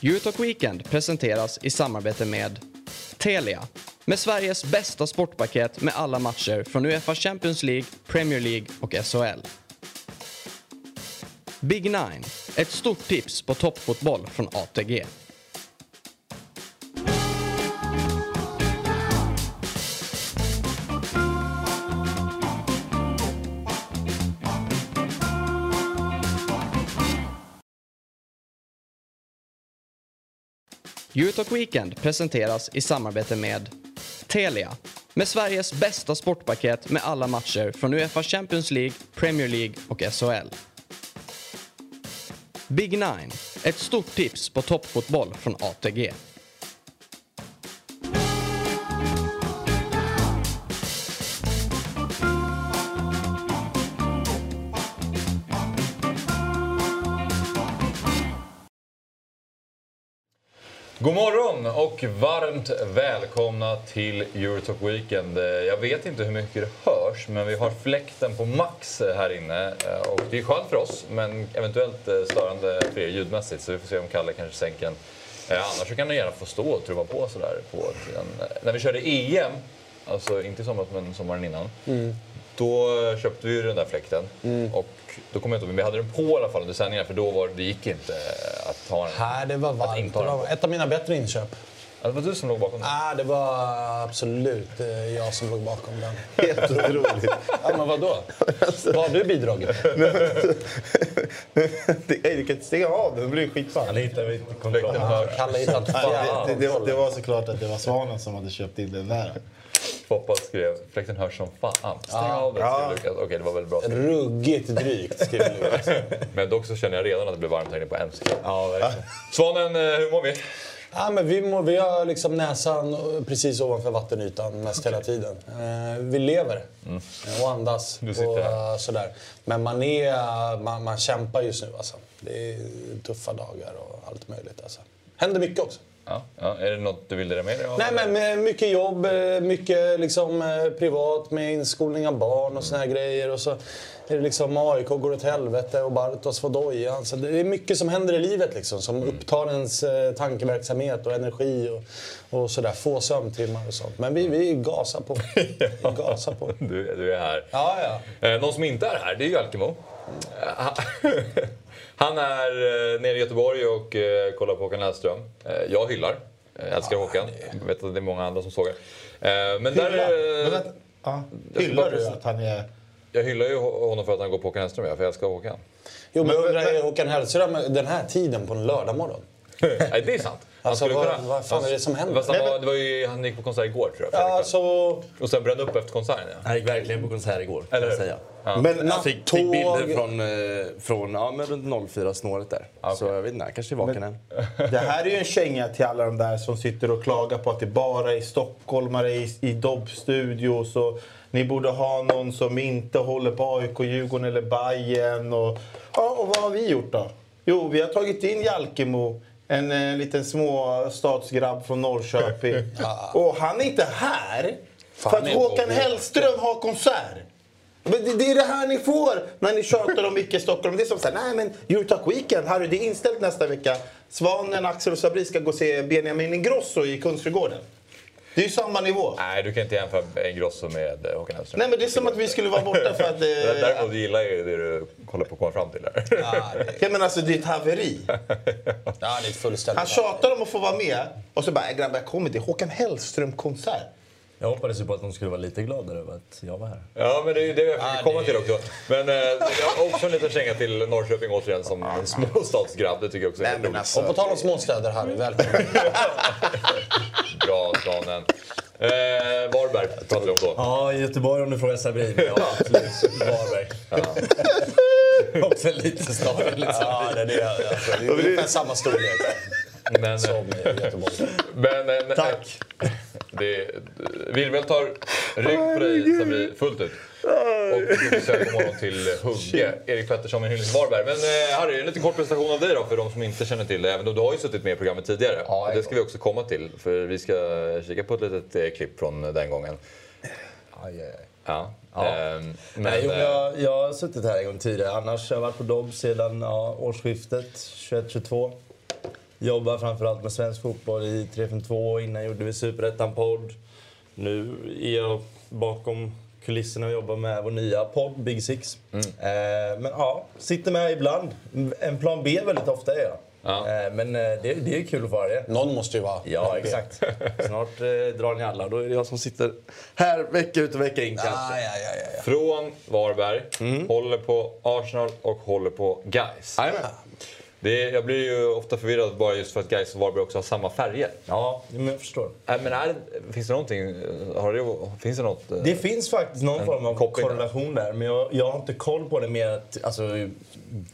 Utah Weekend presenteras i samarbete med Telia. Med Sveriges bästa sportpaket med alla matcher från Uefa Champions League, Premier League och SHL. Big Nine, ett stort tips på toppfotboll från ATG. Utah Weekend presenteras i samarbete med Telia. Med Sveriges bästa sportpaket med alla matcher från Uefa Champions League, Premier League och SHL. Big Nine, ett stort tips på toppfotboll från ATG. God morgon och varmt välkomna till Eurotalk Weekend. Jag vet inte hur mycket det hörs, men vi har fläkten på max här inne. Eh, och det är skönt för oss, men eventuellt eh, störande för er ljudmässigt. Så vi får se om Kalle kanske sänker den. Eh, annars så kan du gärna få stå och trumma på sådär. På. När vi körde EM, alltså inte i somras men sommaren innan. Mm. Då köpte vi ju den där fläkten. Mm. Och då kommer jag inte men vi hade den på i alla fall under sändningar för då var, det gick inte att ha den. Nej, det var varmt. Det var ett av mina bättre inköp. Ja, det var du som låg bakom den? Nej, det var absolut eh, jag som låg bakom den. Helt otroligt. ja, men vadå? Vad har du bidragit med? du kan inte stänga av den, det blir skitball. Han hittade kollekten Kalle hittade det, det, det var såklart att det var Svanen som hade köpt in den där. Foppa skrev fläkten hörs som fan. Stäng ja. av den, skrev Lukas. Okej, det var väl bra. Ruggigt drygt, skrev Lukas. Men dock så känner jag redan att det blir varmt här inne på en sekund. Ja, verkligen. Svanen, eh, hur mår vi? Ja, men vi, mår, vi har liksom näsan precis ovanför vattenytan mest hela tiden. Eh, vi lever mm. och andas. och, här. sådär. Men man, är, man, man kämpar just nu. Alltså. Det är tuffa dagar och allt möjligt. Alltså. Händer mycket också. Ja, ja. Är det något du vill dela med dig av? Nej, men mycket jobb, eh, mycket liksom, eh, privat med inskolning av barn och såna här grejer. Och så är det liksom AIK går åt helvete och Bartos får dojan. Så det är mycket som händer i livet liksom, som mm. upptar ens eh, tankeverksamhet och energi och, och sådär. Få sömntimmar och sånt. Men vi, vi gasar på. Vi gasar på. du, du är här. Ja, ja. Eh, någon som inte är här, det är ju Alkemo. Han är eh, nere i Göteborg och eh, kollar på Håkan Hellström. Eh, jag hyllar. Jag älskar ja, Håkan. Jag vet att det är många andra som sågar. Men där... Men vänta, ja. Hyllar du att han är... Jag hyllar ju honom för att han går på Håkan Hellström, för jag älskar Håkan. Jo, men undrar är Håkan Hellström den här tiden på en lördagmorgon? Nej, det är sant. Alltså, vad, kunna, vad fan är det som händer? Han, var, det var ju, han gick på konsert igår tror jag. Ja, alltså... Och sen brände upp efter konserten. Ja. Han gick verkligen på konsert igår, kan jag säga. Ja. Men nattåg... Fick, fick bilder från, eh, från ja, men runt 04-snåret där. Okay. Så jag vet inte, han kanske är vaken än. Det här är ju en känga till alla de där som sitter och klagar på att det bara är stockholmare i, i Dobb-studios. Ni borde ha någon som inte håller på AIK, Djurgården eller Bayern och, ja, och vad har vi gjort då? Jo, vi har tagit in Jalkemo en eh, liten småstadsgrabb från Norrköping. Och han är inte här för att Håkan Hellström har konsert. Men det, det, är det här ni får när ni tjatar om icke Stockholm. Det är som såhär, nej men Eurotalk Weekend, Harry, det är inställt nästa vecka. Svanen, Axel och Sabri ska gå och se Benjamin Ingrosso i Kungsträdgården. Det är ju samma nivå. Nej, du kan inte jämföra Ingrosso med eh, Håkan Hellström. Nej, men det är som att vi skulle vara borta för att... Det... Däremot gillar jag det du håller på att komma fram till där. Ja, det... men alltså det är ett haveri. ja, det är fullständigt Han tjatar om att få vara med och så bara, grabbar jag kommer till Håkan Hellström-konsert. Jag hoppades ju på att de skulle vara lite gladare över att jag var här. Ja, men det är ju det jag försöker komma till också. Men eh, jag har också en liten känga till Norrköping återigen som en småstadsgrabb. Det tycker jag också är roligt. Alltså, och på tal om småstäder, Harry, välkommen. Bra, Svanen. Eh, Varberg pratar vi om då. Ja, Göteborg om du frågar Sabrin. Ja, absolut. Varberg. Också en liten stad enligt Ja, det är, alltså, det är ungefär samma storlek. Men, som Göteborg. Men, men, Tack. Wilhelm tar rygg på dig Sabri fullt ut. Och du söker honom till Hugge. Erik Pettersson med Hyllning Varberg. Men eh, Harry, en liten kort presentation av dig då för de som inte känner till dig. Även du har ju suttit med i programmet tidigare. Ja, det ska vi också komma till. För vi ska kika på ett litet eh, klipp från den gången. Aj, aj, aj. Ja. Ja. Ähm, men, Nej, jo, jag, jag har suttit här en gång tidigare. Annars har jag varit på Dobb sedan ja, årsskiftet 21-22. Jobbar framförallt med svensk fotboll i 352. Innan gjorde vi Superettan-podd. Nu är jag bakom kulisserna och jobbar med vår nya podd, Big Six. Mm. Eh, men ja, sitter med ibland. En plan B väldigt ofta är jag. Ja. Eh, men eh, det, det är kul att vara det. Någon måste ju vara Ja, exakt. Snart eh, drar ni alla. Då är det jag som sitter här vecka ut och vecka in kanske. Ah, ja, ja, ja, ja. Från Varberg, håller på Arsenal och håller på Gais. Det är, jag blir ju ofta förvirrad bara just för att Gais och Varberg också har samma färger. Ja, men jag förstår. Äh, men är, finns det någonting? Har det, finns det något? Det finns faktiskt någon form av koppling där. korrelation där, men jag, jag har inte koll på det mer att alltså,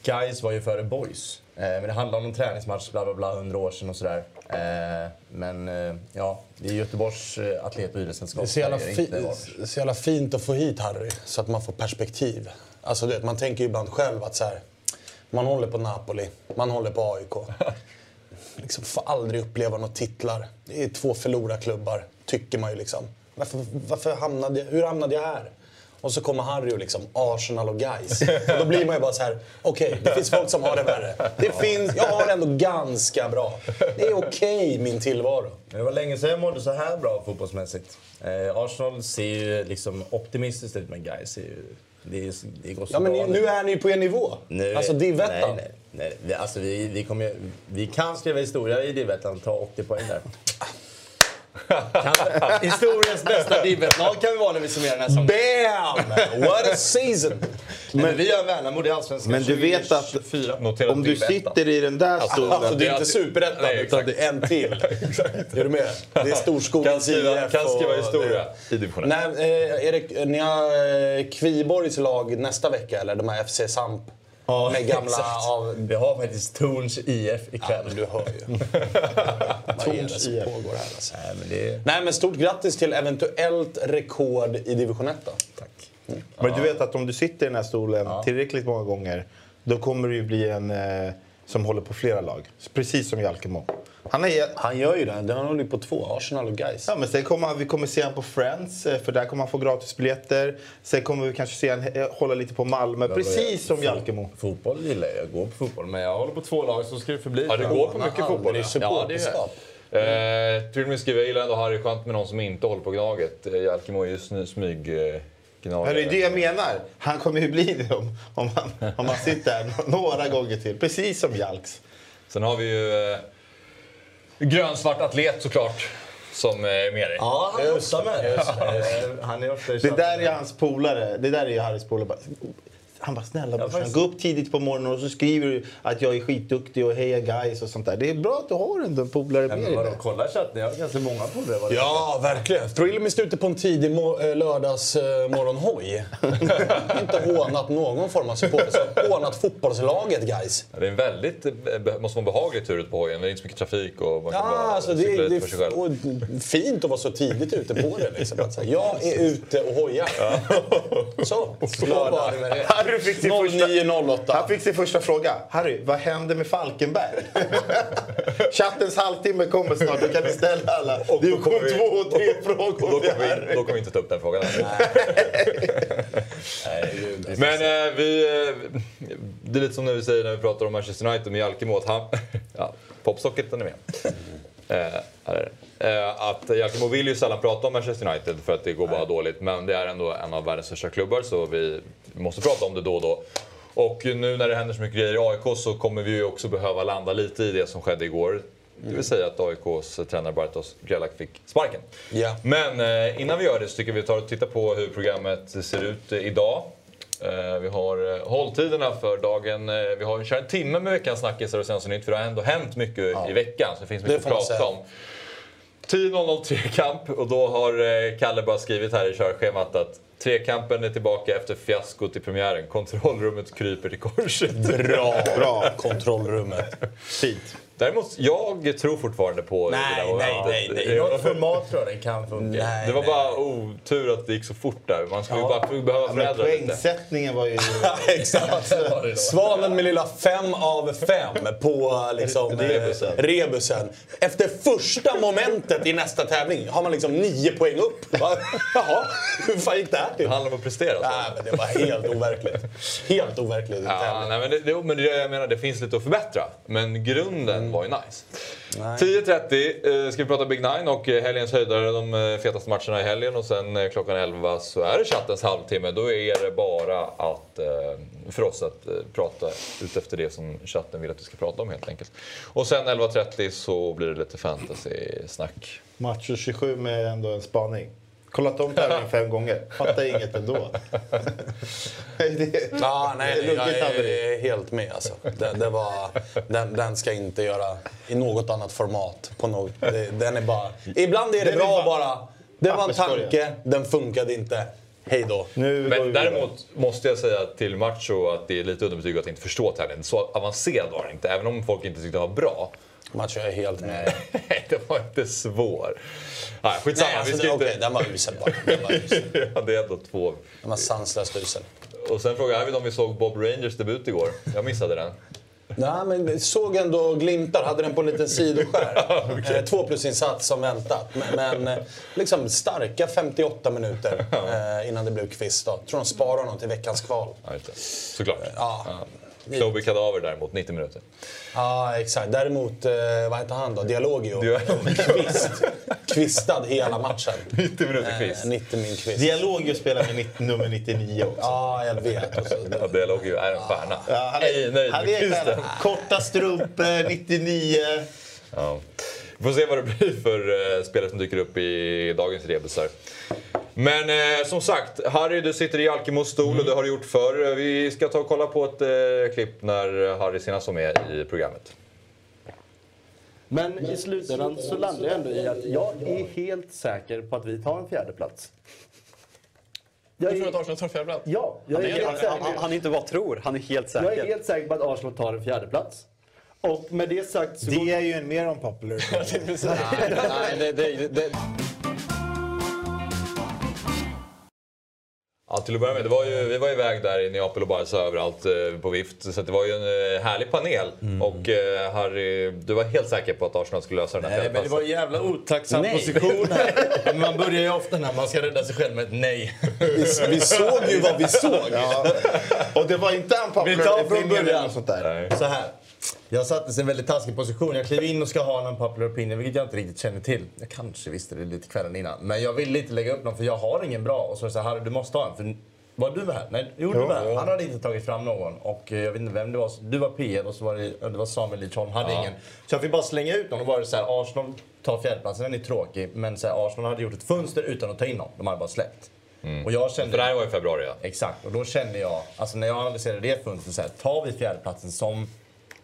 guys var ju före boys. Eh, men det handlar om en träningsmatch, bla bla bla, hundra år sedan och sådär. Eh, men eh, ja, det är Göteborgs eh, atlet och idrottssällskap. Det är så jävla, fi- så jävla fint att få hit Harry, så att man får perspektiv. Alltså, du vet, man tänker ju ibland själv att så här, man håller på Napoli, man håller på AIK. liksom får aldrig uppleva några titlar. Det är två förlorarklubbar, tycker man ju liksom. Varför, varför hamnade jag, hur hamnade jag här? Och så kommer Harry och liksom Arsenal och Guys. Och då blir man ju bara så här: okej, det finns folk som har det värre. Det finns, jag har det ändå ganska bra. Det är okej min tillvaro. Det var länge sedan jag mådde så här bra fotbollsmässigt. Eh, Arsenal ser ju liksom optimistiskt ut, men guys är ju... Det, är, det går så Ja men bra nu är ni på en nivå. Nu- alltså Divettan. Nej, nej, nej. Alltså, vi, vi, kommer, vi kan skriva historia i Divettan, ta 80 poäng där. Historiens bästa Divet-lag kan vi vara när vi summerar den här säsongen. Bam! What a season! Men vi gör Värnamo i Allsvenskan Men du vet att 24. Notera om du sitter i den där stolen... Alltså det är inte superettan utan det är en till. Är du med? Det är Storskogens IF kan skriva historia i divisionen. Nej, eh, Erik, ni har eh, Kviborgs lag nästa vecka, eller de här FC Samp. Ja, med gamla exakt. av... Vi har faktiskt Torns IF Ja, ikväll. men du hör ju. Är det som IF. pågår här alltså? Nej, men det... Nej, men stort grattis till eventuellt rekord i division 1 då. Tack. Men du vet att om du sitter i den här stolen tillräckligt många gånger, då kommer du ju bli en eh, som håller på flera lag. Precis som Jalkemo. Han är... Han gör ju det. Den håller ju på två. Arsenal och Gais. Ja, men sen kommer han, vi kommer se honom på Friends, eh, för där kommer han få gratisbiljetter. Sen kommer vi kanske se honom eh, hålla lite på Malmö, precis som Jalkemo. Fotboll gillar jag. Jag går på fotboll. Men jag håller på två lag så ska det förbli. Ja, du går på mycket fotboll. Det är Ja. Gör supporterskap. Eh, till och med skriver jag gillar ändå Harry skönt med någon som inte håller på Gnaget. Eh, Jalkemo är ju smyg eh, Ja, det är det jag menar. Han kommer ju bli det om, om, han, om han sitter här några gånger till. Precis som Jalks. Sen har vi ju eh, grönsvart atlet såklart. Som eh, är med dig. Ja, han är ofta med. Eh, Han är ofta i Det där är hans polare. Det där är Harrys polare. Han bara, snälla brorsan, faktiskt. gå upp tidigt på morgonen och så skriver du att jag är skitduktig och heja guys och sånt där. Det är bra att du har ändå en polare Ja, med dig. kolla chatten. Jag har ganska många polare. det Ja, verkligen. Thrillemist ute på en tidig mo- eh, lördags eh, morgonhoj. inte hånat någon form av support. Hånat fotbollslaget, guys. Ja, Det är en väldigt, eh, måste vara behaglig tur ute på hojen. Det är inte så mycket trafik och man kan Ja, bara alltså det, cykla det lite för sig själv. och fint att vara så tidigt ute på det. Liksom. Att jag är ute och hojar. Så, lördag. Harry fick sin första... 09.08. Han fick sin första fråga. Harry, vad händer med Falkenberg? Chattens halvtimme kommer snart. Då kan ni ställa alla Och då kommer vi- 2 och 3 Och frågor då kommer, vi, då kommer vi inte ta upp den frågan. Nej, Men eh, vi... Eh, det är lite som när vi säger när vi pratar om Manchester United med Jalkemo att han... ja, popsocketen är med. Eh, här är det. Eh, att Jalkemo vill ju sällan prata om Manchester United för att det går bara dåligt. Men det är ändå en av världens största klubbar så vi måste prata om det då och då. Och nu när det händer så mycket grejer i AIK så kommer vi ju också behöva landa lite i det som skedde igår. Det vill säga att AIKs tränare Bartosz Grzelak fick sparken. Ja. Men eh, innan vi gör det så tycker vi tar och tittar på hur programmet ser ut eh, idag. Vi har hålltiderna för dagen. Vi har kört en timme med veckans snackisar och Svensson nytt för det har ändå hänt mycket i veckan. Så det finns mycket Det att prata om. 10.00 trekamp och då har eh, Kalle bara skrivit här i körschemat att trekampen är tillbaka efter fiaskot i premiären. Kontrollrummet kryper till korset. Bra. Bra. Kontrollrummet. Fint. Däremot, jag tror fortfarande på Nej, det där nej, momentet. nej, nej. I något format tror jag den kan funka. Nej. Det var bara otur att det gick så fort där. Man skulle ju bara behöva Ja, förändra lite. poängsättningen var ju... Exakt. Svanen med lilla fem av fem på liksom, eh, Rebusen. rebusen. Efter första momentet i nästa tävling har man liksom nio poäng upp. Jaha, hur fan gick det här Det till? handlar om att prestera. så. Nej, men det var helt overkligt. Helt overkligt. Ja, nej, men det, det, men det, jag menar, det finns lite att förbättra. Men grunden var ju nice. 10.30 eh, ska vi prata Big Nine och eh, helgens höjdare, de eh, fetaste matcherna i helgen. Och sen klockan 11 så är det chattens halvtimme. Då är det bara att, för oss att prata ut efter det som chatten vill att vi ska prata om helt enkelt. Och sen 11.30 så blir det lite fantasy-snack. Match 27 med ändå en spaning. Kollat om tävlingen fem gånger. Fattar inget ändå. det, Ja, nej, det jag är helt med. Alltså. Det, det var, den, den ska inte göra i något annat format. På något, det, den är bara, ibland är det Den är bra bara- bara. Det var en tanke, den funkade inte. Hej då. Men däremot måste jag säga till Macho att det är lite underbetyg att inte förstå tävlingen. Så avancerad var den inte, även om folk inte tyckte den var bra. Match jag är helt med. Nej, den var inte svår. Nej, skitsamma. Nej, alltså, vi ska det, inte... okej, den var usel bara. Den var, usel. ja, det är ändå två. Den var sanslöst usel. Och sen frågade Arvid om vi såg Bob Rangers debut igår. Jag missade den. Nej, men såg ändå glimtar. Hade den på en liten sidoskärm. eh, två plus insats som väntat. Men, men eh, liksom starka 58 minuter eh, innan det blev kvist. Då. Tror de sparar honom till veckans kval. Ja, det. Såklart. Ja. Toby Kadaver däremot, 90 minuter. Ja, exakt. Däremot, eh, vad heter han då? Dialogio. Dialogio. Kvist. Kvistad hela matchen. 90 minuter Eh, quiz. 90 min kvist. Dialog spelar med nitt- nummer 99 också. Ja, jag vet. Och så, Ja, Dialogio är en stjärna. Ja, han Ej är, nöjd han med är kvisten. Korta strumpor, 99. Ja. Vi får se vad det blir för eh, spelare som dyker upp i dagens rebusar. Men eh, som sagt, Harry du sitter i Alkemos stol och det har du gjort förr. Vi ska ta och kolla på ett eh, klipp när Harry senast var med i programmet. Men i slutändan så landar jag ändå i att jag är helt säker på att vi tar en fjärde plats. Jag Du tror är, att Arsenal tar fjärde plats? ja, jag är, Han är- helt han- säker. Han, han inte bara tror, han är helt säker. Jag är helt säker på att Arsenal tar en fjärde plats. Och med det sagt så... Det är ju en mer unpopular opinion. Nej, det, det, det, Ja, till att börja med, det var ju, vi var iväg där i Neapel och Barca överallt eh, på vift. Så det var ju en eh, härlig panel. Och eh, Harry, du var helt säker på att Arsenal skulle lösa den här Nej, men det var en jävla otacksam position här. Man börjar ju ofta när man ska rädda sig själv med ett nej. vi, vi såg ju vad vi såg. Ja. Och det var inte Vi unpopular tar från början. sånt där. Nej. Så här. Jag sattes i en väldigt taskig position. Jag klev in och ska ha en popular opinion, vilket jag inte riktigt känner till. Jag kanske visste det lite kvällen innan. Men jag ville inte lägga upp någon, för jag har ingen bra. Och så här, Harry, du måste ha en. För var du här? Nej, jo, du var här. Han hade inte tagit fram någon. Och eh, jag vet inte vem det var. Du var PL och så var det, ja, det var Samuel Lidsholm. Hade ingen. Så jag fick bara slänga ut någon. Och var det så här, Arsenal tar fjärdeplatsen. Den är tråkig. Men så här, Arsenal hade gjort ett fönster utan att ta in någon. De hade bara släppt. Och jag kände... För det här var i februari ja. Exakt, och då kände jag, alltså när jag analyserade det fönstret, så här, tar vi fjärdeplatsen som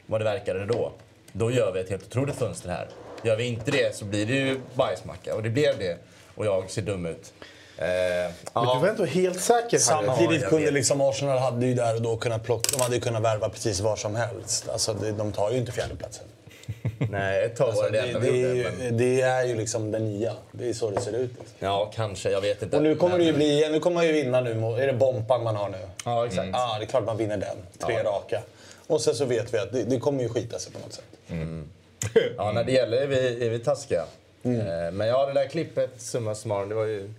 vad det verkade då, då gör vi ett helt otroligt fönster här. Gör vi inte det så blir det ju bajsmacka, och det blev det. Och jag ser dum ut. Eh, Men du var ändå helt säker. Samtidigt kunde liksom Arsenal hade ju där och då kunnat plocka, de hade ju kunnat värva precis var som helst. Alltså, det, de tar ju inte fjärdeplatsen. nej, ett tag var Alltså, det det det, det, vi är ju, Men, det är ju liksom den nya. Det är så det ser ut. Liksom. ja, kanske, jag vet inte. Och nu kommer Men- det ju bli, nu kommer man ju vinna nu. Är det Bompan man har nu? Ja, exakt. Ja, det är klart man vinner den. Tre Ja. raka. Och sen så vet vi att det, det kommer ju skita sig på något sätt. Ja, när det gäller är vi, är vi taskiga. Eh, men ja, det där klippet, summa summarum, det var ju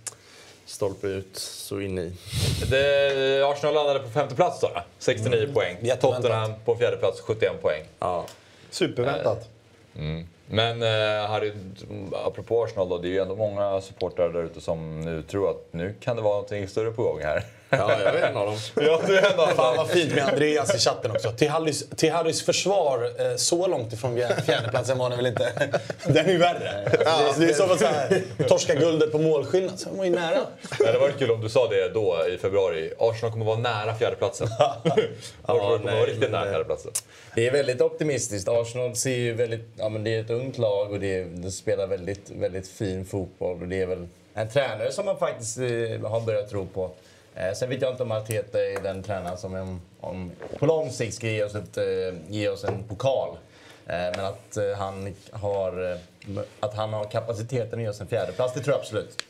stolpe ut så in i. Det, Arsenal landade på femte plats då. 69 poäng. Jätteväntat. Tottenham på fjärde plats 71 poäng. Ja. Superväntat. Men eh, Harry, apropå Arsenal då, det är ju ändå många supportrar där ute som nu tror att nu kan det vara någonting större på gång här. Ja, jag är en av dem. ja, du är en av Fan vad fint med Andreas i chatten också. Till Harrys, till Harrys försvar, eh, så långt ifrån fjär- fjärdeplatsen var ni väl inte? Den är ju värre. Det, det är som att så här, torska guldet på målskillnad. Så var ju nära. Det hade varit kul om du sa det då i februari. Arsenal kommer vara nära fjärdeplatsen. Arsenal kommer nej, vara riktigt nära fjärdeplatsen. Det är väldigt optimistiskt. Arsenal ser ju väldigt, ja, men det är ett ungt lag och det, det spelar väldigt, väldigt fin fotboll. Och det är väl en tränare som man faktiskt eh, har börjat tro på. Eh, sen vet jag inte om Arteta är den tränaren som om, om, på lång sikt ska ge oss, ett, eh, ge oss en pokal. Eh, men att, han har, att han har kapaciteten att ge oss en fjärdeplats, det tror jag absolut.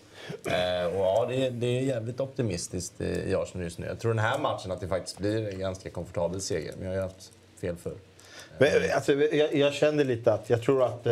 Och ja, det, är- det är jävligt optimistiskt i Arsenal just nu. Jag tror den här matchen att det faktiskt blir en ganska komfortabel seger. Men jag har ju haft fel förr. Men, Alltså, jag, jag känner lite att jag tror att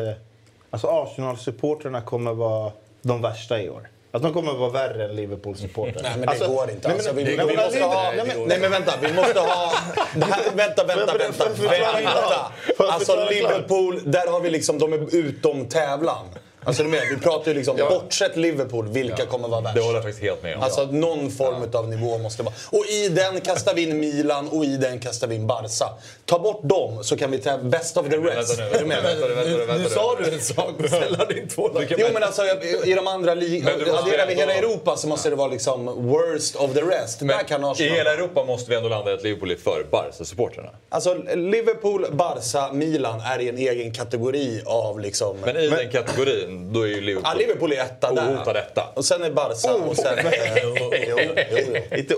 alltså Arsenal-supporterna kommer vara de värsta i år. Att de kommer att vara värre än Liverpool-supportrar. Nej, men det går inte. nej, Alltså, vi, nej, vi måste ha... nej, men- Nej, men vänta. Vi måste ha... Det här, vänta, vänta, vänta. vänta. Alltså? Liverpool, där har vi liksom... De är utom tävlan. Alltså, med, vi pratar ju liksom... Bortsett Liverpool, vilka kommer vara värst? Det håller jag faktiskt helt med om. Alltså någon form av nivå måste vara. Och i den kastar vi in Milan och i den kastar vi in Barca. Ta bort dem så kan vi ta best of the rest. Vänta nu, Är du med? vänta nu, vänta nu, vänta nu. Nu sa du en sak och sen lade in två. Jo men alltså i de andra ligorna, Men adderar vi hela Europa så måste det vara liksom worst of the rest. Där kan I hela Europa måste vi ändå landa i att Liverpool är för Barca-supportrarna. Alltså Liverpool, Barca, Milan är i en egen kategori av liksom... Men i den kategorin, då är ju Liverpool... Ja, Liverpool är etta där. Ohotad etta. Och sen är Barca och sen... jo, jo, jo. Inte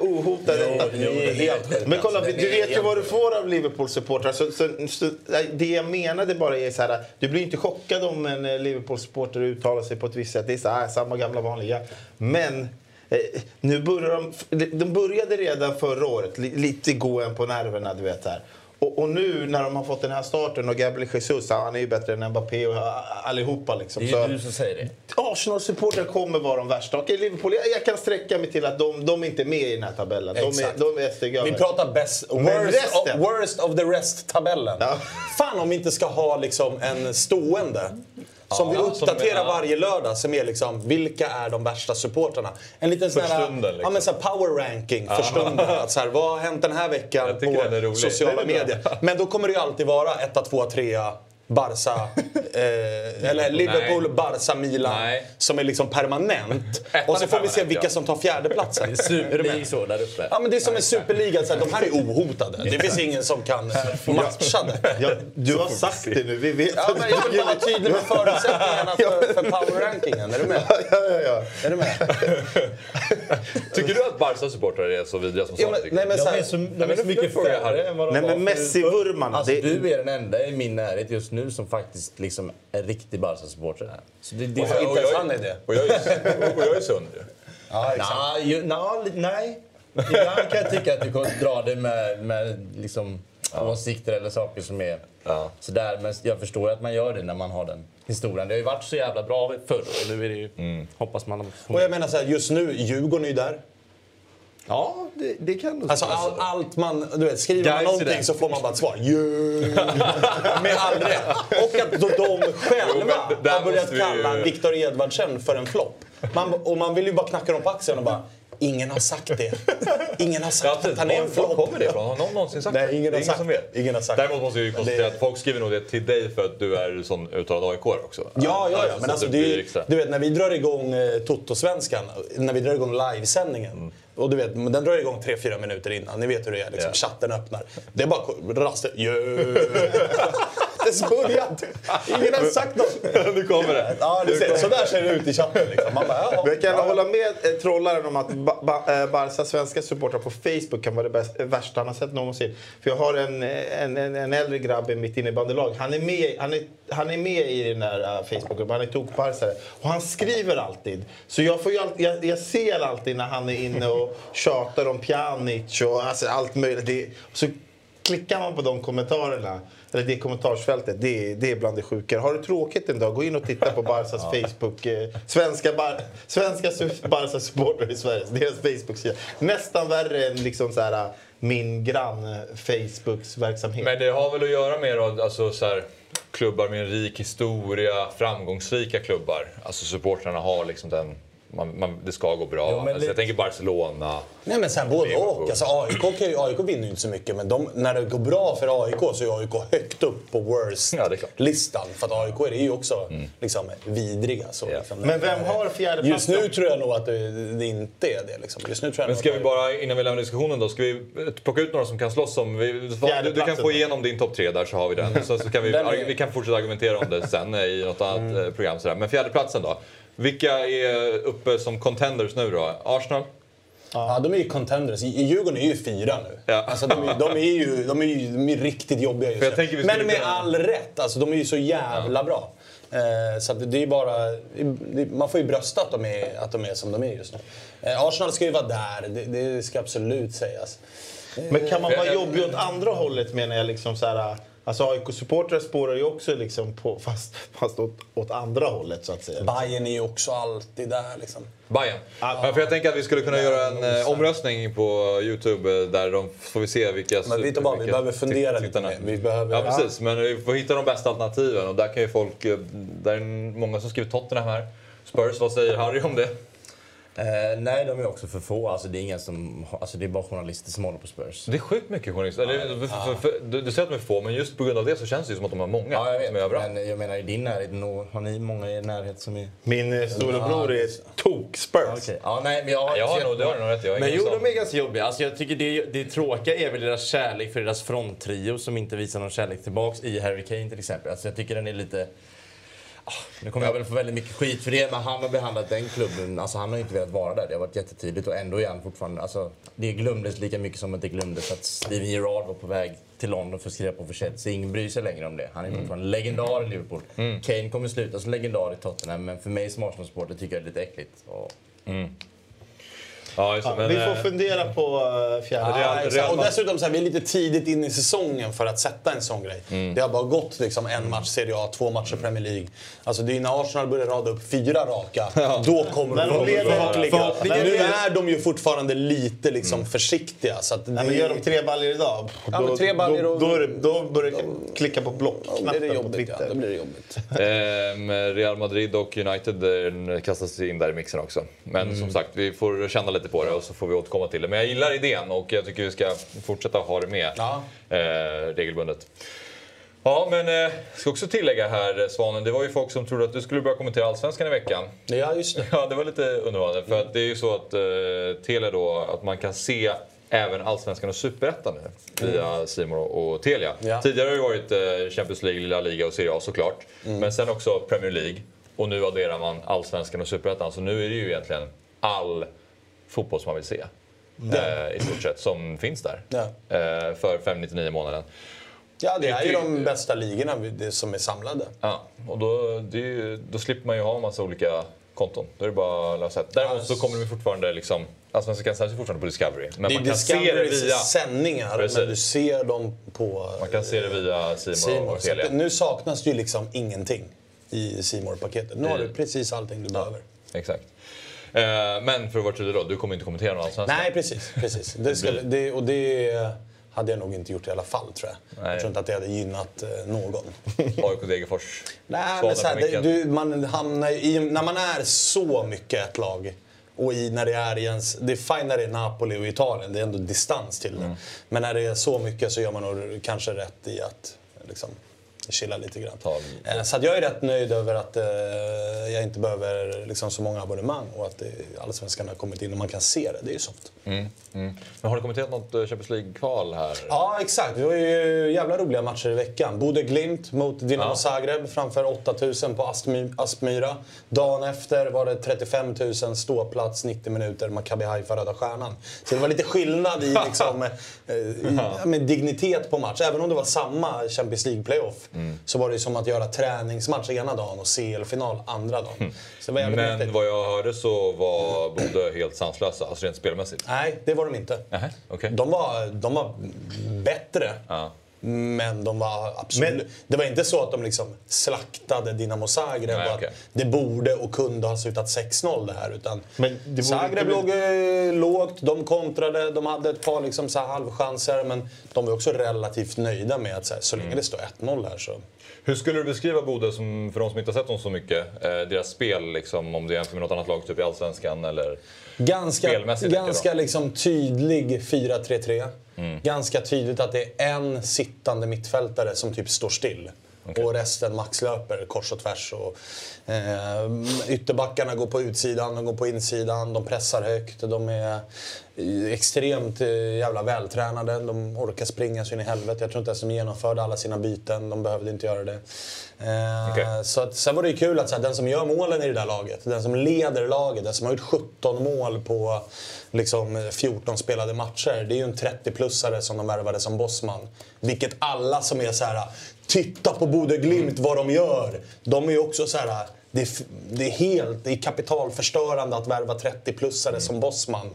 helt sjukt. Men kolla, alltså. du vet ju vad du får av Liverpool-supportrar. Så, så, så, det jag menade bara är så här, du blir inte chockad om en eh, Liverpool-supporter uttalar sig på ett visst sätt. Det är så här, samma gamla vanliga. Men eh, nu börjar de, de började redan förra året li, lite gå en på nerverna, du vet här. Och, och nu när de har fått den här starten och Gabriel Jesus, han är ju bättre än Mbappé och allihopa liksom. Det är Så- ju du som säger det. Arsenal-supportrar kommer vara de värsta. Okej, Liverpool, jag, jag kan sträcka mig till att de, de är inte med i den här tabellen. De är, de är steg över. Vi pratar best, worst, of, worst of the rest-tabellen. Ja. Fan om vi inte ska ha liksom en stående. Som vi uppdaterar är- varje lördag som är liksom, vilka är de värsta supportrarna? En liten sån här, liksom. ja, men så power ranking för stunden. Att så här, vad har hänt den här veckan på sociala medier? Men då kommer det ju alltid vara 1, 2, 3 Barca, eh, eller Liverpool. Barca, Milan Nej. som är liksom permanent. Och så får vi se vilka ja. som tar fjärdeplatsen. Det är så där uppe. Ja, men det är som en superliga. Så här, de här är ohotade. Det finns ingen som kan matcha det. Ja, du har sagt det nu, vi vet Ja, men jag vill vara tydlig med förutsättningarna för, för power-rankingen. Är du med? ja, ja, ja. Är du med? Tycker du att Barca-supportrar är så vidriga som Ja, Sara men, tycker? nej, men, så De är så, de men är så mycket färre än vad de Nej, men Messi-vurmarna, Alltså, du är den enda i min närhet just nu som faktiskt liksom är riktig Barca-supporter. Så det, det, Och inte ens han är det. Och jag är, och jag är sund ju. ja, exakt. Nej, ju- na, li- nej. Ibland kan jag tycka att du kommer dra det med, med liksom, åsikter eller saker som är Ja. sådär. Men jag förstår att man gör det när man har den historien. Det har ju varit så jävla bra förr och nu är det ju, Mm. hoppas man... Och jag menar så här, just nu, Djurgården är ju där. Ja, det, det kan nog Alltså all, allt man, du vet, skriver man Guys är någonting så får man bara ett svar. Med all rätt. Och att då de själva Jo, har börjat vi kalla Viktor Edvardsen för en flopp. Man, och man vill ju bara knacka dem på axeln och bara Ingen har sagt det. Ingen har sagt att han är en Var flopp. kommer det ifrån? Har någon någonsin sagt Nej, ingen det har sagt ingen som vet. det. Ingen har sagt Däremot måste jag ju det. konstatera att folk skriver nog det till dig för att du är sån uttalad aik också. Ja, ja, ja. Så Men alltså, är, blir ju- extra. du vet, när vi drar igång eh, Toto-svenskan, när vi drar igång livesändningen. Och du vet, men den drar igång 3-4 minuter innan. Ni vet hur det är. Liksom, Ja. Chatten öppnar. Det är bara raster. Yeah. Det är börjat. Ingen har sagt något. nu kommer det. Ja, du ser, så där ser det ut i chatten. Liksom. Man bara. Men jag kan hålla med eh, trollaren om att ba ba eh, Barca svenska supportrar på Facebook kan vara det eh, värsta han har sett någonsin. För jag har en, en, en, en äldre grabb i mitt innebandylag. Han är med, han är, han är med i den där Facebookgruppen. Han är tokbarsare. Och han skriver alltid. Så jag, får alltid, jag, jag ser alltid när han är inne och tjatar om Pjanic och alltså, allt möjligt. Det, så klickar man på de kommentarerna, eller det kommentarsfältet, det, är- det är bland det sjukare. Har du tråkigt en dag, gå in och titta på Barsas Facebook. Eh, svenska bar, svenska Barca supportrar i Sverige, deras Facebook-sida. Nästan värre än liksom så här, min grann eh, Facebooks verksamhet. Men det har väl att göra med då, alltså, så här, klubbar med en rik historia, framgångsrika klubbar. Alltså supportrarna har liksom den... Man, man, det ska gå bra. Jo, men alltså, lite- jag tänker Barcelona. Nej men sen både och. Alltså, AIK, kan ju, AIK vinner ju inte så mycket men de, när det går bra för AIK så är AIK högt upp på Ja, worst-listan. för att AIK är ju också liksom, vidriga. Så, Ja. liksom. Men vem har fjärde Just nu tror jag nog att det, det inte är det. Liksom. Just nu tror jag Men ska vi bara, innan vi lämnar diskussionen då, ska vi plocka ut några som kan slåss om... Vi, du, du kan få igenom din topp tre där så har vi den. Så, så kan vi, Den är- vi kan fortsätta argumentera om det sen i något annat eh, program. Sådär. Men fjärdeplatsen då? Vilka är uppe som contenders nu då? Arsenal? Ja, de är ju contenders. Djurgården är ju fyra nu. Ja. Alltså, de, är, de, är ju, de, är ju, de är riktigt jobbiga just nu. Men med kunna- all rätt. Alltså, de är ju så jävla bra. Eh, så det är bara, det, man får ju brösta att de, är, att de är som de är just nu. Eh, Arsenal ska ju vara där, det, det ska absolut sägas. Men kan man vara Jag- jobbig åt andra hållet menar jag? Liksom så här, Alltså AIK-supportrar spårar ju också liksom på, fast, fast åt, åt andra hållet så att säga. Bayern är ju också alltid där liksom. Bayern. Ja, för jag tänker att vi skulle kunna göra en eh, omröstning på Youtube eh, där de får vi se vilka... Men vi, bara, vi behöver fundera lite mer. Vi behöver, Ja precis, men vi får hitta de bästa alternativen och där kan ju folk... eh, Där är många som skriver Tottenham här. Spurs, vad säger Harry om det? Eh, nej, de är också för få. Alltså, det, är ingen som, alltså, det är bara journalister som håller på Spurs. Det är sjukt mycket journalister. Eller, för, för, för, du, du säger att de är få, men just på grund av det så känns det ju som att de har många Ja, jag vet. som är överallt. Men jag menar i din närhet, nå- har ni många i er närhet som är... Min eh, storebror är tok-Spurs. Okej. Ja, nej, men jag, Jag har nog, det har du nog rätt. Jag har Men jo, de är ganska jobbiga. Alltså, jag tycker det, det tråkiga är väl deras kärlek för deras fronttrio som inte visar någon kärlek tillbaks i Harry Kane till exempel. Alltså, jag tycker den är lite... Ah, Nu kommer jag väl få väldigt mycket skit för det, men han har behandlat den klubben... Alltså han har inte velat vara där. Det har varit jättetydligt och ändå är han fortfarande... Alltså, det glömdes lika mycket som att det glömdes att Steven Gerrard var på väg till London för att skriva på för Chelsea. Ingen bryr sig längre om det. Han är fortfarande legendar i Liverpool. Kane kommer sluta som legendar i Tottenham, men för mig som Arsenal-supporter tycker jag det är lite äckligt. Och Ja, just Ja, men, vi får eh, fundera på uh, fjärde. Ja, Real- och dessutom så här, vi är lite tidigt in i säsongen för att sätta en sån grej. Mm. Det har bara gått liksom en match Serie A, två matcher Premier League. Alltså det är när Arsenal börjar rada upp fyra raka, då kommer Men de förhoppningen Men nu är- de ju fortfarande lite liksom försiktiga. Så att det, Nej, men gör de tre baller idag, Ja, men tre baller och- då, då, då börjar det klicka på då blir blockknappen det på jobbigt. Ja, då blir det jobbigt. Real Madrid och United eh, kastas in där i mixen också. Men som sagt, vi får känna lite på det och så får vi återkomma till det. Men jag gillar idén och jag tycker vi ska fortsätta ha det med Ja. eh, regelbundet. Ja, men eh, jag ska också tillägga här eh, Svanen, det var ju folk som trodde att du skulle börja kommentera Allsvenskan i veckan. Ja, just det. Ja, det var lite underhållande. För att det är ju så att eh, Telia då, att man kan se även Allsvenskan och Superettan nu via Simor och Telia. Ja. Tidigare har det varit eh, Champions League, Lilla Liga och Serie A såklart. Men sen också Premier League. Och nu adderar man Allsvenskan och Superettan. Så nu är det ju egentligen all fotboll som man vill se. Eh, I stort sett, som finns där. Ja. Eh, för 599 månaden. Ja, det är ju Det- de bästa ligorna det som är samlade. Ja, och då, det, ju- då slipper man ju ha en massa olika konton. Då är det bara att lösa ett. Däremot så kommer de fortfarande liksom... Allsvenskan sänds ju fortfarande på Discovery. Men Det är man kan se det via... sändningar, Precis. men du ser dem på Man kan se det via Simor och Telia. nu saknas det ju liksom ingenting i simor paketet Nu har Mm. du precis allting du behöver. Exakt. Eh, men för att vara tydlig då, du kommer inte kommentera någon allsvenskan? Nej, precis. precis. Det ska, det, och det hade jag nog inte gjort i alla fall, tror jag. Nej. Jag tror inte att det hade gynnat eh, någon. AIK Degerfors. Nej, men så här, det, du, man hamnar i, när man är så mycket ett lag och i, när det är i ens, det är fine när det är Napoli och Italien, det är ändå distans till Mm. det. Men när det är så mycket så gör man nog kanske rätt i att liksom, chilla lite grann. Ta- Eh, Så jag är rätt nöjd över att eh, jag inte behöver liksom, så många abonnemang och att det, Allsvenskan har kommit in och man kan se det. Det är ju soft. Mm, mm. Men har du kommenterat något eh, Champions League-kval här? Ja, exakt. Det var ju jävla roliga matcher i veckan. Bode Glimt mot Dinamo Ja. Zagreb framför 8000 på Aspmy- Aspmyra. Dagen efter var det 35 000 ståplats, 90 minuter, Maccabi Haifa Röda Stjärnan. Så det var lite skillnad i, liksom, eh, i med dignitet på match. Även om det var samma Champions League-playoff Mm. så var det som att göra träningsmatch ena dagen och CL-final andra dagen. Så det var Men mäktigt. vad jag hörde så var Bodö helt sanslösa, alltså rent spelmässigt. Nej, det var de inte. Nähä, okej. De, var, de var bättre. Ja. Men de var absolut... Men- det var inte så att de liksom slaktade Dinamo Zagreb Nej, att det borde och kunde ha slutat 6-0 det här. Utan Men det Zagreb låg eh, lågt, de kontrade, de hade ett par liksom så halvchanser. Men de var också relativt nöjda med att så, här, så Mm. länge det står 1-0 här så... Hur skulle du beskriva Bodö, som, för de som inte har sett dem så mycket, eh, deras spel, liksom, om du jämför med något annat lag, typ i Allsvenskan eller... Ganska, ganska liksom tydlig 4-3-3. Mm. Ganska tydligt att det är en sittande mittfältare som typ står still. Och resten maxlöper kors och tvärs. Och, eh, ytterbackarna går på utsidan, de går på insidan, de pressar högt. De är eh, extremt eh, jävla vältränade. De orkar springa så in i helvete. Jag tror inte ens de genomförde alla sina byten. De behövde inte göra det. Eh, Okej. så att, sen var det ju kul att så här, den som gör målen i det där laget, den som leder laget, den som har gjort 17 mål på liksom, 14 spelade matcher. Det är ju en 30-plussare som de värvade som bossman. Vilket alla som är så här, titta på Bodø Glimt vad de gör. De är ju också så här, det är, det är helt, det är kapitalförstörande att värva 30-plussare som bossman.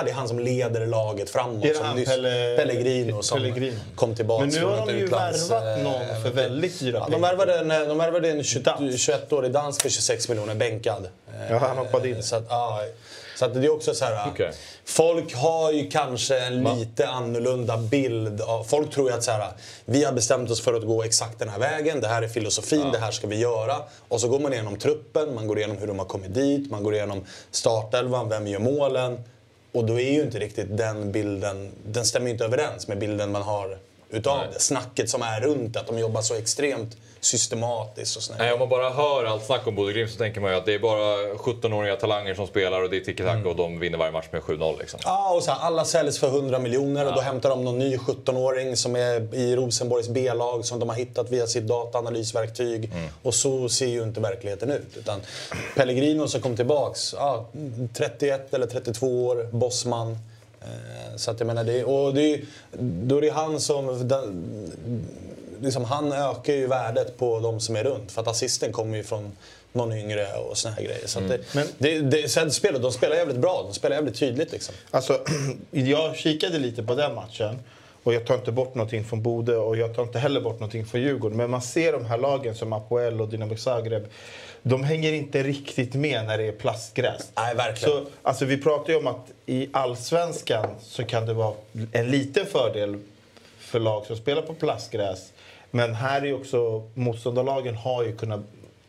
Ah, det är han som leder laget framåt. Det är som han, nyss, Pelle- Pellegrino som Pellegrino. kom tillbaka Men nu har de ju utlands- värvat eh, någon för väldigt dyra Ja, de pengar. värvade en, de värvade en 20, Dansk. 21-årig dansk för 26 miljoner, bänkad. Ja, han hoppade in. Så att, ja, så att det är också så här... Okej. Folk har ju kanske en lite annorlunda bild. Av, folk tror ju att så här, vi har bestämt oss för att gå exakt den här vägen. Det här är filosofin, det här ska vi göra. Och så går man igenom truppen, man går igenom hur de har kommit dit, man går igenom startelvan, vem gör målen. Och då är ju inte riktigt den bilden, den stämmer ju inte överens med bilden man har utav Nej. det. Snacket som är runt att de jobbar så extremt systematiskt och sådär. Nej, om man bara hör allt snack om Bodø Glimt så tänker man ju att det är bara 17-åriga talanger som spelar och det är tiki-taka och de vinner varje match med 7-0. Liksom. Ja, och så här, alla säljs för 100 miljoner och då hämtar de någon ny 17-åring som är i Rosenborgs B-lag som de har hittat via sitt dataanalysverktyg. Och så ser ju inte verkligheten ut. Utan Pellegrino som kom tillbaks, ja, 31 eller 32 år, bossman. Eh, Så att jag menar, det, och det då är det han som... Den, liksom, han ökar ju värdet på de som är runt. För att assisten kommer ju från någon yngre och såna här grejer. Så att det, Men- det, det, sen spelar, de spelar jävligt bra, de spelar jävligt tydligt liksom. Alltså, jag kikade lite på den matchen. Och jag tar inte bort någonting från Bode och jag tar inte heller bort någonting från Djurgården. Men man ser de här lagen som Apoel och Dinamo Zagreb. De hänger inte riktigt med när det är plastgräs. Nej, verkligen. Så, alltså, vi pratar ju om att i allsvenskan så kan det vara en liten fördel för lag som spelar på plastgräs. Men här är ju också motståndarlagen har ju kunnat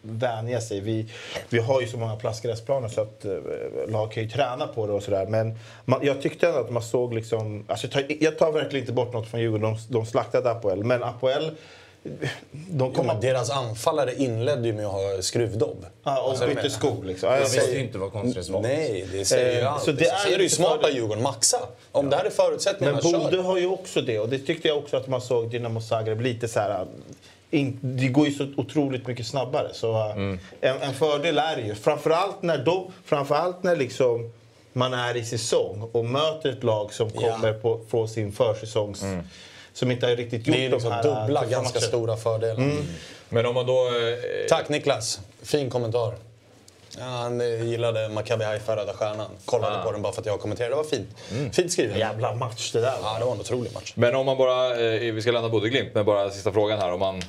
vänja sig. Vi, vi har ju så många plastgräsplaner så att eh, lag kan ju träna på det och sådär. Men man, jag tyckte ändå att man såg liksom... Alltså jag, tar, jag tar verkligen inte bort något från Djurgården. De, de slaktade Apoel. Men Apoel... De Jo, kom men deras anfallare inledde ju med att ha skruvdobb. ja, och Alltså, bytte skor liksom. Ja, Jag visste inte vad konstgräs var. Nej, det säger ju Eh, allt. så det är är det ju smart av Djurgården, maxa. Om det här är förutsättningarna, Men kör. Bode har ju också det och det tyckte jag också att man såg Dinamo Zagreb lite så här... In, det går ju så otroligt mycket snabbare. Så uh, Mm. en, en fördel är det ju. Framförallt när, de, framförallt när liksom man är i säsong och möter ett lag som Ja. kommer på, från sin försäsongs... Som inte har riktigt gjort Det är de liksom här uh, dubbla, ganska matcherna. stora fördelar. Men om man då... Eh, Tack Niklas, fin kommentar. Ja, han eh, gillade Maccabi Haifa, Röda Stjärnan. Kollade Ah. på den bara för att jag kommenterade. Det var fint. Fint skrivet. Jävla match det där Ja, det var en otrolig match. Men om man bara, eh, vi ska lämna Bodø Glimt, men bara sista frågan här. Om man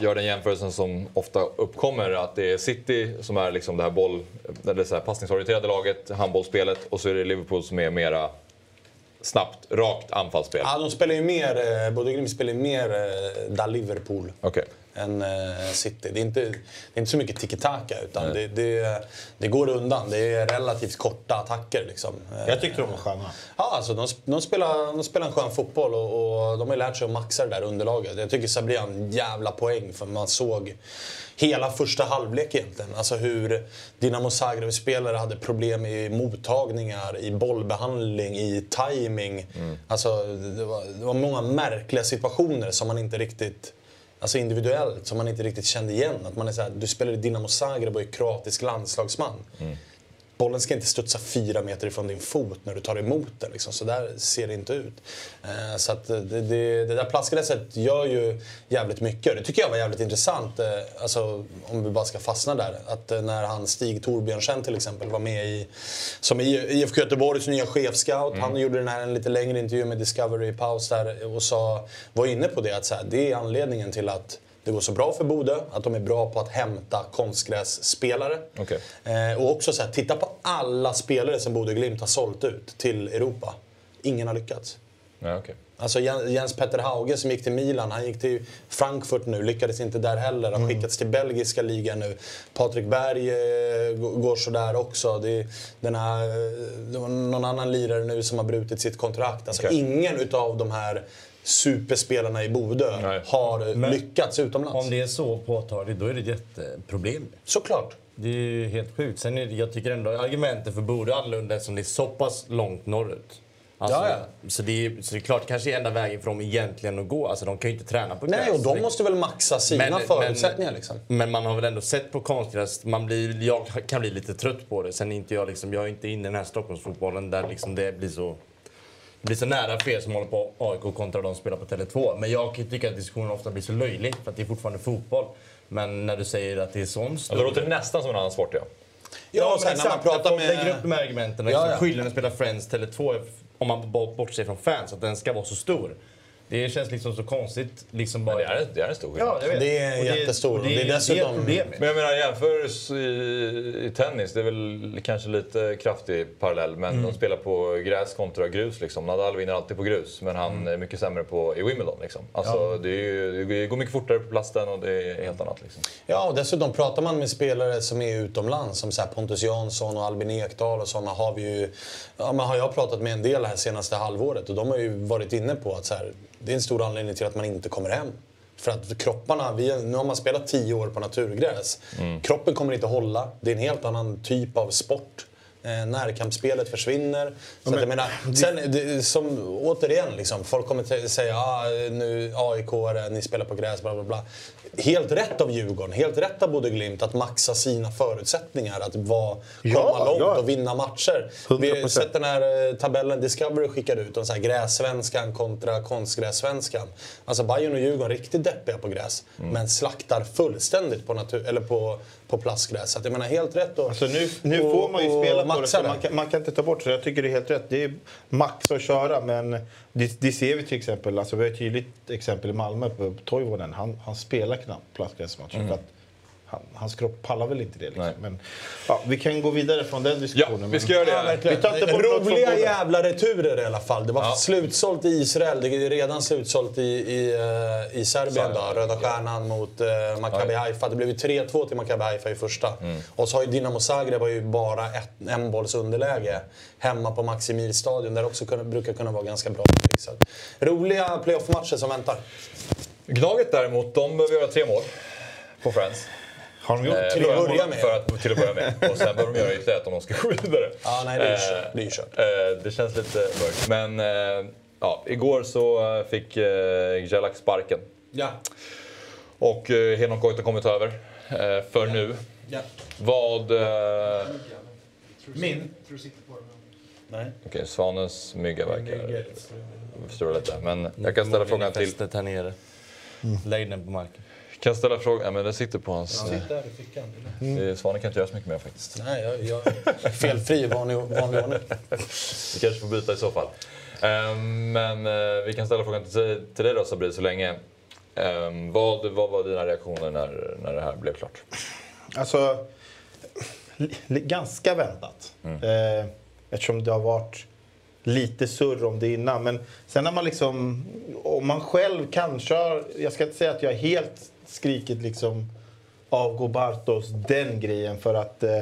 gör den jämförelsen som ofta uppkommer, att det är City som är liksom det här boll, eller så här passningsorienterade laget, handbollsspelet, och så är det Liverpool som är mera snabbt, rakt anfallsspel. Ja, de spelar ju mer, eh, Bodø Glimt spelar ju mer eh, da Liverpool. Okej. än eh, City. Det är, inte, det är inte så mycket tiki-taka utan det, det, det går undan. Det är relativt korta attacker. Liksom. Jag tyckte de var sköna. Ja, alltså, de, de, spelar, de spelar en skön fotboll och, och de har lärt sig att maxa det där underlaget. Jag tycker Sabri har en jävla poäng för man såg hela första halvlek egentligen. Alltså hur Dinamo Zagreb-spelare hade problem i mottagningar, i bollbehandling, i timing. Alltså, det, var, det var många märkliga situationer som man inte riktigt Alltså individuellt, som man inte riktigt kände igen. Att man är så här, du spelar i Dinamo Zagreb och är kroatisk landslagsman. Bollen ska inte studsa fyra meter ifrån din fot när du tar emot den. Liksom. Så där ser det inte ut. Eh, så det, det, det där plastgräset gör ju jävligt mycket. Det tycker jag var jävligt intressant. Eh, alltså, om vi bara ska fastna där. Att eh, när han Stig Torbjörnsen till exempel var med i, som i IFK Göteborgs nya chefscout. Han gjorde den här en lite längre intervju med Discovery Paus där och sa, var inne på det att så här, det är anledningen till att det går så bra för Bodø, att de är bra på att hämta konstgrässpelare. Okej. Eh, och också så här, titta på alla spelare som Bodø Glimt har sålt ut till Europa. Ingen har lyckats. Ja, okej. Alltså Jen- Jens Petter Hauge som gick till Milan, han gick till Frankfurt nu, lyckades inte där heller. Har skickats till belgiska ligan nu. Patrik Berg eh, går sådär också. Det, är den här, eh, det var någon annan lirare nu som har brutit sitt kontrakt. Alltså Okej. ingen utav de här superspelarna i Bodø Nej. har Men- lyckats utomlands. Om det är så påtagligt, då är det ett jätteproblem. Såklart. Det är ju helt sjukt. Sen är det, jag tycker ändå argumentet för Bodø är annorlunda eftersom det är så pass långt norrut. Alltså, Ja, Så, det är, så det är klart kanske är enda vägen för dem egentligen att gå. Alltså de kan ju inte träna på Nej, gräs. och de måste väl maxa sina Men- förutsättningar men- liksom. Men man har väl ändå sett på konstgräs, man blir, jag kan bli lite trött på det. Sen är inte jag liksom, jag är inte inne i den här Stockholmsfotbollen där liksom det blir så blir så nära för er som håller på AIK kontra de som spelar på Tele2. Men jag tycka att diskussionen ofta blir så löjlig för att det är fortfarande fotboll. Men när du säger att det är sån Ja, stor... då låter det nästan som en annan sport, ja. Ja, så här, när man pratar folk lägger upp med... de här argumenten. Ja, Liksom, ja. Skillnaden att spela Friends Tele2, om man bortser från fans, att den ska vara så stor. Det känns liksom så konstigt. Liksom bara... Men det är, det är en stor skillnad. Ja. Det är jättestor. och Det, Det är dessutom- det problem med. Men jag menar jämför i, i tennis, det är väl kanske lite kraftig parallell. Men de spelar på gräs kontra grus. Liksom. Nadal vinner alltid på grus, men han är mycket sämre på, i Wimbledon. Liksom. Alltså, det, är ju, det går mycket fortare på plasten och det är helt annat. Liksom. Ja, och dessutom pratar man med spelare som är utomlands, som så här Pontus Jansson och Albin Ekdal och sådana har vi ju... Ja, men har jag pratat med en del här senaste halvåret och de har ju varit inne på att så här, det är en stor anledning till att man inte kommer hem. För att kropparna, vi, nu har man spelat tio år på naturgräs. Kroppen kommer inte hålla. Det är en helt annan typ av sport. Eh, närkampsspelet försvinner. Så att jag menar, sen, det, som, återigen, liksom, folk kommer att säga ah, nu AIK, är, ni spelar på gräs, bla bla bla. Helt rätt av Djurgården, helt rätt av Bodø Glimt att maxa sina förutsättningar. Att vara, komma Ja, långt ja. och vinna matcher. 100%. Vi har sett den här eh, tabellen Discovery skickade ut, om så här grässvenskan kontra konstgrässvenskan. Alltså Bayern och Djurgården riktigt deppiga på gräs, Mm. men slaktar fullständigt på, natur, eller på, på plastgräs. Så att jag menar helt rätt att Alltså nu, nu och- får man ju spela på det, så man kan, man kan inte ta bort det. Jag tycker det är helt rätt. Det är max att köra, men det, det ser vi till exempel. Alltså vi har ett tydligt exempel i Malmö på Toivonen. Han, han spelar knappt plastgräsmatcher att han, hans kropp pallar väl inte det. Liksom. Men, ja, vi kan gå vidare från den Ja, diskussionen. vi ska men- göra Ja, det. verkligen. Vi tar inte Roliga jävla returer i alla fall. Det var Ja. slutsålt i Israel, det är redan slutsålt i, i, eh, i Serbien. Då. Röda Stjärnan mot uh, Maccabi Ja. Haifa. Det blev ju 3-2 till Maccabi Haifa i första. Och så har ju Dinamo Zagreb var ju bara ett en bolls underläge hemma på Maximilstadion där det också kunna, brukar kunna vara ganska bra. Att, roliga playoff-matcher som väntar. Gnaget däremot, de behöver göra tre mål på Friends. Har de gjort? Eh, Till att börja med. För att, till att börja med. Och sen behöver de göra ytterligare ett om de ska gå vidare. Ja, nej, det är ju Eh, kört. Det är kört. eh, det känns lite mörkt. Men eh, ja, igår så eh, fick eh, Jalak sparken. Ja. Och eh, Henok Goita kommit över eh, för nu. ja. Vad... Eh, Min? Okej, Svanens mygga verkar förstår lite. Men jag kan ställa frågan till... Här nere. Lägg den på marken. Kan jag ställa frågan... Ja, men den sitter på hans... eh, Där i fickan. det- Svanen kan inte göra så mycket mer faktiskt. Nej, jag, jag är felfri i vanlig, vanlig ordning. Vi kanske får byta i så fall. Ehm, men eh, vi kan ställa frågan till, till dig då Sabri så länge. Ehm, vad, vad var dina reaktioner när, när det här blev klart? Alltså, ganska väntat. Eh, eftersom det har varit lite surr om det innan. Men sen när man liksom, om man själv kanske har, jag ska inte säga att jag har helt skrikit liksom avgå Bartos, den grejen. För att eh,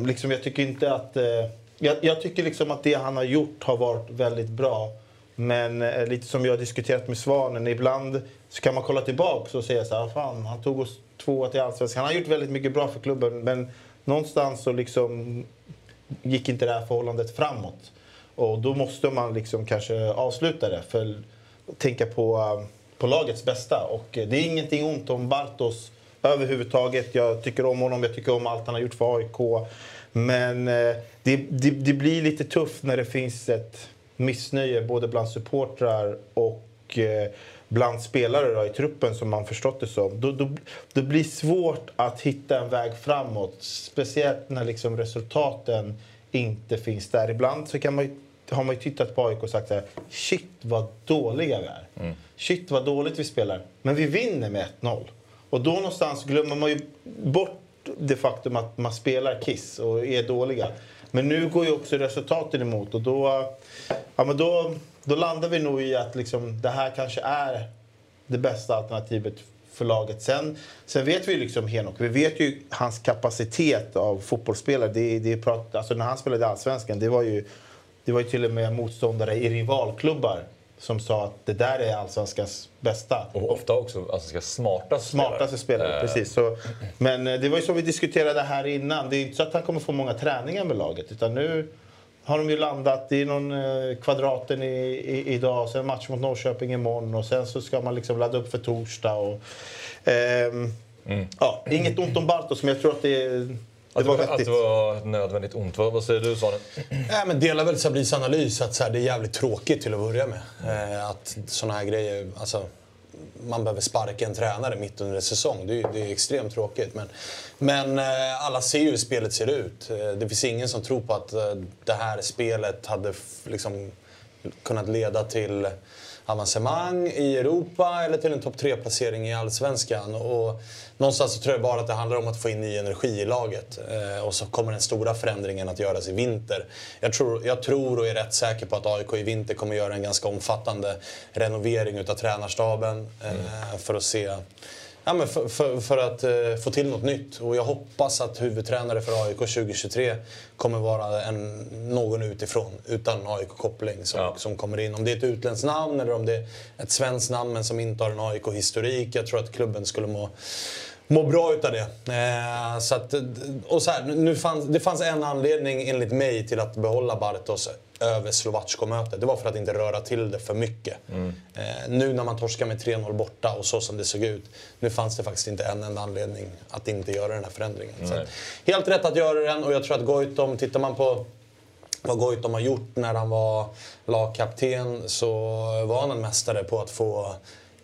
liksom, jag tycker inte att, eh, jag, jag tycker liksom att det han har gjort har varit väldigt bra. Men eh, lite som jag har diskuterat med Svanen, ibland så kan man kolla tillbaka och säga så här, ah, fan han tog oss tvåa till Allsvenskan. Han har gjort väldigt mycket bra för klubben men någonstans så liksom gick inte det här förhållandet framåt. Och då måste man liksom kanske avsluta det för tänka på, eh, på lagets bästa. Och eh, det är ingenting ont om Bartos överhuvudtaget. Jag tycker om honom, jag tycker om allt han har gjort för AIK. Men eh, det, det, det blir lite tufft när det finns ett missnöje både bland supportrar och eh, bland spelare då, i truppen som man förstått det som. Då, då, det blir svårt att hitta en väg framåt. Speciellt när liksom resultaten inte finns där. Ibland så kan man ju, har man ju tittat på AIK och sagt så här, shit vad dåliga vi är. Shit vad dåligt vi spelar. Men vi vinner med 1-0. Och då någonstans glömmer man ju bort det faktum att man spelar kiss och är dåliga. Men nu går ju också resultaten emot och då, ja, men då, då landar vi nog i att liksom, det här kanske är det bästa alternativet för laget. Sen, sen vet vi ju liksom Henok, vi vet ju hans kapacitet av fotbollsspelare. Det, det prat, alltså när han spelade i Allsvenskan, det var ju, det var ju till och med motståndare i rivalklubbar som sa att det där är Allsvenskans bästa. Och ofta också alltså, ska smartaste Smartaste spelare, Eh, precis. Så, men eh, det var ju som vi diskuterade här innan. Det är inte så att han kommer få många träningar med laget. Utan nu har de ju landat. Är någon eh, kvadraten i, i, idag. Sen match mot Norrköping imorgon. Och sen så ska man liksom ladda upp för torsdag. Och, ehm, ja, inget ont om Bartos, men jag tror att det, det Att var var, att vettigt. det var nödvändigt ont. Vad, säger du Svanen? Nej, men delar väl Sabris analys att så här, det är jävligt tråkigt till att börja med. Eh, att såna här grejer, alltså, man behöver sparka en tränare mitt under en säsong. Det är, det är extremt tråkigt. Men, men eh, alla ser ju hur spelet ser ut. Eh, Det finns ingen som tror på att eh, det här spelet hade liksom kunnat leda till avancemang i Europa eller till en topp 3-placering i Allsvenskan. Och någonstans så tror jag bara att det handlar om att få in ny energi i laget. Eh, och så kommer den stora förändringen att göras i vinter. Jag tror, jag tror och är rätt säker på att AIK i vinter kommer göra en ganska omfattande renovering utav tränarstaben eh, för att se Ja, men för, för, för att eh, få till något nytt. Och jag hoppas att huvudtränare för AIK 2023 kommer vara en, någon utifrån, utan AIK-koppling, som, Ja. som kommer in. Om det är ett utländskt namn eller om det är ett svenskt namn men som inte har en AIK-historik. Jag tror att klubben skulle må, må bra utav det. Eh, så att, och så här, nu fanns, det fanns en anledning enligt mig till att behålla Bartos över Slovacko-mötet. Det var för att inte röra till det för mycket. Eh, nu när man torskar med 3-0 borta och så som det såg ut. Nu fanns det faktiskt inte en enda anledning att inte göra den här förändringen. Att, helt rätt att göra den och jag tror att Goitom, tittar man på vad Goitom har gjort när han var lagkapten så var han en mästare på att få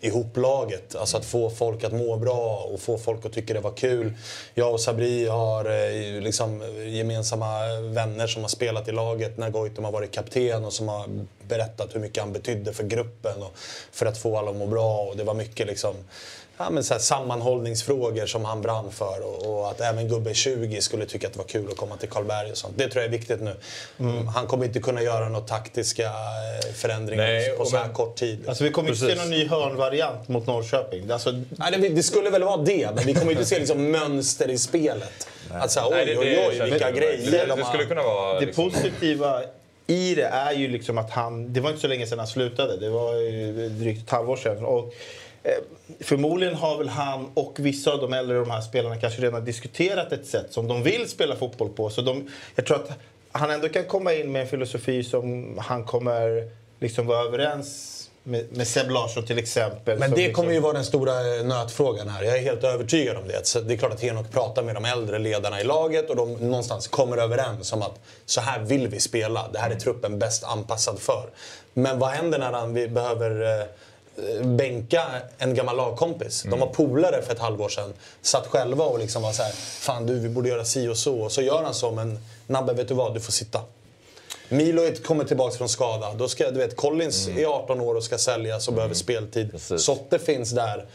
ihop laget. Alltså att få folk att må bra och få folk att tycka det var kul. Jag och Sabri har eh, liksom gemensamma vänner som har spelat i laget när Goitom har varit kapten och som har berättat hur mycket han betydde för gruppen och för att få alla att må bra. Och det var mycket liksom ja, men så här, sammanhållningsfrågor som han brann för och, och att även gubbe 20 skulle tycka att det var kul att komma till Karlberg och sånt. Det tror jag är viktigt nu. Mm. Han kommer inte kunna göra några taktiska eh, förändringar Nej, på så här men- kort tid. Alltså vi kommer inte se Precis. någon ny hörnvariant mot Norrköping. Alltså, Nej, det, det skulle väl vara det, men vi kommer inte se liksom mönster i spelet. Att säga, oj, Nej, det- oj, oj, känns vilka grejer Det, de det har- skulle kunna vara... det liksom- positiva i det är ju liksom att han... Det var inte så länge sedan han slutade. Det var ju drygt ett halvår sedan. Och, förmodligen har väl han och vissa av de äldre de här spelarna kanske redan diskuterat ett sätt som de vill spela fotboll på. Så de, jag tror att han ändå kan komma in med en filosofi som han kommer liksom vara överens med, med Seb Larsson till exempel. Men det liksom, kommer ju vara den stora eh, nötfrågan här. Jag är helt övertygad om det. Så det är klart att Henok pratar med de äldre ledarna i laget och de någonstans kommer överens om att så här vill vi spela. Det här är truppen bäst anpassad för. Men vad händer när han, vi behöver eh, bänka en gammal lagkompis? De var polare för ett halvår sedan. Satt själva och liksom var så här, fan du vi borde göra si och så. Och så gör han så, men Nabbe vet du vad, du får sitta. Milo kommer tillbaka från skada. Då ska, du vet, Collins är 18 år och ska säljas och behöver speltid. Precis. Sotte finns där.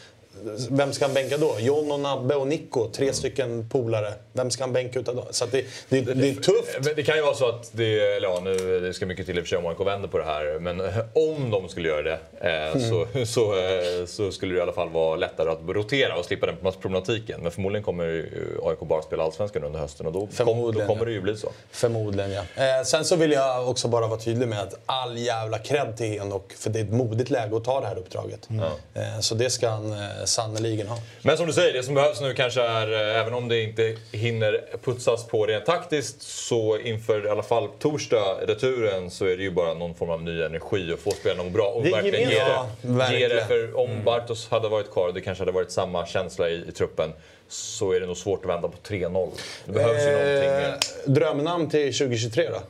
Vem ska han bänka då? John och Nabbe och Nico, tre stycken polare. Vem ska han bänka utav dem? Så det, det, det är tufft. Det kan ju vara så att det, eller ja, nu, det ska mycket till i och för sig om AIK vänder på det här. Men eh, om de skulle göra det eh, så, så, eh, så skulle det i alla fall vara lättare att rotera och slippa den problematiken. Men förmodligen kommer AIK bara spela Allsvenskan under hösten och då, kom, då kommer det ju bli så. Förmodligen ja. Eh, sen så vill jag också bara vara tydlig med att all jävla cred till Henok. För det är ett modigt läge att ta det här uppdraget. Eh, så det ska han eh, sannerligen ha. Men som du säger, det som behövs nu kanske är, eh, även om det inte hinner putsas på rent taktiskt, så inför i alla fall torsdag, returen, så är det ju bara någon form av ny energi och få spelarna att må bra. Och Det är verkligen ge det, ge det. För om Bartos hade varit kvar, det kanske hade varit samma känsla i, i truppen, så är det nog svårt att vända på 3-0. Det behövs ju någonting. Eh, eh, drömnamn till 2023 då?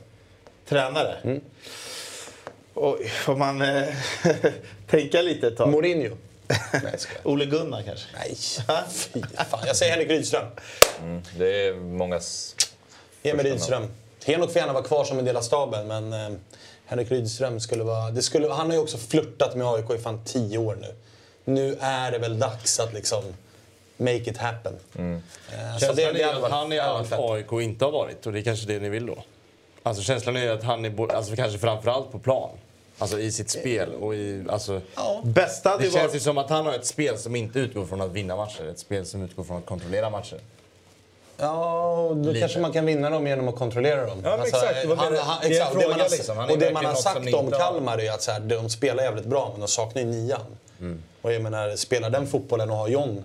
Tränare. Oj, får man eh, tänka lite ett tag? Mourinho? Nej. Ole Gunnar kanske? Nej, fy fan. Jag säger Henrik Rydström. Det är mig Första Rydström. Henok får gärna vara kvar som en del av staben, men eh, Henrik Rydström skulle vara... Det skulle, han har ju också flörtat med AIK i fan tio år nu. Nu är det väl dags att liksom make it happen. Mm. Eh, så Känslan det, är det varit- han är fett. AIK inte har varit och det är kanske det ni vill då. Alltså känslan är att han är alltså kanske framförallt på plan. Alltså i sitt spel och i, alltså, Bästa hade Det ju känns ju som att han har ett spel som inte utgår från att vinna matcher. Ett spel som utgår från att kontrollera matcher. Ja, då Lite. kanske man kan vinna dem genom att kontrollera dem. Ja, men exakt. Det han, det- han, det en exakt. och det man har, liksom. Han och det man har sagt om. Kalmar är att så här, de spelar jävligt bra, men de saknar ju nian. Mm. Och jag menar, spelar den fotbollen och har John,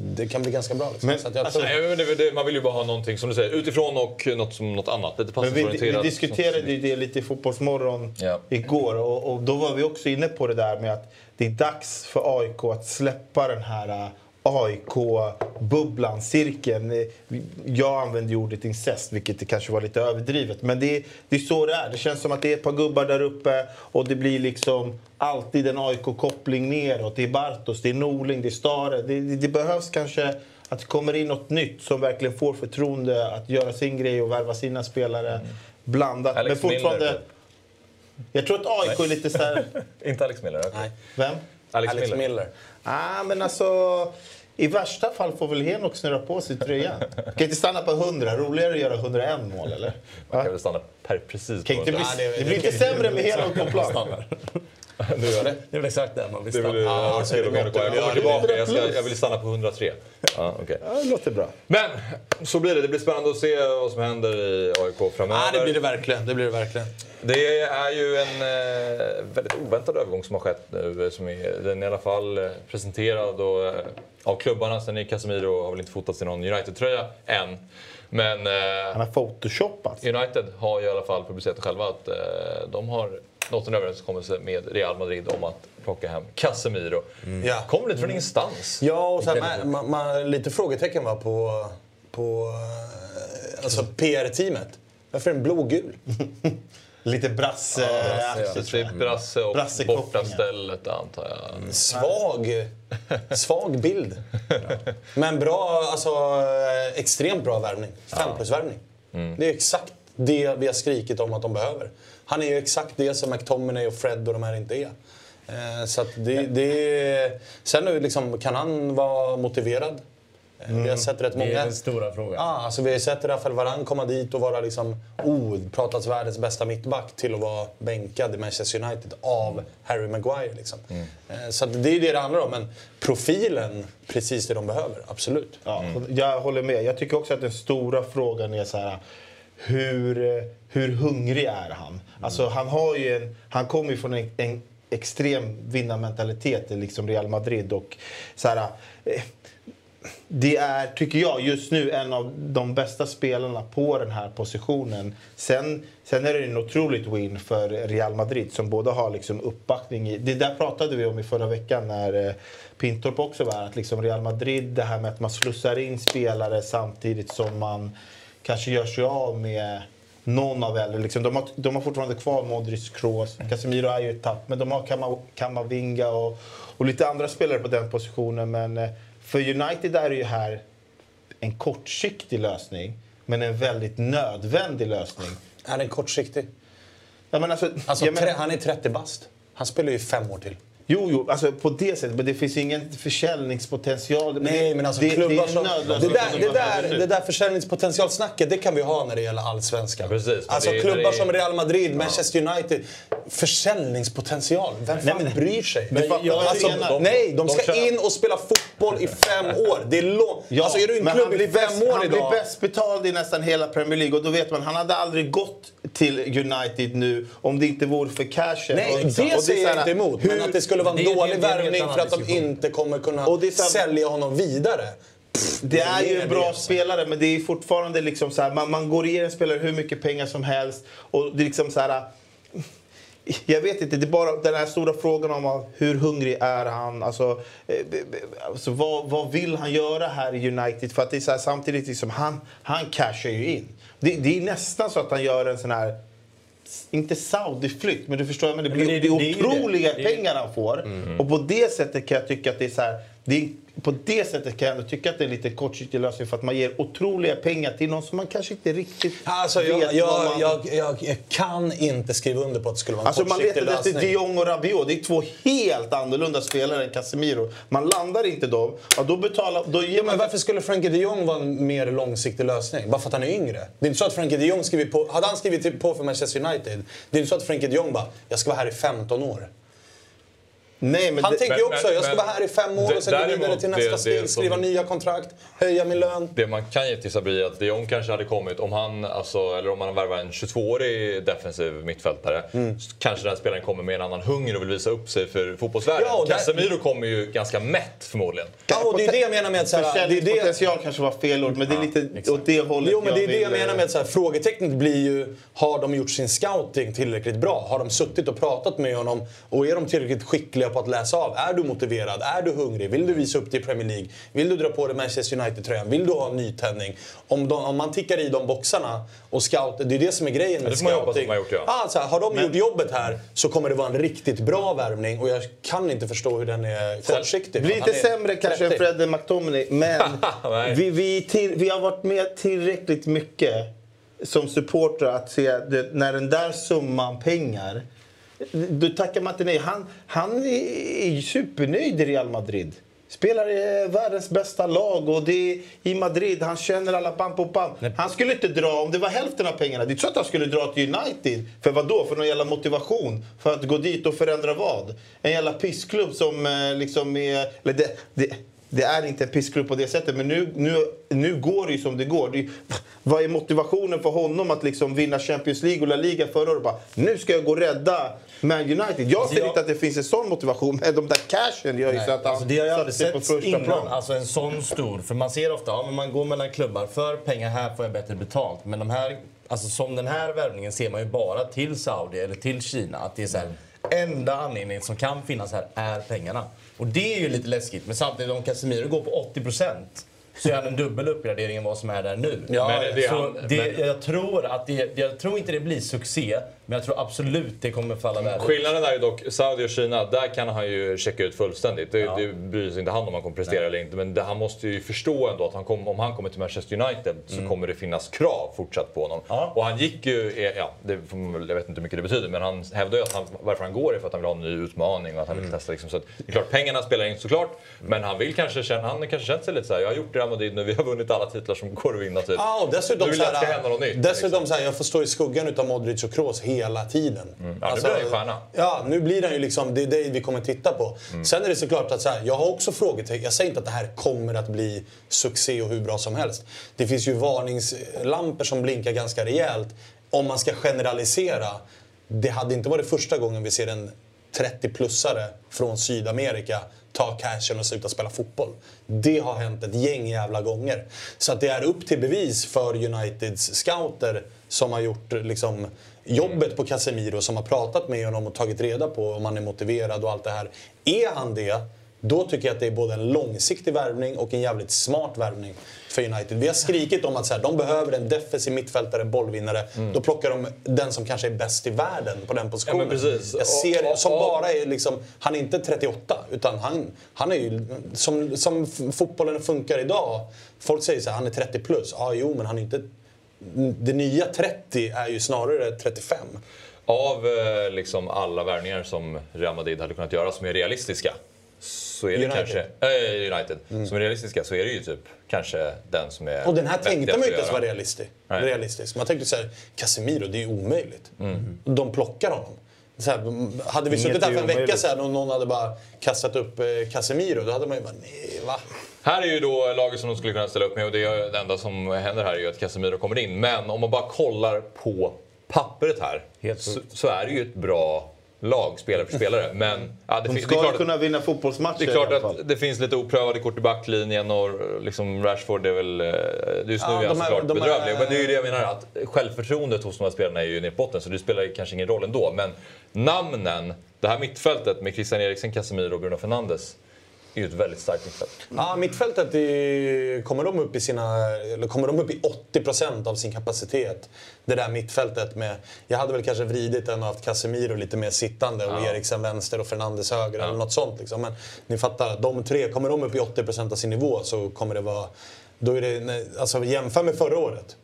det kan bli ganska bra. Liksom. Men, så att jag alltså, tror, det, det, man vill ju bara ha någonting, som du säger, utifrån och något som något annat. Lite Men vi, vi passningsorienterat. diskuterade ju det lite i Fotbollsmorgon Ja. igår och, och då var vi också inne på det där med att det är dags för AIK att släppa den här äh, AIK-bubblan, cirkeln. Jag använder ordet incest, vilket det kanske var lite överdrivet. Men det är, det är så det är. Det känns som att det är ett par gubbar där uppe och det blir liksom alltid en AIK-koppling neråt. Det är Bartos, det är Norling, det är Stare. Det, det, det behövs kanske att det kommer in något nytt som verkligen får förtroende att göra sin grej och värva sina spelare blandat. Alex men fortfarande... Miller, typ. Jag tror att AIK är lite så här... Inte Alex Miller? okej. Nej. Vem? Alex, Alex Miller. Miller. Ah, men alltså... I värsta fall får väl Henok snurra på sig tröjan. Kan inte stanna på 100. Roligare att göra 101 mål, eller? Man kan väl stanna per precis Kan på inte bli, Ja, det- blir inte sämre med Henok på plan. Nu är det. Det är väl exakt där man vill Det stanna. det jag gott. kommer Ja, det är tillbaka. Jag, ska, jag vill stanna på 103. Ja, okej. Ja, det låter bra. Men så blir det. Det blir spännande att se vad som händer i AIK framöver. Ja, det blir det verkligen. Det blir det verkligen. Det är ju en eh, väldigt oväntad övergång som har skett nu. Som är, den är i alla fall eh, presenterad och, eh, av klubbarna. Sen är Casemiro har väl inte fotats i någon United-tröja än. Men eh, Han har photoshopat. United har ju i alla fall publicerat själva att eh, de har nått en överenskommelse med Real Madrid om att plocka hem Casemiro. Ja. Kom lite från ingenstans. Ja, och sen, man, man, man, lite frågetecken va, på, på eh, alltså PR-teamet. Varför är den blågul? Lite brasse... Så det är Brasse och Brassekopplingar. bortastället antar jag. Svag, svag bild. Men bra, alltså extremt bra värvning. Fem plus värvning. Det är exakt det vi har skrikit om att de behöver. Han är ju exakt det som McTominay och Fred och de här inte är. Eh, Så det, det, sen nu liksom, kan han vara motiverad? Eh, Vi har sett rätt Det många... är den stora frågan. Ja, alltså vi har sett Rafael Varane komma dit och vara liksom, oh, pratats världens bästa mittback till att vara bänkad i Manchester United av Harry Maguire. Liksom. Eh, Så att det är det det handlar om. Men profilen, precis det de behöver. Absolut. Ja, Jag håller med. Jag tycker också att den stora frågan är så här... Hur, hur hungrig är han? Alltså, han, har ju en, han kommer ju från en, en extrem vinnarmentalitet i liksom Real Madrid. Och så här, eh, det är, tycker jag, just nu en av de bästa spelarna på den här positionen. Sen, sen är det en otroligt win för Real Madrid som båda har liksom uppbackning i... Det där pratade vi om i förra veckan när eh, Pintorp också var här, Att liksom Real Madrid, det här med att man slussar in spelare samtidigt som man kanske gör sig av med någon av äldre. Liksom, de, har, de har fortfarande kvar Modric, Kroos, Casemiro är ju ett tapp. Men de har Kamavinga och, och lite andra spelare på den positionen. Men eh, för United är det ju här en kortsiktig lösning. Men en väldigt nödvändig lösning. Är den kortsiktig? Ja, men alltså, Alltså, tre, han är 30 bast. Han spelar ju fem år till. Jo, jo, alltså på det sättet. Men det finns ingen försäljningspotential. Nej, det, men alltså det, klubbar det som... Det nödlösning där, det, de där, det där försäljningspotentialsnacket, det kan vi ha när det gäller allsvenskan. Precis, alltså det klubbar det är- som Real Madrid, Manchester United. Försäljningspotential, vem fan men- bryr sig? Men jag, vad jag alltså, nej, de de ska kör- in och spela fotboll i fem år. Det är långt. Ja, alltså är du en klubb han i blir fem bäst, år Han idag... blir bäst betald i nästan hela Premier League och då vet man han hade aldrig gått till United nu om det inte vore för cashen. Nej, Och- det och säger så jag inte emot. hur- Men att det skulle vara en det är- dålig värvning för att de inte kommer kunna Och det är så här- sälja honom vidare. Det är ju en bra spelare men det är fortfarande liksom så här, man, man går i en spelare hur mycket pengar som helst och det är liksom så här jag vet inte, det är bara den här stora frågan om hur hungrig är han? Alltså, eh, alltså vad, vad vill han göra här i United? För att det är så här, samtidigt liksom, han, han cashar ju in. Det, det är nästan så att han gör en sån här inte Saudi-flykt, men du förstår, men det blir Men det- det, det otroliga det. Pengar han får. Och på det sättet kan jag tycka att det är så här, det är, på det sättet kan jag ändå tycka att det är lite kortsiktig lösning för att man ger otroliga pengar till någon som man kanske inte riktigt Alltså, vet jag, jag, man... jag, jag, jag kan inte skriva under på att det skulle vara en Alltså man kortsiktig letar efter lösning. de Jong och Rabiot. Det är två helt annorlunda spelare än Casemiro. Man landar inte dem. Ja, då betalar... Då ger man... men varför skulle Frankie de Jong vara en mer långsiktig lösning? Bara för att han är yngre. Det är inte så att Frankie de Jong skrivit på... Hade han skrivit på för Manchester United, det är inte så att Frankie de Jong bara “jag ska vara här i 15 år”. Nej, men Han det... tänker ju också men- “jag ska men- vara här i fem år och sen gå vidare till nästa det steg, som- skriva nya kontrakt, höja min lön”. Det man kan ge till Sabri är att de Jong kanske hade kommit om han, alltså, eller om man värvar en 22-årig defensiv mittfältare. Så kanske den spelaren kommer med en annan hunger och vill visa upp sig för fotbollsvärlden. Ja, Casemiro kommer ju ganska mätt förmodligen. Ja, och det är det jag menar med att... Försäljningspotential kanske var fel ord, men det är lite åt det hållet Jo, men det är det jag menar med att så här, frågetecknet blir ju, har de gjort sin scouting tillräckligt bra? Har de suttit och pratat med honom? Och är de tillräckligt skickliga på att läsa av. Är du motiverad? Är du hungrig? Vill du visa upp dig i Premier League? Vill du dra på dig Manchester United-tröjan? Vill du ha en nytändning? Om, de, om man tickar i de boxarna och scout, det är det som är grejen med hoppas scouting. har gjort, ja. Ah, så här, har de gjort jobbet här så kommer det vara en riktigt bra värvning och jag kan inte förstå hur den är kortsiktig. Blir lite sämre kanske än 30. Fredde McTominay, men vi, vi, till, vi har varit med tillräckligt mycket som supportrar att se det, när den där summan pengar då tackar man inte nej. Han, han är supernöjd i Real Madrid. Spelar i världens bästa lag och det är i Madrid. Han känner alla bam på bam. Han skulle inte dra, om det var hälften av pengarna, det är inte så att han skulle dra till United. För vad då? För någon jävla motivation? För att gå dit och förändra vad? En jävla pissklubb som eh, liksom är... Eller det, det, det är inte en pissklubb på det sättet, men nu, nu, nu går det ju som det går. Det vad är motivationen för honom att liksom vinna Champions League och La Liga förra året? Bara, nu ska jag gå och rädda Man United. Jag ser jag- inte att det finns en sån motivation, men de där cashen gör ju så att han Alltså det har jag aldrig sett innan. plan. Alltså en sån stor. För man ser ofta, ja men man går mellan klubbar. För pengar här får jag bättre betalt. Men de här, alltså som den här värvningen ser man ju bara till Saudi eller till Kina. Att det är så här, enda anledningen som kan finnas här är pengarna. Och det är ju lite läskigt. Men samtidigt om Casemiro går på 80% så är han en dubbel uppgradering än vad som är där nu. Ja, Men det så det, men- jag, tror att det, jag tror inte det blir succé, men jag tror absolut det kommer falla väl. Skillnaden är ju dock, Saudi och Kina, där kan han ju checka ut fullständigt. Det, det bryr sig inte han om han kommer prestera eller inte. Men det, han måste ju förstå ändå att han kom, om han kommer till Manchester United så kommer det finnas krav fortsatt på honom. Ja. Och han gick ju, ja, det, jag vet inte hur mycket det betyder, men han hävdar ju att han, varför han går är för att han vill ha en ny utmaning och att han vill testa. Liksom. Så att, det är klart, pengarna spelar in såklart, men han vill kanske känna, han kanske känt sig lite så här, jag har gjort det i Real Madrid nu, vi har vunnit alla titlar som går att vinna typ. Ja, och dessutom nu vill så jag att det ska hända något nytt. Dessutom liksom. så här, jag får stå i skuggan utav Modric och Kroos hela tiden. Ja, nu blir han ju stjärna. Ja, nu blir han ju liksom, det är det vi kommer titta på. Mm. Sen är det såklart att så här, jag har också frågetecken. Jag säger inte att det här kommer att bli succé och hur bra som helst. Det finns ju varningslampor som blinkar ganska rejält. Om man ska generalisera. Det hade inte varit första gången vi ser en 30-plussare från Sydamerika ta cashen och sluta spela fotboll. Det har hänt ett gäng jävla gånger. Så att det är upp till bevis för Uniteds scouter som har gjort liksom, jobbet på Casemiro, som har pratat med honom och tagit reda på om han är motiverad och allt det här. Är han det, då tycker jag att det är både en långsiktig värvning och en jävligt smart värvning för United. Vi har skrikit om att så här, de behöver en defensiv mittfältare, bollvinnare. Då plockar de den som kanske är bäst i världen på den positionen. Ja. Jag ser, Och- och- som bara är liksom, han är inte 38, utan han, han är ju, som, som fotbollen funkar idag. Folk säger så här, han är 30 plus. Ja, jo, men han är inte... Det nya 30 är ju snarare 35. Av eh, liksom alla värvningar som Real Madrid hade kunnat göra som är realistiska så är det United. kanske... Äh, United. Som är realistiska så är det ju typ kanske den som är Och den här tänkte man ju inte ens vara realistisk. Nej. realistisk. Man tänkte så här, Casemiro, det är ju omöjligt. Mm. De plockar honom. Så här, hade vi Inget suttit här är för en vecka sedan och någon hade bara kastat upp eh, Casemiro, då hade man ju bara, nej va? Här är ju då laget som de skulle kunna ställa upp med och det, är, det enda som händer här är ju att Casemiro kommer in. Men om man bara kollar på pappret här så, så är det ju ett bra lag, spelare för spelare. Men ja, det, De fin- det ska klart kunna vinna fotbollsmatcher Det är klart att det finns lite oprövade kort i backlinjen och liksom Rashford är väl... eh, Just nu Ja, är han såklart de är- bedrövlig. Men det är ju det jag menar att självförtroendet hos de här spelarna är ju nere på botten så det spelar kanske ingen roll ändå. Men namnen, det här mittfältet med Christian Eriksen, Casemiro och Bruno Fernandes är ju ett väldigt starkt mittfält. Ja, mittfältet är, kommer, de upp i sina, eller kommer de upp i 80% av sin kapacitet. Det där mittfältet med... Jag hade väl kanske vridit den och haft Casemiro lite mer sittande och Eriksen vänster och Fernandes höger eller något sånt. Liksom. Men ni fattar, de tre, kommer de upp i 80% av sin nivå så kommer det vara... Då är det, alltså jämför med förra året.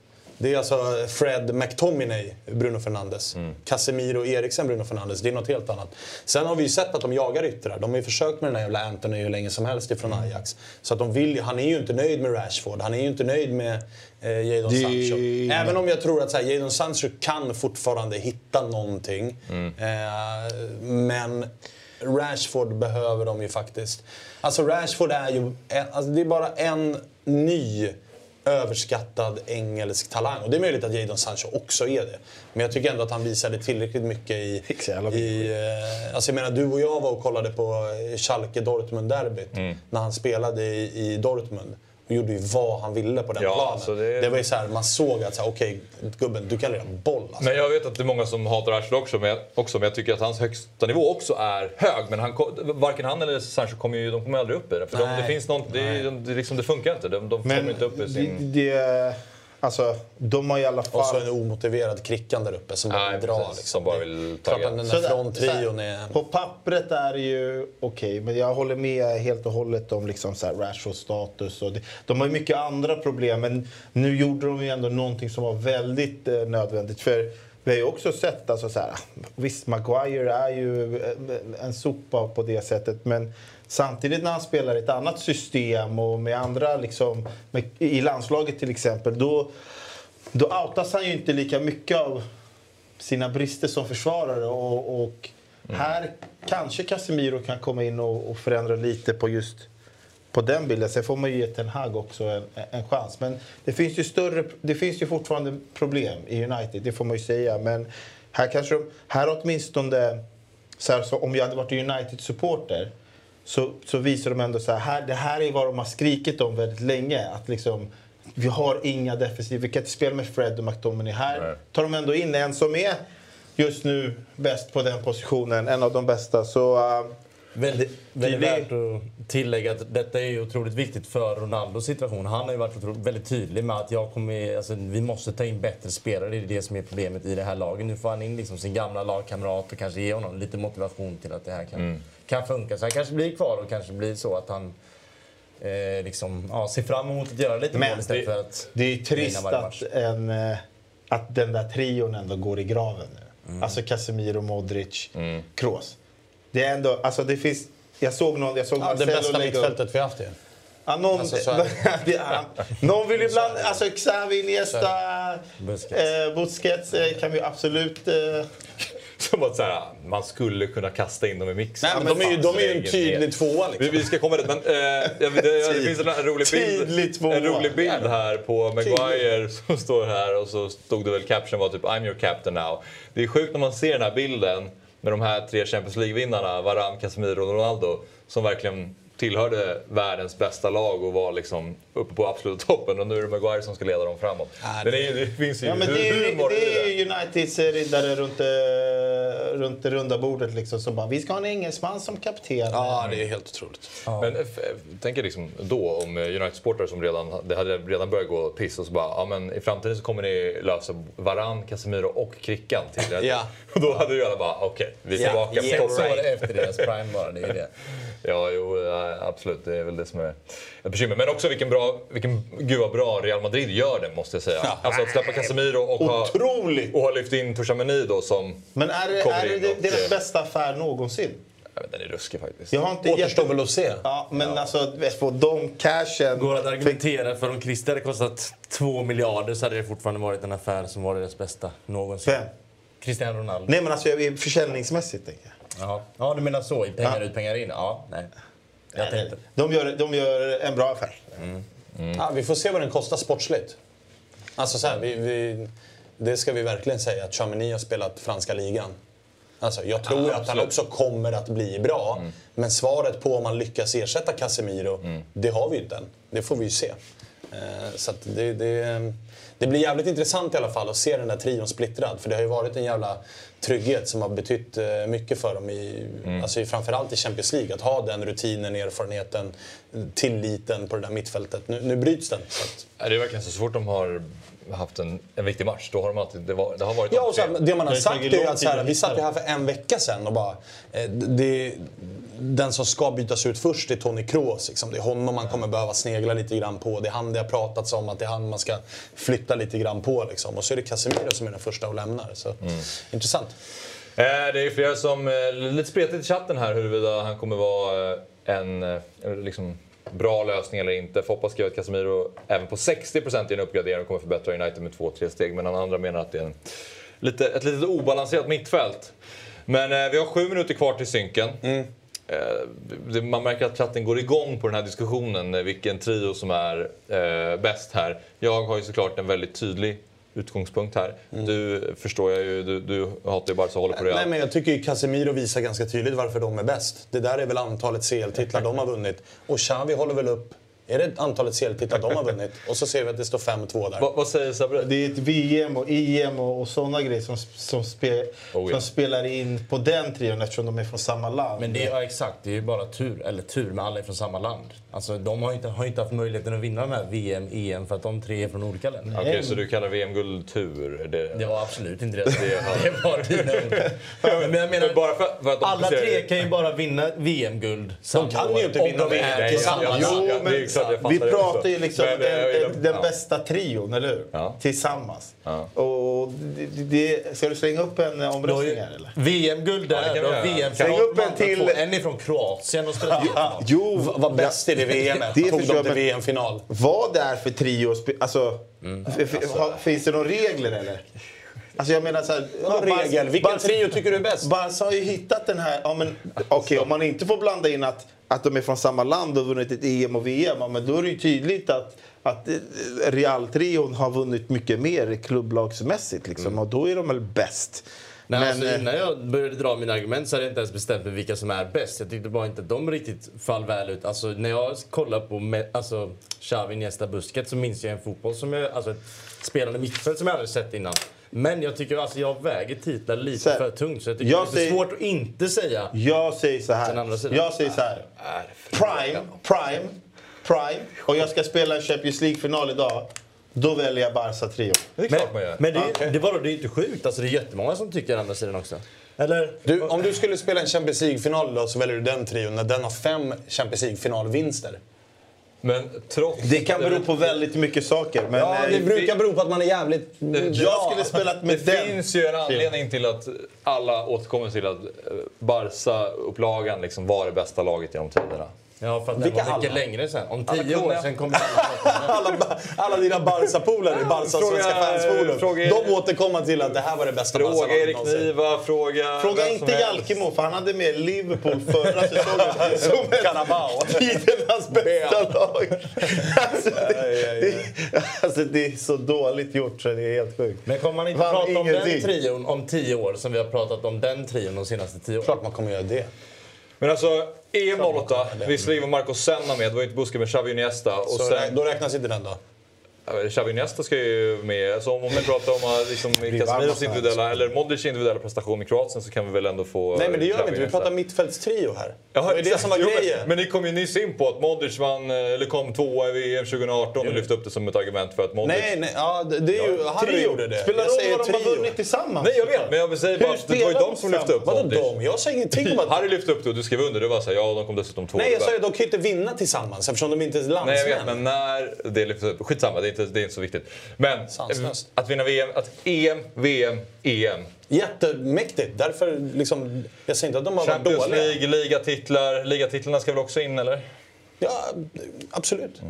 Det är alltså Fred McTominay, Bruno Fernandes. Casemiro Eriksen, Bruno Fernandes. Det är något helt annat. Sen har vi ju sett att de jagar yttrar. De har ju försökt med den här jävla Anthony hur länge som helst ifrån Ajax. Så att de vill, han är ju inte nöjd med Rashford. Han är ju inte nöjd med eh, Jadon Det- Sancho. Även om jag tror att så här, Jadon Sancho kan fortfarande hitta någonting. Eh, men Rashford behöver de ju faktiskt. Alltså Rashford är ju... en- Alltså det är bara en ny överskattad engelsk talang. Och det är möjligt att Jadon Sancho också är det. Men jag tycker ändå att han visade tillräckligt mycket i... I eh, alltså jag menar, du och jag var och kollade på eh, Schalke-Dortmund-derbyt. När han spelade i, i Dortmund. Gjorde ju vad han ville på den Ja, planen. alltså det... det- var ju så här, man såg att så här, okej gubben, du kan lira boll alltså. Men jag vet att det är många som hatar Ashley också, men, också, men jag tycker att hans högsta nivå också är hög. Men han, varken han eller Sancho kommer ju, de kommer aldrig upp i det. För de, det, finns någon, det, det, liksom, det funkar inte. De, de kommer inte upp i sin... det, det, alltså, de har i alla Och så fall... en omotiverad krickan där uppe som bara Nej, drar. precis, Liksom. som bara vill Klart tagga. att den där fronttrion är... På pappret är det ju okej, men jag håller med helt och hållet om liksom så här Rashford-status. Och det, de har ju mycket andra problem, men nu gjorde de ju ändå någonting som var väldigt eh, nödvändigt. För vi har ju också sett, alltså så här, visst Maguire är ju en, en sopa på det sättet, men samtidigt när han spelar i ett annat system och med andra, liksom, med, i landslaget till exempel, då, då outas han ju inte lika mycket av sina brister som försvarare. Och, och här kanske Casemiro kan komma in och, och förändra lite på just på den bilden. Sen får man ju ge Ten Hag också en, en chans. Men det finns, ju större, det finns ju fortfarande problem i United, det får man ju säga. Men här kanske de, här åtminstone, så här, så om jag hade varit United-supporter så, så visar de ändå så här, här, det här är vad de har skrikit om väldigt länge. Att liksom, vi har inga defensiva, vi kan inte spela med Fred och McTominay. Här Nej. tar de ändå in en som är just nu bäst på den positionen, en av de bästa. Så uh, Väldigt, väldigt värt att tillägga att detta är otroligt viktigt för Ronaldos situation. Han har ju varit otroligt, väldigt tydlig med att jag kommer, alltså, vi måste ta in bättre spelare. Det är det som är problemet i det här laget. Nu får han in liksom sin gamla lagkamrat och kanske ge honom lite motivation till att det här kan, kan funka. Så han kanske blir kvar och kanske blir så att han eh, liksom, ja, ser fram emot att göra lite Men mål istället det- för att Det är trist att, en, eh, att den där trion ändå går i graven nu. Mm. Alltså Casemiro, Modric, Kroos. Det är ändå, alltså det finns, jag såg någon, jag såg Ja, det Marcelo bästa lägga upp- mittfältet vi haft ju. Ja, någon, Alltså, det, någon vill ju ibland, alltså Xavi, Iniesta, Busquets. eh, Busquets eh, kan vi absolut... Eh, Som att så här, man skulle kunna kasta in dem i mixen. Nej, men de är ju, de är ju en tydlig tvåa Vi, liksom. vi ska komma dit, men eh, det, det finns en rolig bild, en rolig bild här på Maguire som står här och så stod det väl caption var typ I'm your captain now. Det är sjukt när man ser den här bilden med de här tre Champions League-vinnarna, Varane, Casemiro och Ronaldo, som verkligen tillhörde världens bästa lag och var liksom uppe på absoluta toppen och nu är det Maguire som ska leda dem framåt. Ja, Men det, är, det finns ju ja, men det är, det är Uniteds eh, riddare runt, eh, runt det runda bordet liksom, som bara, vi ska ha en engelsman som kapten. Ja, det är helt otroligt. Men eh, f- tänk er liksom då om eh, United-sportare som redan, det hade redan börjat gå piss och så bara, ja men i framtiden så kommer ni lösa Varan, Casemiro och Krickan till det. Ja. Och då hade ju alla bara, okej, vi är Ja, tillbaka yeah, på Sex toppen. år efter deras prime bara, det är det. Ja, jo, absolut. Det är väl det som är ett bekymmer. Men också vilken bra, vilken, gud vad bra Real Madrid gör det, måste jag säga. Ja. Alltså att släppa Casemiro och ha, Otroligt! och ha lyft in Tchouameni då som Men är det, är det och, deras bästa affär någonsin? ja, Den är ruskig faktiskt. Jag har inte Återstår jätte- väl att se. Ja, men alltså få de cashen... Går att argumentera för om Christer hade kostat 2 miljarder så hade det fortfarande varit en affär som var deras bästa någonsin. Vem? Cristiano Ronaldo. Nej men alltså jag- försäljningsmässigt tänker jag. Ja. ja, du menar så? I pengar Ja. ut, pengar in? Ja, nej. Jag tänkte. De gör, de gör en bra affär. Ja, vi får se vad den kostar sportsligt. Alltså så här, vi, vi, det ska vi verkligen säga att Chamini har spelat franska ligan. Alltså, jag tror Ja, att han också kommer att bli bra. Men svaret på om man lyckas ersätta Casemiro, det har vi ju inte än. Det får vi ju se. Eh, så det, det, det blir jävligt intressant i alla fall att se den där trion splittrad. För det har ju varit en jävla trygghet som har betytt eh, mycket för dem, i, alltså i, framförallt i Champions League. Att ha den rutinen, erfarenheten, tilliten på det där mittfältet. Nu, nu bryts den. Att, Det är verkligen så, fort de har haft en, en viktig match, då har de alltid, det, var, det har varit Ja, och här, det man har Det sagt är ju att så här, vi satt ju här för en vecka sedan och bara... Eh, det, den som ska bytas ut först är Toni Kroos. Liksom. Det är honom man kommer behöva snegla lite grann på. Det är han det har pratats om att det är han man ska flytta lite grann på. Liksom. Och så är det Casemiro som är den första och lämnar. Så, Intressant. Eh, Det är flera som, eh, lite spretigt i chatten här huruvida han kommer vara en liksom, bra lösning eller inte. Foppa skrev att Casemiro även på 60% i en uppgradering och kommer förbättra United med 2-3 steg. Men andra menar att det är en, lite, ett lite obalanserat mittfält. Men eh, vi har sju minuter kvar till synken. Eh, det- Man märker att chatten går igång på den här diskussionen, eh, vilken trio som är eh, bäst här. Jag har ju såklart en väldigt tydlig utgångspunkt här. Du förstår jag ju, du, du hatar ju bara så håller på Real. Nej, men jag tycker ju Casemiro visar ganska tydligt varför de är bäst. Det där är väl antalet CL-titlar de har vunnit. Och Xavi håller väl upp Är det antalet serietitlar de har vunnit? Och så ser vi att det står 5-2 där. Vad, vad säger Sabri? Det är ett VM och EM och, och sådana grejer som, som, spe, Oh, ja. som spelar in på den trion eftersom de är från samma land. Men det är ja, exakt, det är ju bara tur, eller tur, med alla är från samma land. Alltså de har ju inte, har inte haft möjligheten att vinna de här VM, EM för att de tre är från olika länder. Okej, så du kallar VM-guld tur? Det, Det var absolut inte det. Det var dina ord. Men jag menar, Men bara för, för att de alla tre kan ju bara vinna VM-guld samma kan ju inte vinna de VM är tillsammans. Jo, det är men klart vi pratar ju liksom Men, den, eh, den, den ja. bästa trion, eller hur? Ja. Tillsammans. Ja. Och det, det, ska du slänga upp en omröstning här eller? VM-guld Ja, det där, kan vi och göra. VM Släng upp en till- En är från Kroatien och spelar ja. Jo, V- var bäst i det Det Tog förstår de jag, till VM-final. Vad det är för trio? Alltså, f- ha- finns det några regler eller? Alltså jag menar så här, Barca- regel? Vilken Barca- trio tycker du är bäst? Barca har ju hittat den här... Ja, men, Okej, om man inte får blanda in att, att de är från samma land och vunnit ett EM och VM, ja, men då är det ju tydligt att, att eh, Real-trion har vunnit mycket mer klubblagsmässigt. Liksom, och då är de väl bäst. Nej, men, alltså, eh, innan jag började dra mina argument så hade jag inte ens bestämt mig vilka som är bäst. Jag tyckte bara inte de riktigt fall väl ut. Alltså, när jag kollar på Me- alltså, Xavi, Iniesta, Busquets så minns jag en fotboll som jag, alltså ett spelande mittfält som jag aldrig sett innan. Men jag tycker alltså jag väger titlar lite Så för tungt så jag tycker jag det är säger- svårt att inte säga. jag säger så här. sidan. Jag säger så här. Prime, prime, prime. Och jag ska spela en Champions League-final idag. Då väljer jag Barca-trion. Det är Men, klart man gör. men det, det, var, det är inte sjukt. Alltså, det är jättemånga som tycker andra sidan också. Eller? Du, om du skulle spela en Champions League-final idag så väljer du den trion när den har fem Champions League-finalvinster. Men trots... Det kan bero på väldigt mycket saker. Men, Ja, eh, det brukar bero på att man är jävligt jag skulle spelat med Det den. finns ju en anledning till att alla återkommer till att eh, Barca-upplagan liksom var det bästa laget genom tiderna. Ja, för att det Vilka var mycket alla? längre sen. Om Alla tio år kunde- sen kommer alla alla, alla dina Barca-polare i Barca Fråga- Svenska fansforum. fråga- De återkommer till att det här var det bästa Fråga Barca-laget Erik. Niva, fråga... Fråga inte. Jalkemo, för han hade med Liverpool förra säsongen som Carabao. tidernas bästa lag. Alltså det, alltså det är så dåligt gjort så det är helt sjukt. Men kommer man inte Vann prata om den ingenting. trion om tio år som vi har pratat om den trion de senaste tio åren? Klart man kommer göra det. Men alltså, EM 08, visserligen var Marcos Senna med, det var ju inte Busquets med Xavi Iniesta. Och Så sen, då räknas inte den då? Ja, Xavi Iniesta ska ju med. Så om vi pratar om uh, liksom, Casemiros individuella, eller Modric individuella prestation i Kroatien så kan vi väl ändå få... Nej, men det gör Xavi vi inte. Vi pratar mittfältstrio här. Jaha, det är det exakt. som var Jo, men- grejen. Men ni kom ju nyss in på att Modric vann, eh, eller kom tvåa i VM 2018 och lyfte upp det som ett argument för att Modric... Nej, nej, ja, det det är ju Harry gjorde det. Spelar roll vad de har trio. vunnit tillsammans. Nej, jag vet, men jag vill säga bara att det var ju de som lyfte upp Vadå Modric. de? Jag säger ingenting om att... Harry lyfte upp det och du skrev under. Du var såhär, ja de kom dessutom två. Nej, jag sa ju att de kan ju inte vinna tillsammans eftersom de inte är landsmän. Nej jag vet, men när det lyftes upp. Skitsamma, det inte, det är inte så viktigt. Men Sanslöst. eh, att vinna VM, att EM, VM, EM. Jättemäktigt. Därför liksom... Jag säger inte att de har varit Champions dåliga. League, ligatitlar. Ligatitlarna ska väl också in eller? Ja, absolut.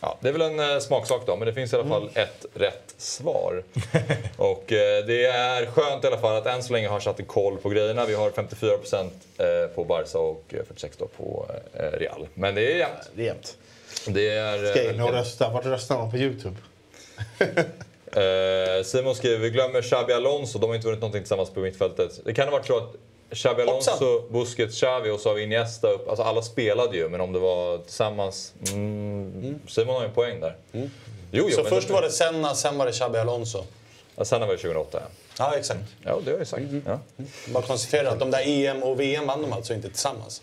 Ja, det är väl en eh, smaksak då, men det finns i alla fall ett rätt svar. och eh, det är skönt i alla fall att än så länge har satt koll på grejerna. Vi har 54% eh, på Barca och eh, 46% då på eh, Real. Men det är jämnt. Det är jämnt. Det är... eh, Ska in och väldigt- rösta. Vart röstar man på Youtube? Eh, Simon skriver, vi glömmer Xabi Alonso. De har inte vunnit någonting tillsammans på mittfältet. Det kan ha varit så att Xabi Alonso, Hoppsan. Busquets, Xavi och så har vi Iniesta upp. Alltså alla spelade ju, men om det var tillsammans... Mm, Simon har ju en poäng där. Jo, jo, Så men först var det Senna, sen var det Xabi Alonso. Ja, sen var det 2008, ja. Ja, exakt. Ja, det har jag sagt. Ja. Bara konstatera att de där EM och VM vann de alltså inte tillsammans.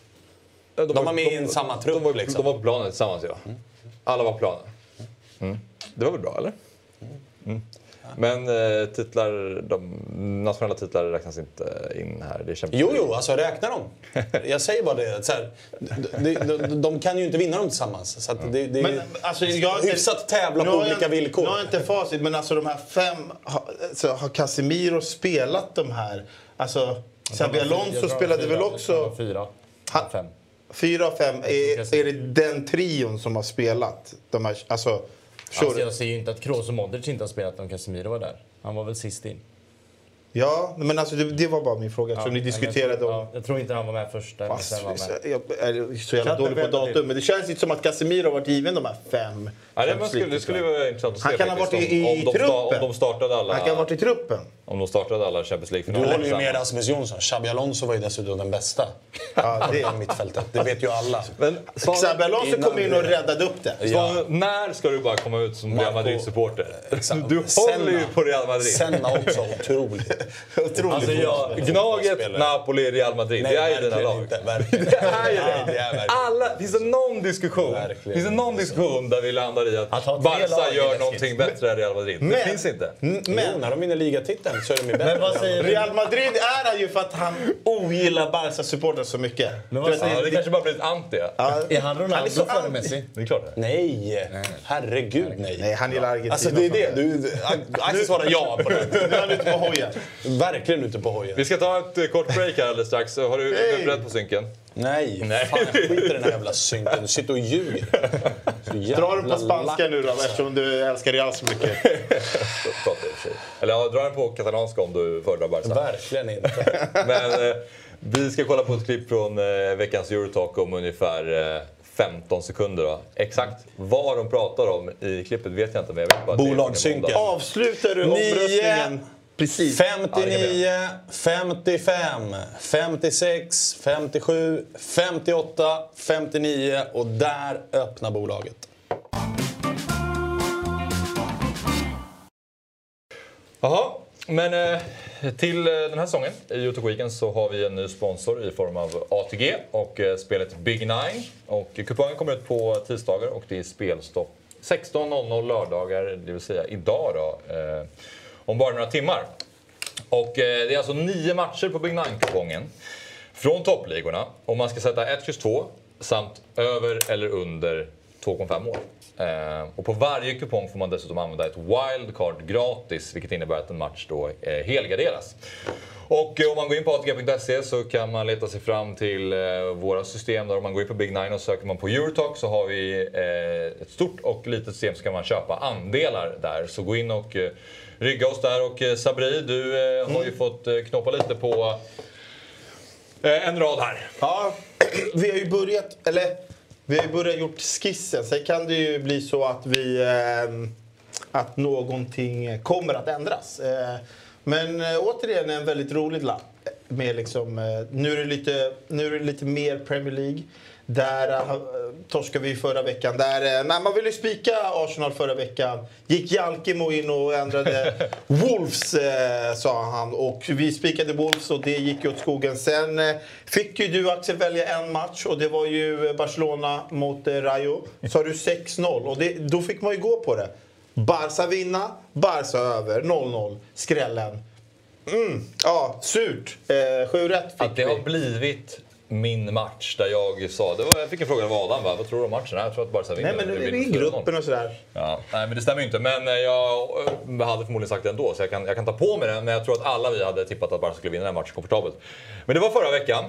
De, De var med i en samma trupp, De var, liksom. de var på planen tillsammans, ja. Alla var på planen. Mm. Det var väl bra, eller? Mm. Men eh, titlar, de nationella titlar räknas inte in här. Det Jo, jo, alltså räkna dem. Jag säger bara det. att Så här, de, de, de, de kan ju inte vinna dem tillsammans. Så att det, det är Men, alltså, jag har inte- hyfsat tävla på jag olika inte- villkor. Nu har jag inte facit, men alltså de här fem... Har, alltså, har Casemiro spelat de här? Alltså, Xabi Alonso spelade väl också... Fyra. Fem. Fyra av fem. Är, är det den trion som har spelat? De här, alltså, Alltså, jag ser ju inte att Kroos och Modric inte har spelat om Casemiro var där. Han var väl sist in. Ja, men alltså, det, det var bara min fråga eftersom ni jag diskuterade tror, om... ja, jag tror inte han var med första. men Fast, sen var med. jag är så jävla dålig på datum, till. men det känns inte som att Casemiro har varit given de här fem. Ja, det, skulle, det skulle vara intressant att se Han kan ha varit i- om, i om, de sta, truppen. om de startade alla. Han kan ha varit i truppen. Om de startade alla Champions Du League-finaler håller ju med tillsammans. Rasmus Jonsson. Xabi Alonso var ju dessutom den bästa. Ja, det på mittfältet. Det vet ju alla. Men Xabi Alonso kom in och räddade upp det. Svan, när ska du bara komma ut som Real Madrid-supporter? Du håller ju på Real Madrid. Senna också, otroligt. Otroligt. Alltså, jag, Gnaget, Napoli, Real Madrid. Nej, det är ju dina lag. inte. Verkligen. Det är ju det det. är. Alla, finns det någon diskussion? Verkligen. Finns det någon diskussion där vi landar i att, Att Barca gör någonting bättre än Real Madrid? det Men- finns inte. Mm, Men när de vinner ligatiteln så är de ju bättre. Men vad säger Real Madrid är han ju för att han ogillar Barca-supportrar så mycket. Men vad säger Ja, det kanske bara blir ett anti. Ja. Ja, Är han Ronaldo före. Messi? Det är klart det. Nej! Herregud, nej. Nej, han gillar Argentina. Alltså det är det. Du, Axel svarar ja på den. Nu är han ute på hojen. Verkligen ute på hojen. Vi ska ta ett eh, kort break här alldeles strax. Har du, är du beredd på synken? Nej, Nej. fan skit i den här jävla synken. Du sitter och ljuger. Dra den på spanska nu då, eftersom du älskar Real så mycket. Eller ja, dra den på katalanska om du föredrar Barca. Verkligen inte. Men eh, vi ska kolla på ett klipp från eh, veckans Eurotalk om ungefär eh, 15 sekunder. Då. Exakt vad de pratar om i klippet vet jag inte, men jag vet bara Bolagssynken. Avslutar du Nio. Precis? 59, 55, 56, 57, 58, 59 och där öppnar bolaget. Jaha, men eh, till eh, den här säsongen i Youtube Weekend så har vi en ny sponsor i form av ATG och eh, spelet Big Nine. Och kupongen kommer ut på tisdagar och det är spelstopp 16.00 lördagar, det vill säga idag då, om bara några timmar. Och eh, det är alltså nio matcher på Big Nine-kupongen från toppligorna och man ska sätta 1, kryss 2 samt över eller under 2,5 mål. Eh, och på varje kupong får man dessutom använda ett wildcard gratis vilket innebär att en match då eh, helgarderas. Och om man går in på atg.se så kan man leta sig fram till våra system. Där om man går in på Big Nine och söker man på Eurotalk så har vi ett stort och litet system så kan man köpa andelar där. Så gå in och rygga oss där. Och eh, Sabri, du eh, har ju fått eh, knoppa lite på en rad här. Ja, vi har ju börjat, eller vi har ju börjat gjort skissen. Sen kan det ju bli så att vi, att någonting kommer att ändras. Men återigen en väldigt rolig lapp. Med liksom, nu, är det lite, nu är det lite mer Premier League. Där uh, torskade vi förra veckan. Där, uh, nej, man ville spika Arsenal förra veckan. Gick Jalkemo in och ändrade Wolves, uh, sa han. Och vi spikade Wolves och det gick åt skogen. Sen uh, fick ju du Axel välja en match och det var ju Barcelona mot Rayo. Sa du 6-0 och det, då fick man ju gå på det. Barca vinna, Barca över, 0-0. Skrällen. Mm, ja, surt. Eh, sju rätt fick Att det har vi. blivit min match där jag sa... Det var, jag fick en fråga av Adam, va? vad tror du om matchen? Jag tror att Barca vinner. Nej men det är i 4-0. gruppen och sådär. Ja, nej, men det stämmer ju inte. Men eh, jag eh, hade förmodligen sagt det ändå, så jag kan, jag kan ta på mig det. Men jag tror att alla vi hade tippat att Barca skulle vinna den här matchen komfortabelt. Men det var förra veckan.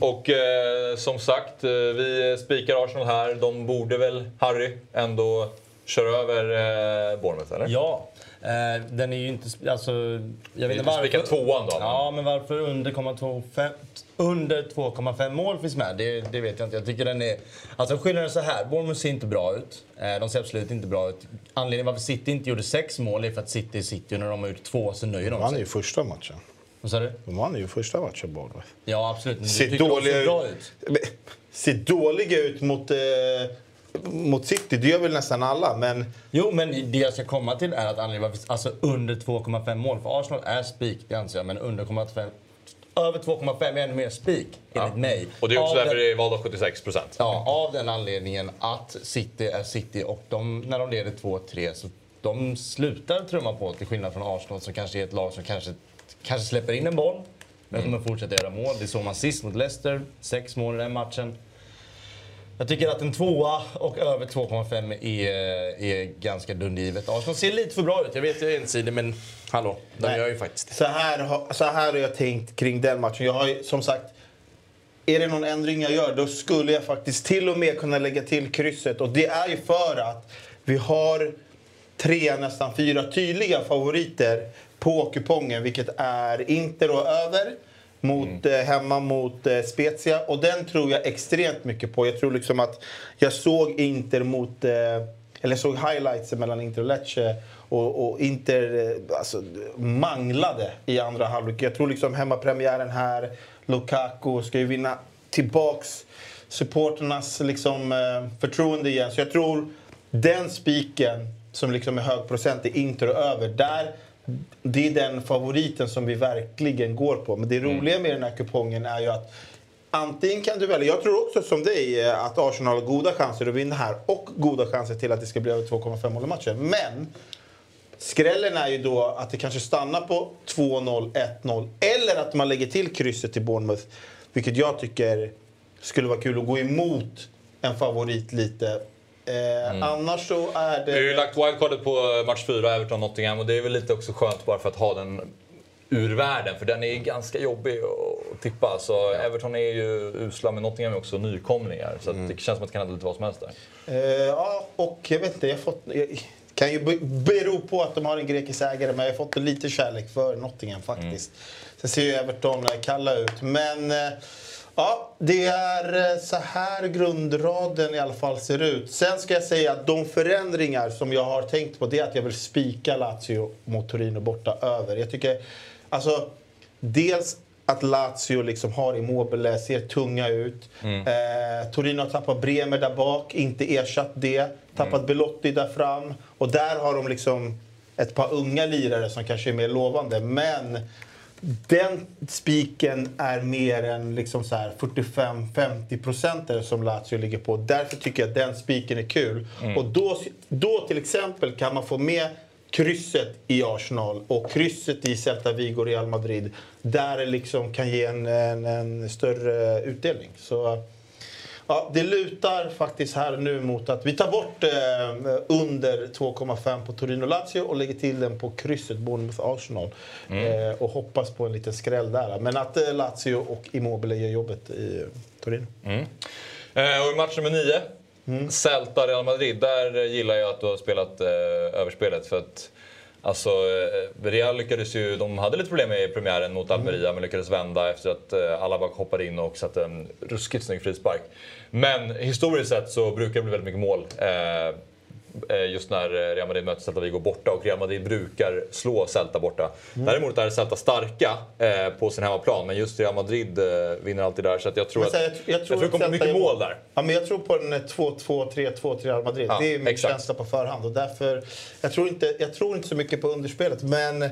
Och eh, som sagt, eh, vi spikar Arsenal här. De borde väl, Harry, ändå köra över eh, Bournemouth, eller? Ja. Eh, den är ju inte... Alltså, jag vet Du inte varför. spikar tvåan då? Ja, men varför under 2,25 under 2,5 mål finns med, det, det vet jag inte. Jag tycker den är... Alltså skillnaden är så här. Bournemouth ser inte bra ut. Eh, De ser absolut inte bra ut. Anledningen varför City inte gjorde sex mål är för att City är City när de har gjort två så nöjer De de vann sig. ju första matchen. Vad sa du? De vann ju första matchen, Bournemouth. Ja, absolut. Men du Ser tycker de dåliga, ser bra ut. Men, ser dåliga ut mot, eh, mot City. Det gör väl nästan alla, men... Jo, men det jag ska komma till är att anledningen varför... Alltså under 2,5 mål. För Arsenal är spik, det anser jag. Men under 2,5... Över 2,5 är ännu mer spik, enligt mig. Och det är också Av därför den- det är vald av 76 procent. Ja, av den anledningen att City är City och de, när de leder 2-3 så de slutar trumma på till skillnad från Arsenal som kanske är ett lag som kanske, kanske släpper in en boll men kommer fortsätta göra mål. Det såg man sist mot Leicester, sex mål i den matchen. Jag tycker att en tvåa och över 2,5 är, är ganska dundergivet. Arsenal ser lite för bra ut. Jag vet jag är ensidig men hallå, de Nej. gör ju faktiskt. Så här, så här har jag tänkt kring den matchen. Jag har ju, som sagt, är det någon ändring jag gör då skulle jag faktiskt till och med kunna lägga till krysset. Och det är ju för att vi har tre, nästan fyra tydliga favoriter på kupongen. Vilket är Inter och över. Mot, eh, hemma mot eh, Spezia. Och den tror jag extremt mycket på. Jag tror liksom att jag såg Inter mot... Eh, eller såg highlights mellan Inter och Lecce. Och, och Inter alltså, manglade i andra halvlek. Jag tror liksom hemmapremiären här, Lukaku ska ju vinna tillbaks supporternas liksom, förtroende igen. Så jag tror den spiken som liksom är hög procent i Inter och över, där, det är den favoriten som vi verkligen går på. Men det roliga med den här kupongen är ju att Antingen kan du välja, jag tror också som dig eh, att Arsenal har goda chanser att vinna här och goda chanser till att det ska bli över 2,5 mål i matchen. Men skrällen är ju då att det kanske stannar på 2-0, 1-0 eller att man lägger till krysset till Bournemouth. Vilket jag tycker skulle vara kul att gå emot en favorit lite. Eh, Annars så är Vi har ju det... lagt wildcardet på match 4, Everton-Nottingham. Och det är väl lite också skönt bara för att ha den ur världen. För den är ganska jobbig att tippa. Så Everton är ju usla, men Nottingham är också nykomlingar. Så att det känns som att det kan hända lite vad som helst där. Eh, ja, och jag vet inte, jag har fått... Jag, kan ju be- bero på att de har en grekisk ägare, men jag har fått lite kärlek för Nottingham faktiskt. Sen ser ju Everton eh, kalla ut. Men eh, ja, det är eh, så här grundraden i alla fall ser ut. Sen ska jag säga att de förändringar som jag har tänkt på det är att jag vill spika Lazio mot Torino borta över. Jag tycker, alltså, dels att Lazio liksom har Immobile, ser tunga ut. Eh, Torino har tappat Bremer där bak, inte ersatt det. Tappat Belotti där fram. Och där har de liksom ett par unga lirare som kanske är mer lovande. Men den spiken är mer än liksom så här 45-50 procentare som Lazio ligger på. Därför tycker jag att den spiken är kul. Och då, då till exempel kan man få med krysset i Arsenal och krysset i Celta Vigo och Real Madrid. Där det liksom kan ge en, en, en större utdelning. Så, ja, det lutar faktiskt här nu mot att vi tar bort eh, under 2,5 på Torino-Lazio och lägger till den på krysset Bournemouth-Arsenal. Eh, och hoppas på en liten skräll där. Men att eh, Lazio och Immobile gör jobbet i Torino. Eh, och i match nummer 9, Celta-Real Madrid. Där gillar jag att du har spelat eh, överspelet. För att, alltså, eh, Real lyckades ju, de hade lite problem i premiären mot Almeria men lyckades vända efter att eh, Alaba hoppade in och satte en ruskigt snygg frispark. Men historiskt sett så brukar det bli väldigt mycket mål. Eh, just när eh, Real Madrid möter Celta Vigo borta och Real Madrid brukar slå Celta borta. Däremot är Celta starka eh, på sin hemmaplan men just Real Madrid eh, vinner alltid där så jag tror att jag, jag tror det kommer mycket mål där. Ja, men jag tror på en 2-2, 3-2 till Real Madrid. Ja, det är min exakt. känsla på förhand. Och därför, jag, tror inte, jag tror inte så mycket på underspelet. Men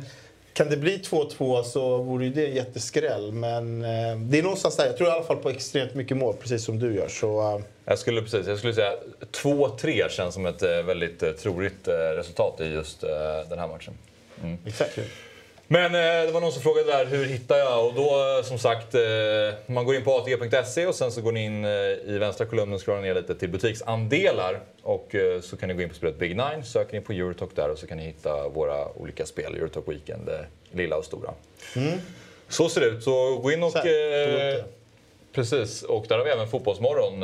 kan det bli 2-2 så vore ju det en jätteskräll. Men eh, det är någonstans där. Jag tror i alla fall på extremt mycket mål, precis som du gör. Så, eh, Jag skulle, precis, jag skulle säga 2-3 känns som ett eh, väldigt eh, troligt resultat i just den här matchen. exakt. Men eh, det var någon som frågade där, hur hittar jag? Och då eh, som sagt, eh, man går in på atg.se och sen så går ni in i vänstra kolumnen och scrollar ner lite till butiksandelar. Och så kan ni gå in på spelet Big Nine, söker ni på Eurotalk där och så kan ni hitta våra olika spel, Eurotalk Weekend, lilla och stora. Så ser det ut, så gå in och... Det. Precis, och där har vi även Fotbollsmorgon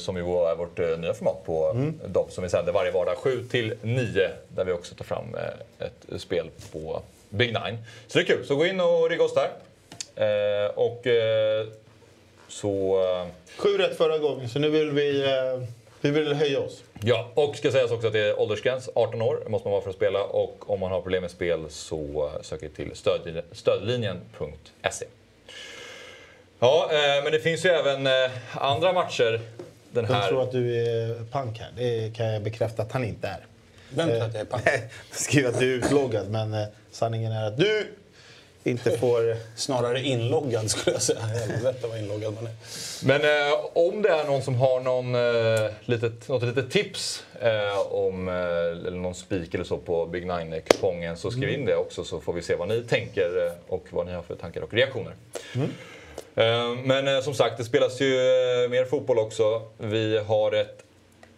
som ju är vårt nya format på de som vi sänder varje vardag 7 till 9 där vi också tar fram ett spel på Big Nine. Så det är kul, så gå in och rigga oss där. Eh, och eh, så... eh, Sju rätt förra gången, så nu vill vi, eh, vi vill höja oss. Ja, och ska sägas också att det är åldersgräns, 18 år måste man vara för att spela och om man har problem med spel så eh, söker till stödlinjen- stödlinjen.se. Ja, eh, men det finns ju även eh, andra matcher den De här... tror att du är pank här. Det kan jag bekräfta att han inte är. Vem tror att jag är pank? Nej, skriver att du är utloggad, men eh, sanningen är att du inte får... Snarare inloggad skulle jag säga. Helvete vad inloggad man är. Men eh, om det är någon som har någon, eh, litet, något litet tips eh, om, eh, eller någon spik eller så på Big Nine-kupongen så skriv in det också så får vi se vad ni tänker eh, och vad ni har för tankar och reaktioner. Eh, men eh, som sagt, det spelas ju eh, mer fotboll också. Vi har ett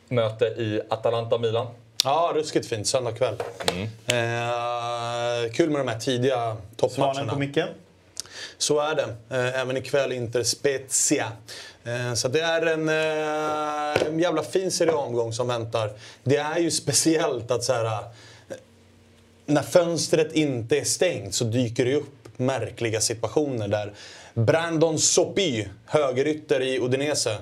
möte i Atalanta-Milan. Ja, ruskigt fint. Söndag kväll. Eh, kul med de här tidiga Svanen toppmatcherna. på micken. Så är det. Eh, Även ikväll Inter Spezia. Eh, Så det är en, eh, en jävla fin Serie A-omgång som väntar. Det är ju speciellt att så här, eh, när fönstret inte är stängt så dyker det upp märkliga situationer där Brandon Sopy, högerytter i Udinese,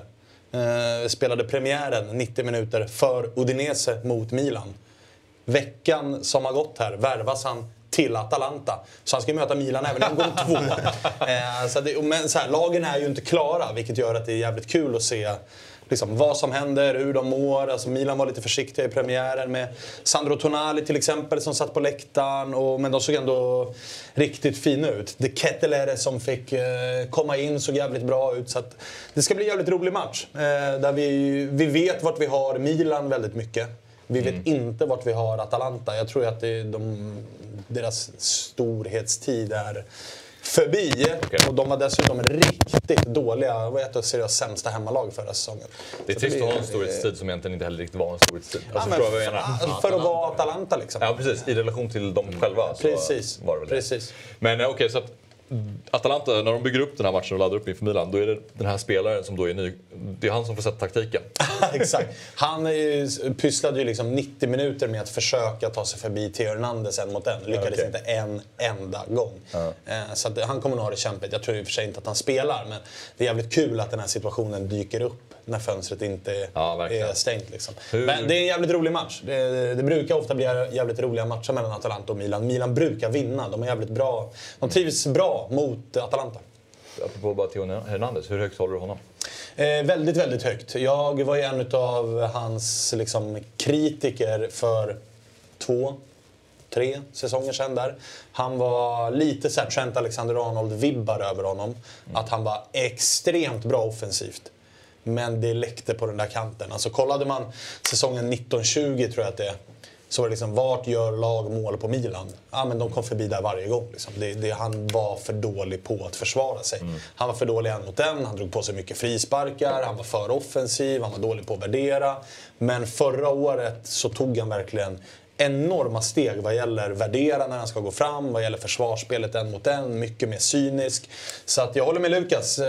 eh, spelade premiären 90 minuter för Udinese mot Milan. veckan som har gått här värvas han till Atalanta. Så han ska möta Milan även en gång två. eh, så det, men så här, lagen är ju inte klara, vilket gör att det är jävligt kul att se liksom, vad som händer, hur de mår. Alltså, Milan var lite försiktiga i premiären med Sandro Tonali till exempel som satt på läktaren. Och, men de såg ändå riktigt fina ut. De Kettelere som fick eh, komma in såg jävligt bra ut. Så att, det ska bli en jävligt rolig match. Eh, där vi, vi vet vart vi har Milan väldigt mycket. Vi vet inte vart vi har Atalanta. Jag tror att det, de, deras storhetstid är förbi. Och de var dessutom riktigt dåliga. Det var ett av Serias sämsta hemmalag förra säsongen. Det är Så trist att ha en storhetstid som egentligen inte heller riktigt var en storhetstid. Ja, Alltså, menar? för, för att vara Atalanta liksom. Ja, precis. I relation till dem själva så Precis, var det väl det. precis. Men eh, okej, så att Atalanta, när de bygger upp den här matchen och laddar upp inför Milan, då är det den här spelaren som då är ny. Det är han som får sätta taktiken. Exakt. Han ju- pysslade ju liksom 90 minuter med att försöka ta sig förbi Theo Hernandez en mot en. Lyckades okej. inte en enda gång. Eh, Så att han kommer nog ha det kämpigt. Jag tror i och för sig inte att han spelar, men det är jävligt kul att den här situationen dyker upp när fönstret inte Ja, är stängt. Liksom. Men det är en jävligt rolig match. Det, det brukar ofta bli jävligt roliga matcher mellan Atalanta och Milan. Milan brukar vinna. De är jävligt bra. De trivs bra mot Atalanta. Apropå Theo Hernandez, hur högt håller du honom? Eh, väldigt, väldigt högt. Jag var ju en av hans liksom, kritiker för två, tre säsonger sedan där. Han var lite så Trent Alexander-Arnold-vibbar över honom. Att han var extremt bra offensivt. Men det läckte på den där kanten. Alltså kollade man säsongen 1920 tror jag att det är. Så var det liksom, vart gör lag mål på Milan? Ja, men de kom förbi där varje gång. Liksom. Det, det, han var för dålig på att försvara sig. Han var för dålig en mot en, han drog på sig mycket frisparkar, han var för offensiv, han var dålig på att värdera. Men förra året så tog han verkligen enorma steg vad gäller värdera när han ska gå fram, vad gäller försvarsspelet en mot en, mycket mer cynisk. Så att jag håller med Lukas. Eh,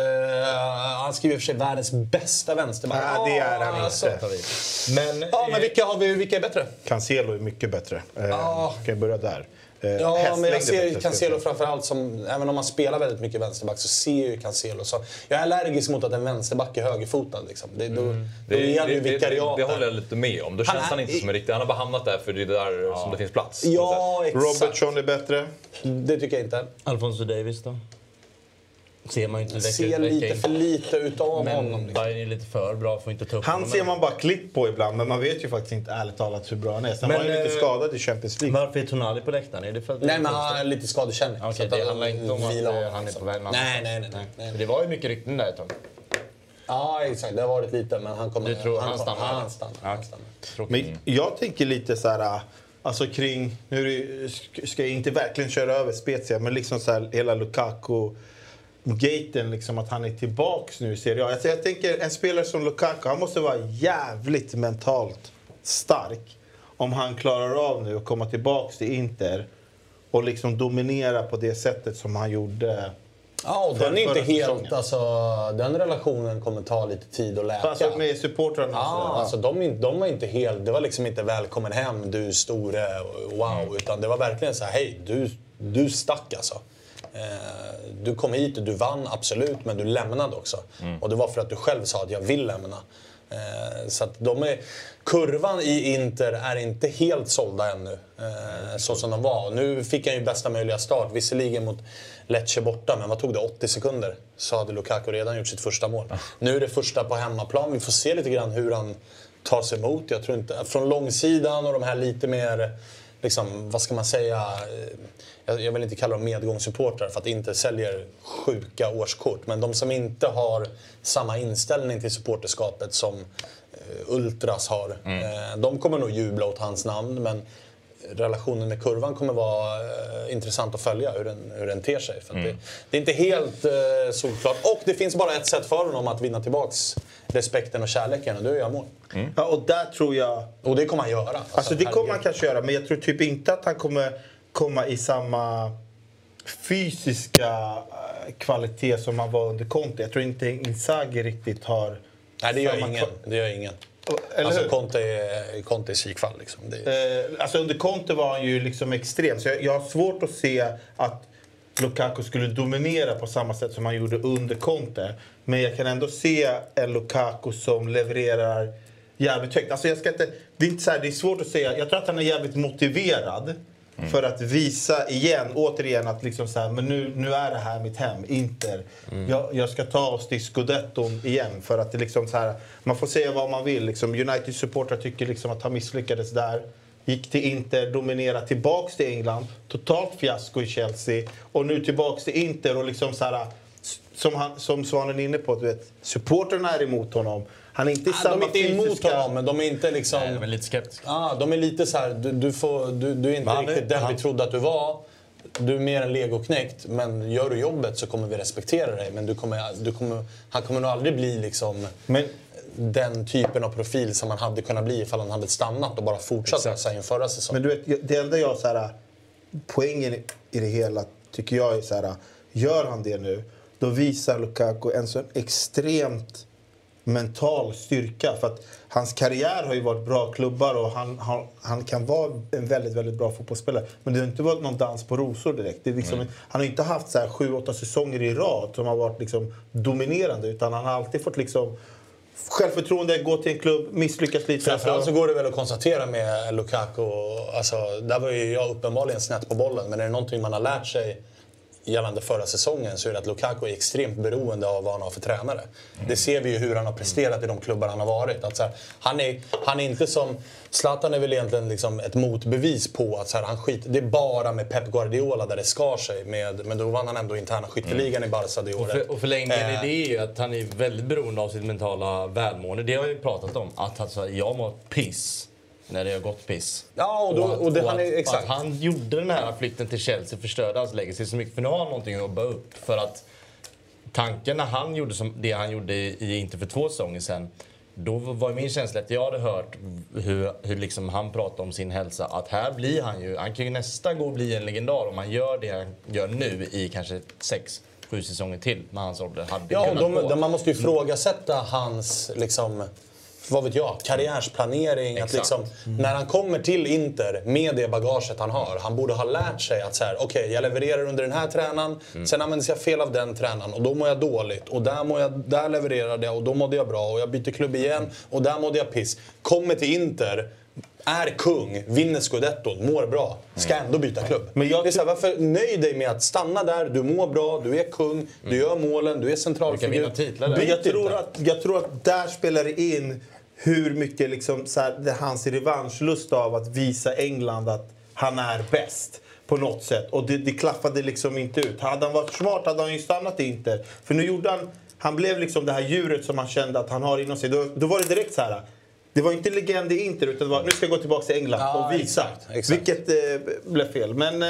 han skriver i och för sig världens bästa vänsterback. Nej, det är han Alltså. inte. Men, Ja, men vilka, har vi, vilka är bättre? Cancelo är mycket bättre. Eh, Ja. Kan jag börja där? Eh, Ja, men jag ser ju Cancelo framförallt som, även om man spelar väldigt mycket vänsterback så ser jag ju Cancelo så. Jag är allergisk mot att en vänsterback är högerfotad liksom. Det, då, då Mm. Det, är det, han ju det, det, vikariat det där. håller jag lite med om. Då Han känns han, är- inte som en riktig... Han har bara hamnat där för det är där som det finns plats. Ja, exakt. Robertson är bättre. Det tycker jag inte. Alfonso Davis då? Ser man inte vecka ser lite för lite utav honom. Men Liksom. Bayern är lite för bra, får inte ta upp Han honom. ser man bara klipp på ibland, men man vet ju faktiskt inte ärligt talat hur bra han är. Sen Men, var han ju lite eh, skadad i Champions League. Varför är Tonali på läktaren? Är det för att Nej, men han är lite skadekänning. Okej, att det han handlar inte om att vilar eh, honom, han är alltså. på väg. Nej, nej, nej. nej, För nej. Det var ju mycket rykten där ett tag. Ja, exakt. Det har varit lite, men han kommer... Du tror han kommer- stannar? Ja, han stannar. Ja, Han stannar. Men jag tänker lite så här, alltså kring, nu ska jag inte verkligen köra över Spezia, men liksom så här hela Lukaku gaten liksom att han är tillbaks nu i Serie A. Alltså jag tänker en spelare som Lukaku, han måste vara jävligt mentalt stark om han klarar av nu att komma tillbaks till Inter och liksom dominera på det sättet som han gjorde. Ja, och den är inte helt... säsongen. Alltså, den relationen kommer ta lite tid att läka. Alltså med supportrarna Ja, alltså de, de var inte helt... Det var liksom inte välkommen hem, du store, wow. Utan det var verkligen så här, hej, du, du stack alltså. Eh, du kom hit och du vann, absolut, men du lämnade också. Och det var för att du själv sa att jag vill lämna. Eh, så att de är, kurvan i Inter är inte helt sålda ännu, eh, så som de var. Nu fick han ju bästa möjliga start, visserligen mot Lecce borta, men vad tog det? 80 sekunder så hade Lukaku redan gjort sitt första mål. Nu är det första på hemmaplan. Vi får se lite grann hur han tar sig emot. Jag tror inte, från långsidan och de här lite mer, liksom, vad ska man säga, jag, vill inte kalla dem medgångssupportrar för att inte säljer sjuka årskort. Men de som inte har samma inställning till supporterskapet som eh, Ultras har. Eh, de kommer nog jubla åt hans namn men relationen med kurvan kommer vara eh, intressant att följa hur den, hur den ter sig. För att det, det är inte helt eh, solklart. Och det finns bara ett sätt för honom att vinna tillbaks respekten och kärleken och det är att göra mål. Ja, och där tror jag... Och det kommer han göra. Alltså det kommer han kanske göra, men jag tror typ inte att han kommer komma i samma fysiska eh, kvalitet som han var under Conte. Jag tror inte Inzaghi riktigt har... Nej, det gör ingen. Det gör ingen. Eller alltså? Conte är, Conte är psykfall liksom. Det, Eh, alltså under Conte var han ju liksom extrem. Så jag, jag har svårt att se att Lukaku skulle dominera på samma sätt som han gjorde under Conte. Men jag kan ändå se en Lukaku som levererar jävligt högt. Alltså jag ska inte, det, är inte så här, det är svårt att säga. Jag tror att han är jävligt motiverad för att visa igen, återigen att liksom så här, men nu, nu är det här mitt hem, Inter. Jag, jag ska ta oss till scudetton igen. För att det liksom så här, man får säga vad man vill. Liksom, United-supportrar tycker liksom att han misslyckades där. Gick till Inter, dominerade tillbaks till England. Totalt fiasko i Chelsea. Och nu tillbaks till Inter och liksom så här, som, han, som Svanen är inne på, du vet, supporterna är emot honom. Han är inte i Ah, samma de är inte emot fysiska... honom, men de är inte liksom... Nej, de är lite skeptiska. Ah, de är lite så här, du, du, får, du, du är inte är- riktigt den vi trodde att du var. Du är mer en legoknäckt, men gör du jobbet så kommer vi respektera dig. Men du kommer, du kommer, han kommer nog aldrig bli liksom Men den typen av profil som han hade kunnat bli ifall han hade stannat och bara fortsatt växa in förra säsongen. Men du vet, det enda jag så här, poängen i det hela tycker jag är så här, gör han det nu, då visar Lukaku en sån extremt mental styrka. För att hans karriär har ju varit bra klubbar och han, han, han kan vara en väldigt, väldigt bra fotbollsspelare. Men det har inte varit någon dans på rosor direkt. Det är liksom, Han har inte haft så här sju, åtta säsonger i rad som har varit liksom dominerande. Utan han har alltid fått liksom självförtroende, gå till en klubb, misslyckas lite. Framförallt så går det väl att konstatera med Lukaku, alltså, där var ju jag uppenbarligen snett på bollen, men är det någonting man har lärt sig gällande förra säsongen så är det att Lukaku är extremt beroende av vad han har för tränare. Det ser vi ju hur han har presterat i de klubbar han har varit. Att här, han, är, han är inte som... Zlatan är väl egentligen liksom ett motbevis på att så här, han skit, det är bara med Pep Guardiola där det skar sig. Med, men då vann han ändå interna skytteligan i Barca det Och, året. för, och förlängningen Eh, i det är ju att han är väldigt beroende av sitt mentala välmående. Det har vi pratat om. Att alltså, jag mår piss när det har gått piss. Ja, och, då, att- och det, och han är, exakt. Han gjorde den här flytten till Chelsea förstörde hans legacy så mycket. För nu har han någonting att jobba upp. För att tanken när han gjorde som, det han gjorde i i Inter för två säsonger sedan. Då var min känsla att jag hade hört hur, hur liksom han pratade om sin hälsa. Att här blir han ju, han kan ju nästan gå och bli en legendar om han gör det han gör nu i kanske sex, sju säsonger till med hans ålder. Hade Ja, och de, de, man måste ju ifrågasätta hans, liksom, vad vet jag, karriärsplanering. Att liksom, När han kommer till Inter med det bagaget han har, han borde ha lärt sig att så här, okej, jag levererar under den här tränaren, sen använder jag fel av den tränaren och då mår jag dåligt. Och där, mår jag, där levererade jag och då mådde jag bra och jag byter klubb igen och där mådde jag piss. Kommer till Inter, är kung, vinner scudetton, mår bra, ska ändå byta klubb. Men jag det är så här, varför nöj dig med att stanna där, du mår bra, du är kung, du gör målen, du är Du centralfigur. kan vinna titlar där. Men jag, tror att, jag tror att där spelar det in hur mycket liksom, så här, det är hans revanschlust av att visa England att han är bäst på något sätt. Och det, det klaffade liksom inte ut. Hade han varit smart hade han ju stannat i Inter. För nu gjorde han... Han blev liksom det här djuret som han kände att han har inom sig. Då, då var det direkt så här. Det var inte legend i Inter utan det var nu ska jag gå tillbaka till England Ja, och visa. exakt, exakt. Vilket eh, blev fel. Men eh,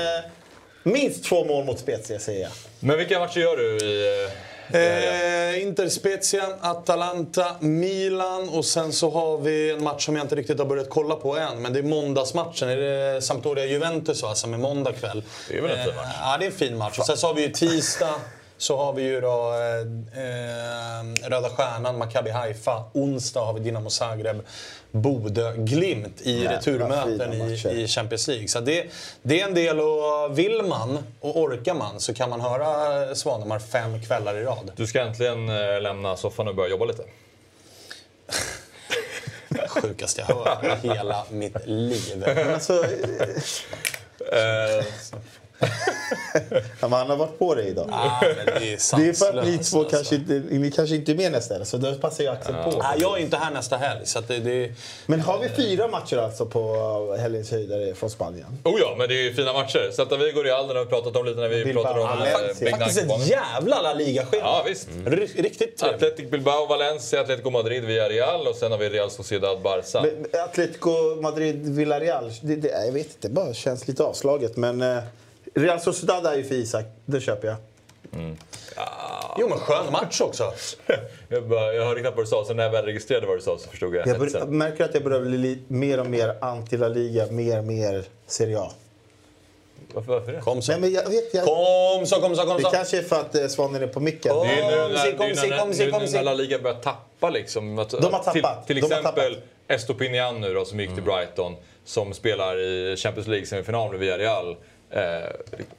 minst två mål mot Spezia säger jag. Men vilka matcher gör du i... eh, Eh, Inter Spezia, Atalanta, Milan och sen så har vi en match som jag inte riktigt har börjat kolla på än. Men det är måndagsmatchen. Är det Sampdoria-Juventus va, som är måndag kväll? Det är väl en fin match? Eh, ja, det är en fin match. Och sen så har vi ju tisdag. Så har vi ju då eh, eh, Röda Stjärnan, Maccabi Haifa. Onsdag har vi Dinamo Zagreb, Bodö, Glimt i Jävla returmöten i, i Champions League. Så det, det är en del och vill man och orkar man så kan man höra Svanemar fem kvällar i rad. Du ska äntligen eh, lämna soffan och börja jobba lite. Sjukaste jag hört i hela mitt liv. Men alltså, Eh, ja, men han har varit på dig idag. Ah, det är Det är för att ni två alltså. kanske inte, ni kanske inte är med nästa helg, så då passar ju Axel på. Ah, jag är inte här nästa helg. Så att det, det, Men har vi fyra matcher alltså på helgens höjdare från Spanien? oh ja, men det är ju fina matcher. Celta Vigo, Real, den har vi pratat om lite när vi Bilbao. pratade om Ja, eh, faktiskt- ett jävla La Liga-schema. Ja, visst. R- Riktigt trevligt. Athletic Bilbao, Valencia, Atletico Madrid, Villarreal och sen har vi Real Sociedad, Barca. Men Atletico Madrid, Villarreal, det, det, jag vet inte, det bara känns lite avslaget. Men eh, Real Sociedad är ju för Isak, det köper jag. Jo, men skön match också. Jag, bara, jag hörde knappt vad du sa, så när jag väl registrerade vad du sa så förstod jag Jag, bör, jag märker att jag börjar bli li, mer och mer anti-La Liga, mer och mer Serie A. Varför, varför det? Kom så. Nej, men jag vet, jag, Kom så, kom så, kom det så. kanske är för att eh, Svanen är på micken. Kom. Det är nu när, kom, det är kom, nu. La Liga börjar tappa liksom. Att, De har tappat. Till, till exempel. Estopinian nu då, som gick till Brighton, som spelar i Champions League-semifinal med Villarreal eh,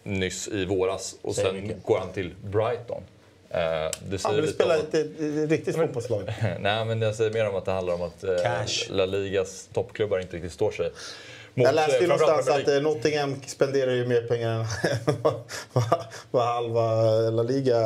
nyss i våras. Och sen går han till Brighton. Eh, det Han säger vill lite spela ett, ett riktigt fotbollslag. Nej, men jag säger mer om att det handlar om att eh, Cash. La Ligas toppklubbar inte riktigt står sig. Mot, Jag läste ju eh, någonstans att eh, Nottingham spenderar ju mer pengar än vad- vad halva La Liga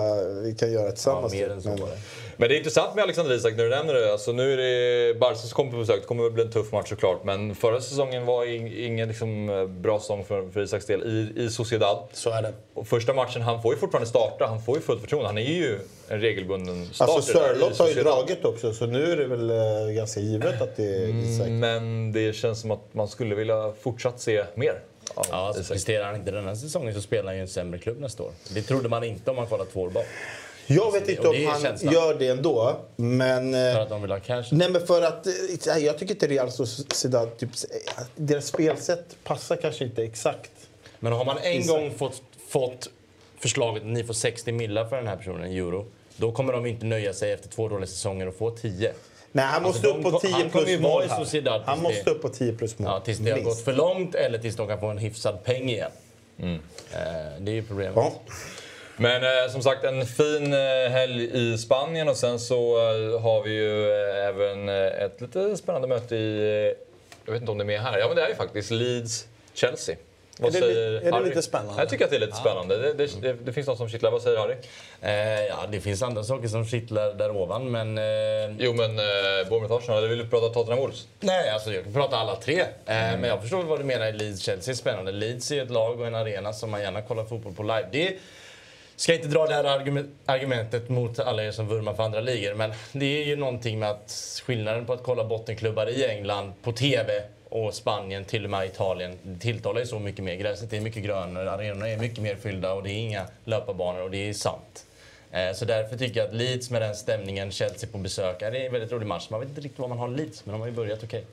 kan göra Ja, tillsammans. mer än så Men- det. Men det är intressant med Alexander Isak när du nämner det. Alltså, nu är det Barca som kommer på besök. Det kommer väl bli en tuff match såklart. Men förra säsongen var ing- ingen liksom, eh, bra säsong för, för Isaks del i, i Sociedad. Så är det. Och första matchen, han får ju fortfarande starta. Han får ju fullt förtroende. Han är ju en regelbunden starter Alltså Sörlott har ju dragit också, så nu är det väl eh, ganska givet att det är Isak. Men det känns som att man skulle vilja fortsatt se mer av Ja, alltså, presterar han inte denna säsongen så spelar han ju en sämre klubb nästa år. Det trodde man inte om man kollar två år bak. Jag vet inte och om han känslan. gör det ändå, men... För att de vill ha cash. Nej, men för att... Jag tycker inte Real Sociedad... Typ, deras spelsätt passar kanske inte exakt. Men har man en gång fått, fått förslaget att ni får 60 millar för den här personen, euro, då kommer de inte nöja sig efter två dåliga säsonger och få 10. Nej, han Alltså, måste de upp på kom- 10 han kommer ju plus mål här. Han måste det- upp på 10 plus mål. Ja, tills det har gått för långt eller tills de kan få en hyfsad peng igen. Mm. Eh, det är ju problemet. Ja. Men eh, som sagt, en fin eh, helg i Spanien och sen så eh, har vi ju eh, även eh, ett lite spännande möte i... Eh, jag vet inte om det är med här. Ja, men det är ju faktiskt Leeds-Chelsea. Vad Är det säger är det lite spännande? Jag tycker att det är lite spännande. Det, det, det, det finns något som kittlar. Vad säger Harry? Eh, ja, det finns andra saker som kittlar där ovan, men... Eh, Jo, men eh, Bournemouth-Arsenal, eller vill du prata Tottenham Wolves? nej, alltså jag kan prata alla tre. Eh, Men jag förstår vad du menar. Leeds-Chelsea är spännande. Leeds är ett lag och en arena som man gärna kollar fotboll på live. Det ska inte dra det här argumentet mot alla er som vurmar för andra ligor, men det är ju någonting med att skillnaden på att kolla bottenklubbar i England på TV och Spanien, till och med Italien, det tilltalar ju så mycket mer. Gräset är mycket grönare, arenorna är mycket mer fyllda och det är inga löparbanor och det är sant. Eh, så därför tycker jag att Leeds med den stämningen, Chelsea på besök, det är en väldigt rolig match. Man vet inte riktigt vad man har Leeds, men de har ju börjat okej.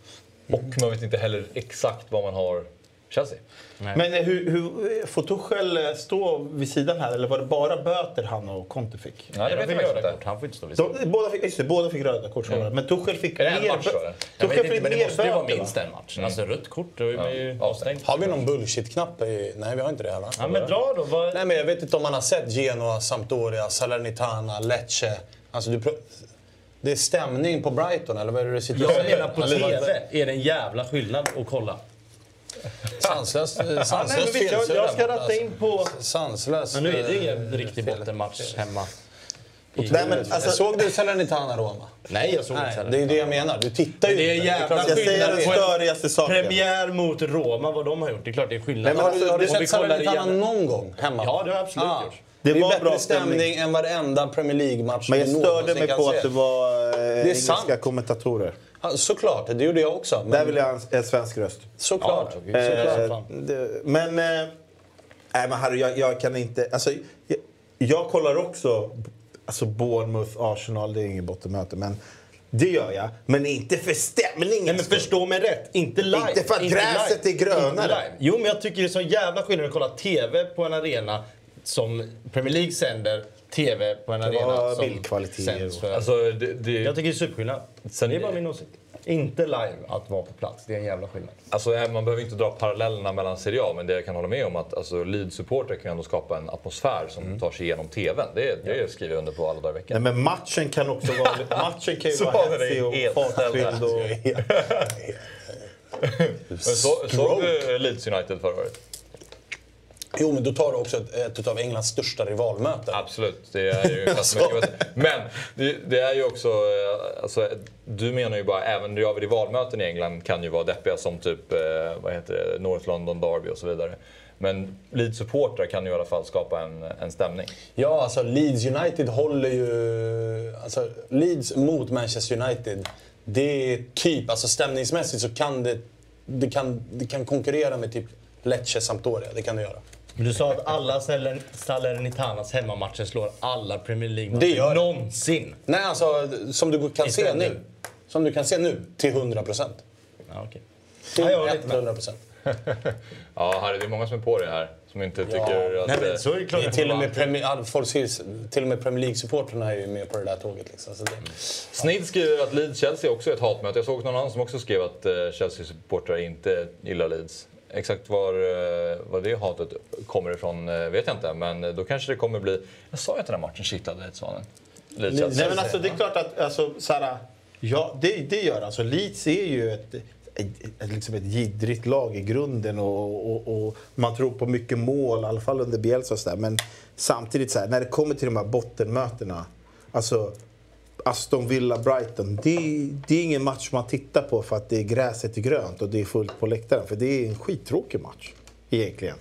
Och man vet inte heller exakt vad man har Chelsea. Nej. Men eh, hur, hur, får Tuchel eh, stå vid sidan här eller var det bara böter han och Conte fick? Nej, Nej, vet de jag fick röda inte. kort, han får inte stå vid De, sidan. båda, fick, just det, båda fick röda kort, mm. men Tuchel fick Är det en mer, match, bö- var det? Jag Tuchel vet inte, fick men det måste ju vara böter, minst en match. Alltså rött kort, då är man ju Ja. avstängd. Har vi någon bullshit-knapp? i- Nej, vi har inte det här va? Ja, men dra då. Vad... Nej, men jag vet inte om man har sett Genoa, Sampdoria, Salernitana, Lecce. Alltså, du det är stämning på Brighton, eller vad är det du sitter och Jag säger? menar på TV är det en jävla skillnad att kolla. Sanslöst Ja, sanslöst visst, jag, jag ska ratta in på... alltså. Sanslöst. Men nu är det eh, ingen riktig bottenmatch hemma. Nej, men alltså, Såg du Salernitana Roma? Nej, jag såg inte heller. det är det jag menar. Du tittar ju Det är jävla jag säger den störigaste saken. Premiär mot Roma, vad de har gjort. Det är klart det är skillnad. Nej, men Har du, har du sett Salernitana igen- någon gång hemma? Ja, det har jag absolut gjort. Det, Det är var bättre bra stämning, stämning. än varenda Premier League-match Men jag störde mig på se. att det var eh, engelska sant. kommentatorer. Såklart, det gjorde jag också. Men Där vill jag ha en, en svensk röst. Såklart. Ja, Eh, det, men... Eh, nej, men Harry, jag, jag kan inte... Alltså, jag, jag kollar också alltså Bournemouth, Arsenal, det är inget bottenmöte. Men det gör jag. Men inte för stämningen. Nej, men förstå mig rätt. Inte live. Inte för att gräset live. är grönare. Inte. Jo, men jag tycker det är så jävla skillnad att kolla TV på en arena som Premier League sänder. TV på en Det arena var som sänds för... Alltså, det, det, Jag tycker det är superskillnad. Sen- det är bara min åsikt. Inte live att vara på plats. Det är en jävla skillnad. Alltså, eh, man behöver inte dra parallellerna mellan Serie A, men det jag kan hålla med om att alltså, Leeds-supporter kan ändå skapa en atmosfär som Mm. tar sig igenom TVn. Det, det skriver jag under på alla dagar i veckan. Nej, men matchen kan också vara... matchen kan ju Så vara hetsig och fartfylld. Och, såg du Leeds United förra året? Jo, men då tar du också ett, ett av Englands största rivalmöten. Absolut, det är ju mycket. Men det, det är ju också... eh, Alltså, du menar ju bara även rivalmöten i England kan ju vara deppiga som typ eh, vad heter det, North London Derby och så vidare. Men Leeds-supportrar kan ju i alla fall skapa en, en stämning. Ja, alltså Leeds United håller ju... Alltså Leeds mot Manchester United, det är typ... Alltså stämningsmässigt så kan det... Det kan, det kan konkurrera med typ Lecce Sampdoria, det kan det göra. Men du sa att alla Salern- Salernitanas hemmamatcher slår alla Premier Det League-matcher gör det. någonsin. Nej, alltså som du kan se nu. Som du kan se nu, till 100 procent. Ja, okej. Till Ja, jag håller lite med. 100 procent. Ja, Harry, det är många som är på det här. Som inte tycker att... Nej, men så är det klart. Till och med Premier, ja, folk ser, till och med Premier League-supportrarna är ju med på det där tåget. Liksom. Så det, Snidd skriver att Leeds-Chelsea också är ett hatmöte. Jag såg någon annan som också skrev att eh, Chelsea-supportrar inte gillar Leeds. Exakt var, eh, var det hatet kommer ifrån eh, vet jag inte. Men då kanske det kommer bli... Jag sa ju att den här matchen kittlade lite Svanen. Nej men alltså det är klart att alltså, såhär, ja, det, det gör alltså. Leeds är ju ett, ett, liksom ett jiddrigt lag i grunden och, och, och man tror på mycket mål, i alla fall under Bielsa och sådär. Men samtidigt så här, när det kommer till de här bottenmötena. Alltså Aston Villa-Brighton. Det, det är ingen match man tittar på för att det är gräset är grönt och det är fullt på läktaren. För det är en skittråkig match egentligen.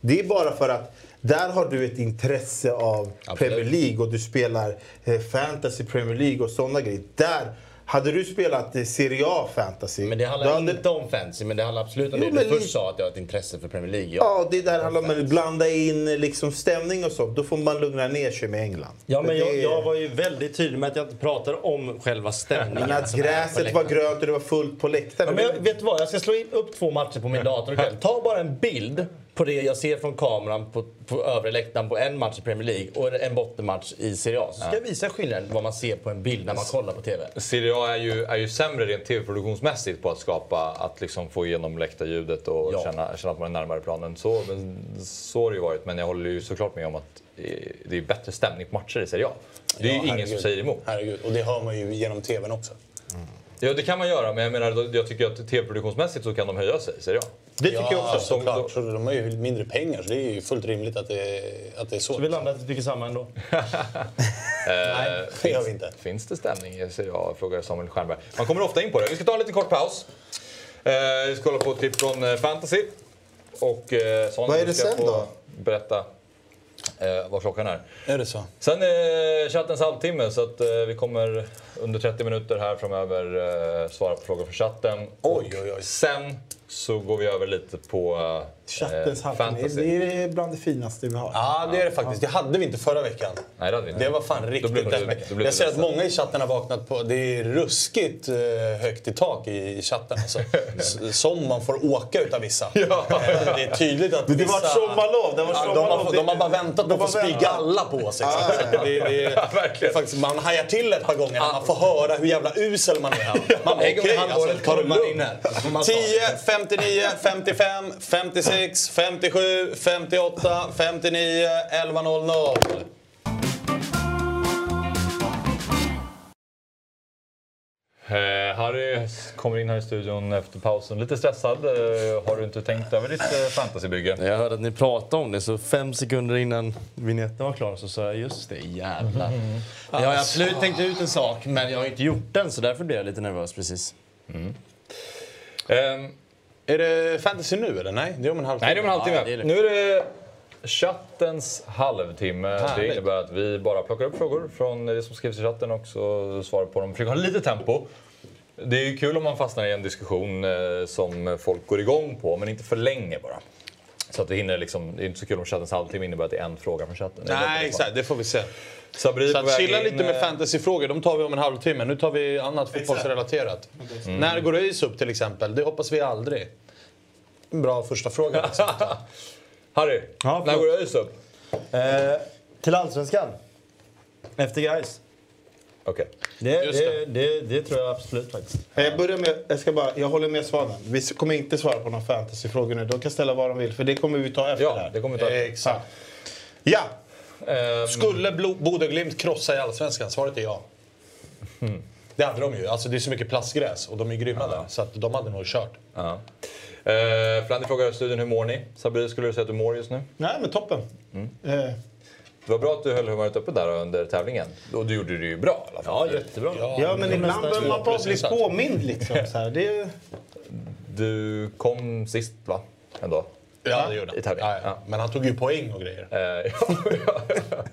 Det är bara för att där har du ett intresse av Premier League och du spelar eh, fantasy Premier League och sådana grejer. Där, hade du spelat Serie A fantasy. Men det handlar hade- inte om fantasy, men det handlar absolut om Jo, det du först li- sa, att jag har ett intresse för Premier League. Ja. Ja, det där handlar om att blanda in liksom stämning och sånt. Då får man lugna ner sig med England. Ja, men För jag, det- jag var ju väldigt tydlig med att jag inte pratar om själva stämningen. Men att gräset var grönt och det var fullt på Ja, läktaren. men jag, vet du vad? Jag ska slå in upp två matcher på min dator ikväll. Ta bara en bild på det jag ser från kameran på, på övre läktaren på en match i Premier League och en bottenmatch i Serie A. Så ska jag visa skillnaden vad man ser på en bild när man kollar på TV. Serie A är ju, är ju sämre rent tv-produktionsmässigt på att skapa, att liksom få igenom läktarljudet och Ja. känna, känna att man är närmare planen. Så, men, så har det ju varit, men jag håller ju såklart med om att eh, det är bättre stämning på matcher i Serie A. Det är ju Ja, ingen som herregud. säger emot. Herregud. Och det hör man ju genom TVn också. Ja, det kan man göra, men jag menar, jag tycker att tv-produktionsmässigt så kan de höja sig Serie A. Det tycker jag också. såklart. Så de har ju lite pengar, så det är ju fullt rimligt att det, att det är så. Så vi landar att vi tycker samma ändå. Nej, det gör vi inte. Finns det stämning i Serie A? Frågar Samuel Stjernberg. Man kommer ofta in på det. Vi ska ta en liten kort paus. Eh, vi ska kolla på ett klipp från eh, Fantasy. Och eh, Vad är det ska sen då? berätta eh, vad klockan är. Är det så? Sen är chattens halvtimme så att eh, vi kommer under 30 minuter här framöver eh, svara på frågor från chatten. Oj, oj, oj. Sen så går vi över lite på eh, Chattens eh, fantasy. Det är bland det finaste vi har. Ja, det är det faktiskt. Det hade vi inte förra veckan. Nej, det, hade vi inte. det var fan riktigt läskigt. Jag ser att många i chatten har vaknat på... Det är ruskigt eh, högt i tak i chatten. Alltså. Som man får åka utav vissa. Ja. Eh, det är tydligt att vissa... Det var sommarlov! Det var sommarlov. De, har, de har bara väntat på att få spy galla på sig. Ah, det, det, ja, verkligen. Faktiskt, man hajar till ett par gånger när man får höra hur jävla usel man är. Man bara, okej, okay, alltså, ta det lugnt. 10, 5 59, 55, 56, 57, 58, 59, 11.00. Eh, Harry kommer in här i studion efter pausen. Lite stressad. Eh, har du inte tänkt över ditt eh, fantasybygge? Jag hörde att ni pratade om det, så fem sekunder innan vignetten var klar så sa jag just det, jävlar. Jag har absolut tänkt ut en sak, men jag har inte gjort den, så därför blev jag lite nervös precis. Ehm, Är det fantasy nu eller? Nej, det är om en halvtimme. nej, det är om en halvtimme. Ja, det är det. nu är det chattens halvtimme. Det Härligt. innebär att vi bara plockar upp frågor från det som skrivs i chatten och så svarar på dem. Försöker ha lite tempo. Det är ju kul om man fastnar i en diskussion eh, som folk går igång på, men inte för länge bara. Så att vi hinner liksom, det är inte så kul om chattens halvtimme innebär att det är en fråga från chatten. Det Nej, exakt. Det får vi se. Sabri Så chilla in, lite med eh, fantasyfrågor, de tar vi om en halvtimme. Nu tar vi annat fotbollsrelaterat. När går ÖIS upp till exempel? Det hoppas vi aldrig. En bra första fråga. Harry, Ja, när går ÖIS upp? Eh, till Allsvenskan. Efter guys. Okej. Det, Just det, det, det tror jag absolut faktiskt. Jag, börjar med, jag, ska bara, jag håller med Svanen. Vi kommer inte svara på några fantasyfrågor nu. De kan ställa vad de vill, för det kommer vi ta efter det Ja, här. det kommer vi ta. Exakt. Ja! Ehm, Skulle Bodø Glimt krossa i Allsvenskan? Svaret är ja. Det hade de ju. Alltså, det är så mycket plastgräs och de är grymma där. Så att de hade nog kört. Ja. Eh, Flandy frågar studion hur mår ni? Sabri, skulle du säga att du mår just nu? Nej, men toppen. Eh, Det var bra att du höll humöret uppe där under tävlingen. Och du gjorde det ju bra i alla fall. Ja, jättebra. ja, men ibland behöver man bara bli påmind. Liksom, så här. Det är, Du kom sist, va? Ändå. Ja, det gjorde han. I. Ja, ja. Men han tog ju poäng och grejer. Eh, ja.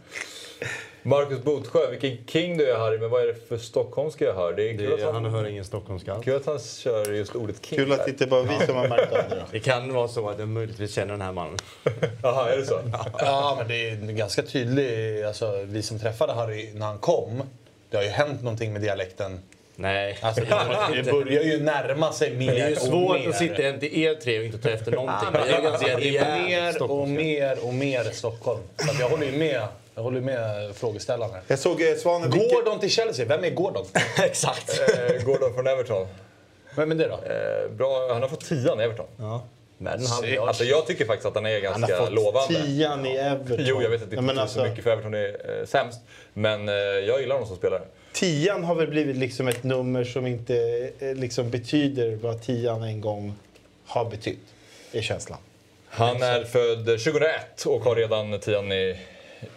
Marcus Botsjö, vilken king du är Harry, men vad är det för stockholmska jag hör? Det är kul, Det, att, han han, hör ingen stockholmska alls. kul att han kör just ordet king. kul att det inte bara vi som har märkt det. Det kan vara så att jag möjligtvis känner den här mannen. Jaha, är det så? Ja, men det är ganska tydligt. Alltså, vi som träffade Harry när han kom, det har ju hänt någonting med dialekten. Nej. Alltså, det, börjar ju närma sig mer det är ju och svårt att sitta en till er tre och inte ta efter någonting. Men det är ganska Det är mer och mer och mer Stockholm. Så att jag håller ju med. Jag håller med frågeställaren. Jag såg eh, Svanen... Gordon till Chelsea, vem är Gordon? Exakt. Eh, Gordon från Everton. Vem är det då? Eh, bra, han har fått tian i Everton. Ja. Med en halv miljard. Alltså jag tycker faktiskt att han är Han har ganska fått lovande. tian i Everton. Jo, jag vet att det inte men betyder alltså, så mycket för Everton är eh, sämst. Men eh, jag gillar honom som spelare. Tian har väl blivit liksom ett nummer som inte eh, liksom betyder vad tian en gång har betytt. är känslan. Han är född eh, 2001 och har redan tian i,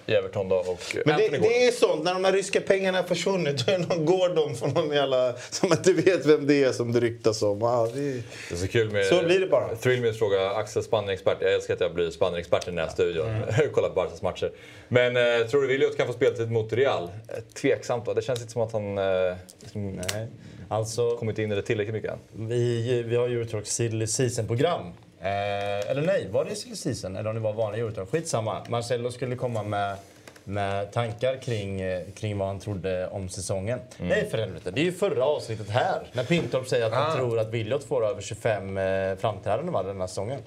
i Everton då. Och Men det, det är sånt, när de här ryska pengarna har försvunnit, då är någon Gordon från någon jävla... Som inte vet vem det är som det ryktas om. Ja, det är... Det är så kul med... Så blir det bara. Thrillmys fråga, Axel Spannerexpert. Jag älskar att jag blir Spannerexpert i den här studion. Mm. Kollar på Barcas matcher. Men eh, tror du Williot kan få speltid mot Real? Eh, tveksamt va? Det känns inte som att han eh, liksom, Nej. Alltså, kommit in i det tillräckligt mycket än. vi, vi har Eurotalk silly season-program. Eh, eller nej, var det silly season? Eller om det var vanlig Eurotalk? Skitsamma. Marcello skulle komma med, med tankar kring, eh, kring vad han trodde om säsongen. Nej för helvete, det är ju förra avsnittet här. När Pintorp säger att han tror att Williot får över 25 eh, framträdanden va, den här säsongen.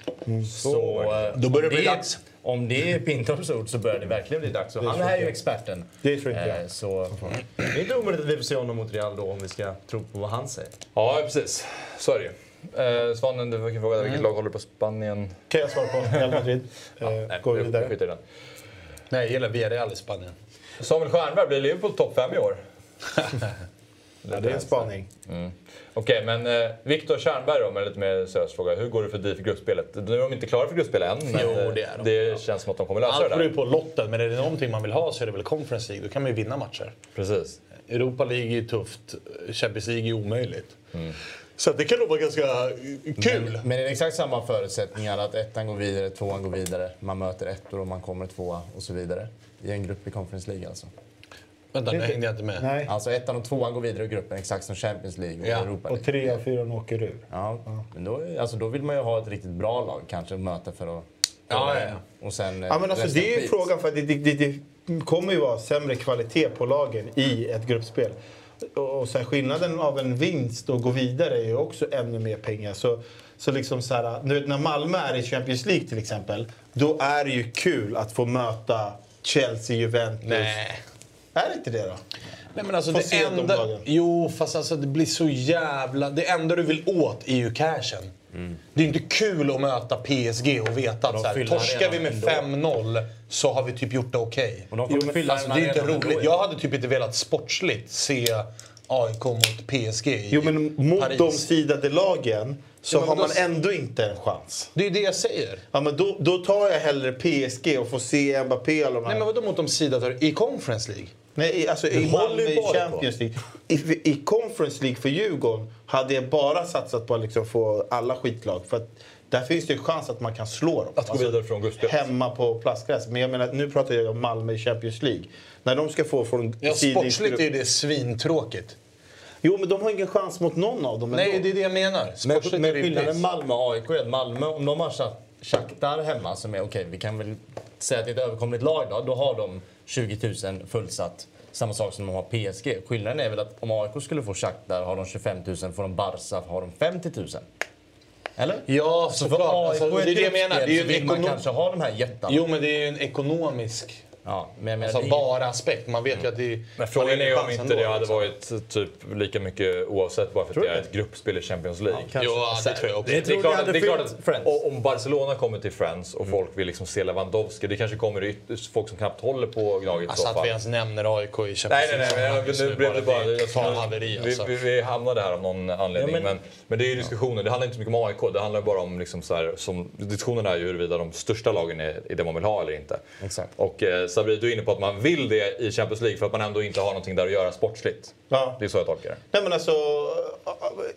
Så, eh, Då börjar det bli dags. Om det är Pintorps ord så börjar det verkligen bli dags. Och han är ju experten. Det inte jag. Eh, Så det är inte omöjligt att vi får se honom mot Real då om vi ska tro på vad han säger. Ja, precis. Så är det ju. Eh, Svanen, du fick fråga Mm. vilket lag håller på Spanien? Kan jag svara på? Real Madrid. Eh, Nej, Går vi vi vidare? skiter i den. Nej, jag gillar Villarreal i Spanien. Samuel Stjernberg, blir Liverpool topp 5 i år? Ja, det är en spaning. Okej, men eh, Viktor Tjärnberg då, med lite mer seriös fråga. Hur går det för DIF i gruppspelet? Nu är de inte klara för gruppspel än, men Jo, eh, det är de. det känns som att de kommer lösa Allt det beror ju där. på lotten, men är det någonting man vill ha så är det väl Conference League. Då kan man ju vinna matcher. Precis. Europa League är tufft, Champions League är omöjligt. Så det kan nog vara ganska eh, kul. Men det är exakt samma förutsättningar att ettan går vidare, tvåan går vidare. Man möter ettor och man kommer tvåa och så vidare. I en grupp i Conference League alltså. Vänta, nu hängde jag inte med. Nej. Alltså ettan och tvåan går vidare i gruppen exakt som Champions League och Ja, Europa Och League. tre av fyra åker ur. Ja, men då, alltså, då vill man ju ha ett riktigt bra lag kanske att möta för att... Ja, ja, ja. Och sen eh, Ja, men alltså, det är ju frågan, för det, det, det, det kommer ju vara sämre kvalitet på lagen i ett gruppspel. Och och sen skillnaden av en vinst och gå vidare är ju också ännu mer pengar. Så, så liksom så här, nu när Malmö är i Champions League till exempel, då är det ju kul att få möta Chelsea, Juventus. Nej. Är det inte det då? Nej men alltså det enda... Jo, fast alltså det blir så jävla... Det enda du vill åt är ju cashen. Det är inte kul att möta PSG och veta att så här, torskar vi med arenan 5-0 så har vi typ gjort det okej. Och de Alltså, det är inte roligt. Jag hade typ inte velat sportsligt se AIK mot PSG i Jo, men mot Paris. de sidade lagen så Ja, har då- man ändå inte en chans. Det är ju det jag säger. Ja, men då, då tar jag hellre PSG och får se Mbappé och de här. Nej men vadå mot de sidade i Conference League? Nej, i- alltså i Malmö ju. Champions League. I, I Conference League för Djurgården hade jag bara satsat på att liksom få alla skitlag. För att där finns det en chans att man kan slå dem. Att gå vidare från gruppspelet. Hemma på plastgräs. Men jag menar, nu pratar jag om Malmö i Champions League. När de ska få från Ja, sportsligt är det svintråkigt. Jo, men de har ingen chans mot någon av dem Nej, ändå. det är det jag menar. Men, Sportsligt men skillnaden piss. Malmö och AIK är att Malmö, om de har Shak- Shakhtar hemma som är okej, vi kan väl säga att det är ett överkomligt lag då. Då har de 20 000 fullsatt. Samma sak som de har PSG. Skillnaden är väl att om AIK skulle få Shakhtar har de 25 000, får de Barca har de 50 000. Eller? Ja, Så såklart. AIK Alltså, det är det jag menar. Det är ju så en vill man ekonom- kanske ha de här jättarna. Jo, men det är ju en ekonomisk Ja, men jag menar, alltså, det bara aspekt. Man vet ju att det. Men frågan är om inte ändå, det hade liksom. varit typ lika mycket oavsett bara för att det är ett gruppspel i Champions League. kanske. Jo, det tror jag också. Det, det, är klart, det är klart att om Barcelona kommer till Friends och folk vill liksom se Lewandowski, det kanske kommer folk som knappt håller på Gnaget i Alltså så att vi ens nämner AIK i Champions Nej, nej, nej. League-sammanhang Men, just nu blev det bara... fan haveri alltså. vi, vi, vi hamnade här av någon anledning. Ja, men, men- men, det är ju diskussioner. Det handlar inte så mycket om AIK. Det handlar bara om... Liksom så här, som, diskussionen är ju huruvida de största lagen är, är det man vill ha eller inte. Exakt. Och eh, Sabri, du är inne på att man vill det i Champions League för att man ändå inte har någonting där att göra sportsligt. Ja. Det är så jag tolkar det. Nej men alltså,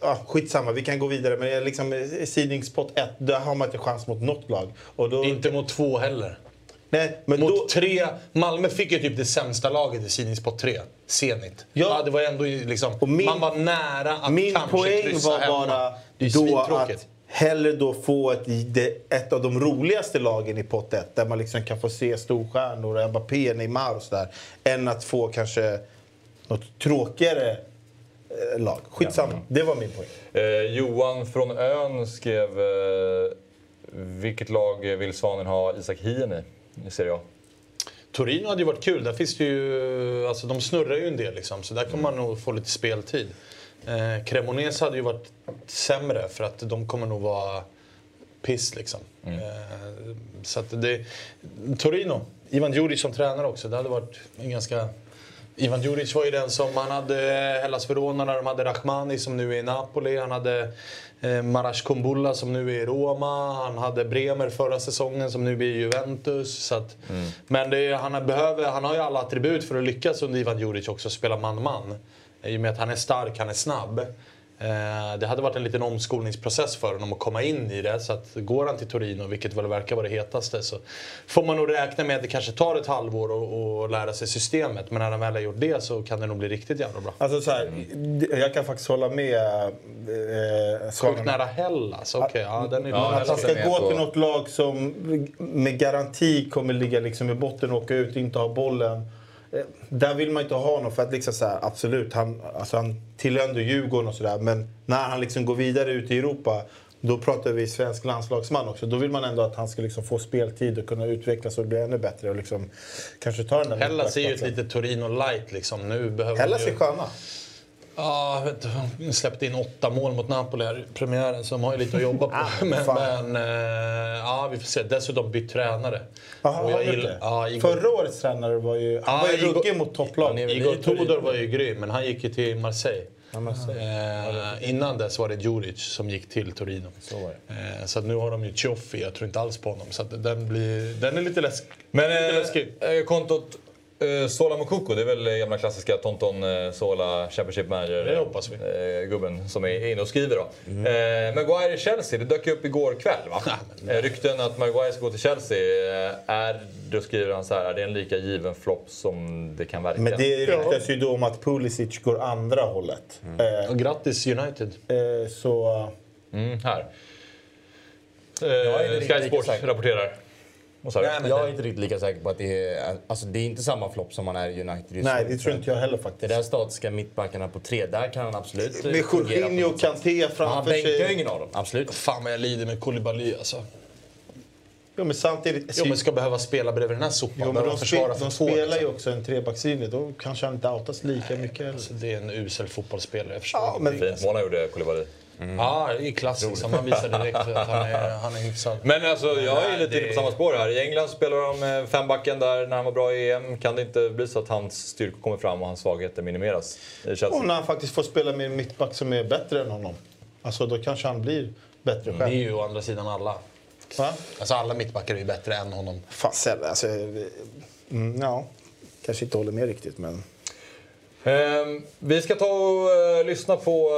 ja, skitsamma, vi kan gå vidare. Men liksom, sidningspott 1, där har man inte chans mot något lag. Och då, Inte mot två heller. nej, men Mot då, tre. Malmö fick ju typ det sämsta laget i sidningspott tre. Zenit. Ja. Ja. det var ändå liksom, Och min- man var nära att min kanske poäng kryssa var hemma. bara då att hellre då få ett, ett av de roligaste lagen i pott 1 där man liksom kan få se storstjärnor, Mbappé, Neymar och sådär. Än att få kanske något tråkigare eh, lag. Skitsamma, det var min poäng. Eh, Johan från Ön skrev... Eh, vilket lag vill Svanen ha Isak Hien i? Det ser jag. Torino hade ju varit kul. Där finns det ju, alltså de snurrar ju en del liksom, så där kommer man nog få lite speltid. Eh, Cremonese hade ju varit sämre för att de kommer nog vara piss liksom. Eh, så det... Torino, Ivan Djuric som tränare också. Det hade varit en ganska... Ivan Djuric var ju den som, han hade Hellas Verona när de hade Rachmani som nu är i Napoli. Han hade eh, Marash Kumbulla som nu är i Roma. Han hade Bremer förra säsongen som nu är i Juventus. Så att, Men det, han, behöver, han har ju alla attribut för att lyckas under Ivan Djuric också, spela man-man. I och med att han är stark, han är snabb. Eh, Det hade varit en liten omskolningsprocess för honom att komma in i det. Så att går han till Torino, vilket väl verkar vara det hetaste, så får man nog räkna med att det kanske tar ett halvår att- lära sig systemet. Men när han väl har gjort det så kan det nog bli riktigt jävla bra. Alltså så här, jag kan faktiskt hålla med eh, Sjukt Svanen. nära Hellas, okej. ja, den är Ja, Att han ska gå till något lag som med garanti kommer ligga liksom i botten och åka ut och inte ha bollen. Eh, Där vill man inte ha honom för att liksom så här, absolut, han, alltså han tillhör ändå Djurgården och sådär. Men när han liksom går vidare ut i Europa, då pratar vi svensk landslagsman också. Då vill man ändå att han ska liksom få speltid och kunna utvecklas och bli ännu bättre och liksom kanske ta den där Hellas är ju ett litet Torino light liksom. Nu behöver Hellas är ju... sköna. Ja, jag släppte in åtta mål mot Napoli här i premiären så de har ju lite att jobba på. men Ah, fan. men eh, ja, vi får se. Dessutom bytt tränare. Jaha, Och jag gillar- ja, Igor- Förra årets tränare var ju, han Ja, var ju Igor- ruggig mot topplag. Igor. Tudor var ju grym, men han gick ju till Marseille. Ja, men Eh, innan dess var det Djuric som gick till Torino. Så var det. Eh, så att nu har de ju Cioffi, jag tror inte alls på honom. Så att den, blir, den är lite läskig. Men lite eh, läskig. eh, kontot eh, Sola Mokoko, det är väl gamla klassiska Tonton eh, Sola Championship Manager. Det hoppas vi. Eh, gubben som är inne och skriver då. Eh, Maguire i Chelsea, det dök ju upp igår kväll va? eh, rykten att Maguire ska gå till Chelsea. Är, då skriver han så här, är det en lika given flopp som det kan verka? Men det ryktas ju då om att Pulisic går andra hållet. Eh, Och grattis United. så... Mm, här. Är inte Sky Sports rapporterar. Sa du? Jag är inte riktigt lika säker på att det är... Alltså det är inte samma flopp som man är i United just Nej, det tror inte jag heller Det faktiskt. där statiska mittbackarna på tre, där kan han absolut Med fungera på Jorginho och. Kanté Men han framför bänkar ju sig. ingen av dem, absolut. Fan vad jag lider med Koulibaly alltså. Jo, men samtidigt... Jo men ska behöva spela bredvid den här sopan. Jo, men de, spel, de två, spelar liksom. ju också en trebackslinje. Då kanske han inte outas lika mycket heller. Alltså, det är en usel fotbollsspelare, jag förstår Ja, men- Fint mål han gjorde, Koulibaly. Ja, det är klassiskt. Som man visar direkt att han är, han är hyfsad. Men alltså, jag är lite inne på samma spår här. I England spelar de eh, fembacken där när han var bra i EM. Kan det inte bli så att hans styrkor kommer fram och hans svagheter minimeras? Och när han faktiskt får spela med en mittback som är bättre än honom. Alltså då kanske han blir bättre Det är själv. ju å andra sidan alla. Va? Alltså alla mittbackar är ju bättre än honom. Fan, alltså, mm, ja. Kanske inte håller med riktigt, men... Ehm, vi ska ta och eh, lyssna på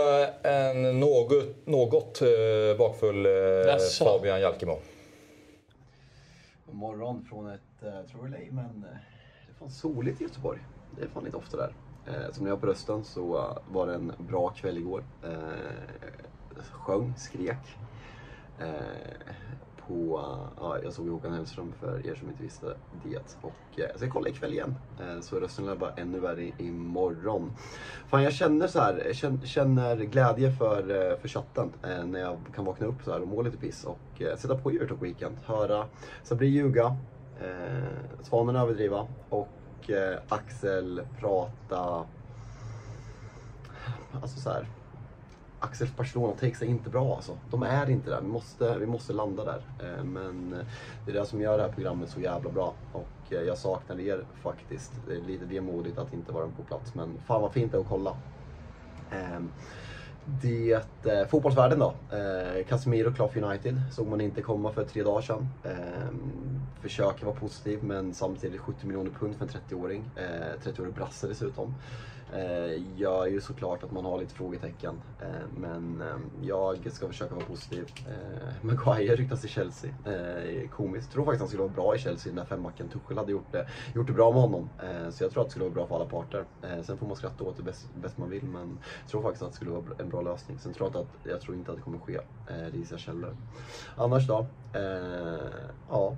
eh, en något, något eh, bakfull? Fabian Jalkemo. God morgon från ett, tror LA, men det är fan soligt i Göteborg. Det är fan inte ofta där. Som ni har på rösten så var det en bra kväll igår. Sjöng, skrek. På, ja, jag såg Håkan Hellström för er som inte visste det. Och eh, jag ska kolla ikväll igen. Eh, så rösten lär vara ännu värre imorgon. Fan jag känner så här, känner, glädje för, eh, för chatten eh, när jag kan vakna upp så här och må lite piss och eh, sätta på Eurotalk Weekend. Höra Sabri ljuga, eh, Svanen överdriva och eh, Axel prata Alltså så här. Axels Barcelona-takes är inte bra alltså. De är inte där. Vi måste, vi måste landa där. Eh, men eh, det är det som gör det här programmet så jävla bra. Och eh, jag saknar er faktiskt. Det är lite vemodigt att inte vara på plats. Men fan vad fint det är att kolla. Ehm, det, eh, fotbollsvärlden då. Eh, Casemiro klar för United. Såg man inte komma för tre dagar sedan. Eh, försöker vara positiv men samtidigt 70 miljoner pund för en 30-åring. Eh, 30-årig brasse dessutom. Eh, Gör ju såklart att man har lite frågetecken. Eh, men eh, jag ska försöka vara positiv. Maguire ryktas till Chelsea. Eh, komiskt. Tror faktiskt han skulle vara bra i Chelsea, den där fembacken. Tuchel hade gjort det, gjort det bra med honom. Så jag tror att det skulle vara bra för alla parter. Sen får man skratta åt det bäst, bäst man vill. Men jag tror faktiskt att det skulle vara en bra lösning. Sen tror jag, inte att, jag tror inte att det kommer ske. Det gissar källor. Annars då? Ja,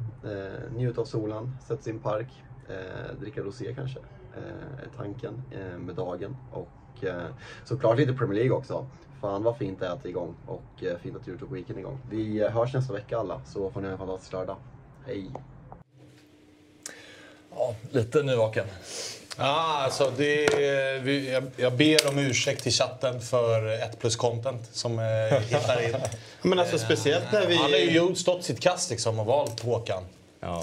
njut av solen, sätt sig i en park. Eh, dricka rosé kanske. Eh, är tanken eh, med dagen. Och eh, såklart lite Premier League också. Fan vad fint det är att det är igång och eh, fint att Youtube Weekend är igång. Vi hörs nästa vecka alla, så får ni ha en fantastisk lördag. Hej! Ja, lite nyvaken. Ja, alltså det, vi, jag, jag ber om ursäkt till chatten för 1 plus content som eh, hittar in. Men alltså speciellt när vi... Han har ju gjort stått sitt kast liksom och valt Håkan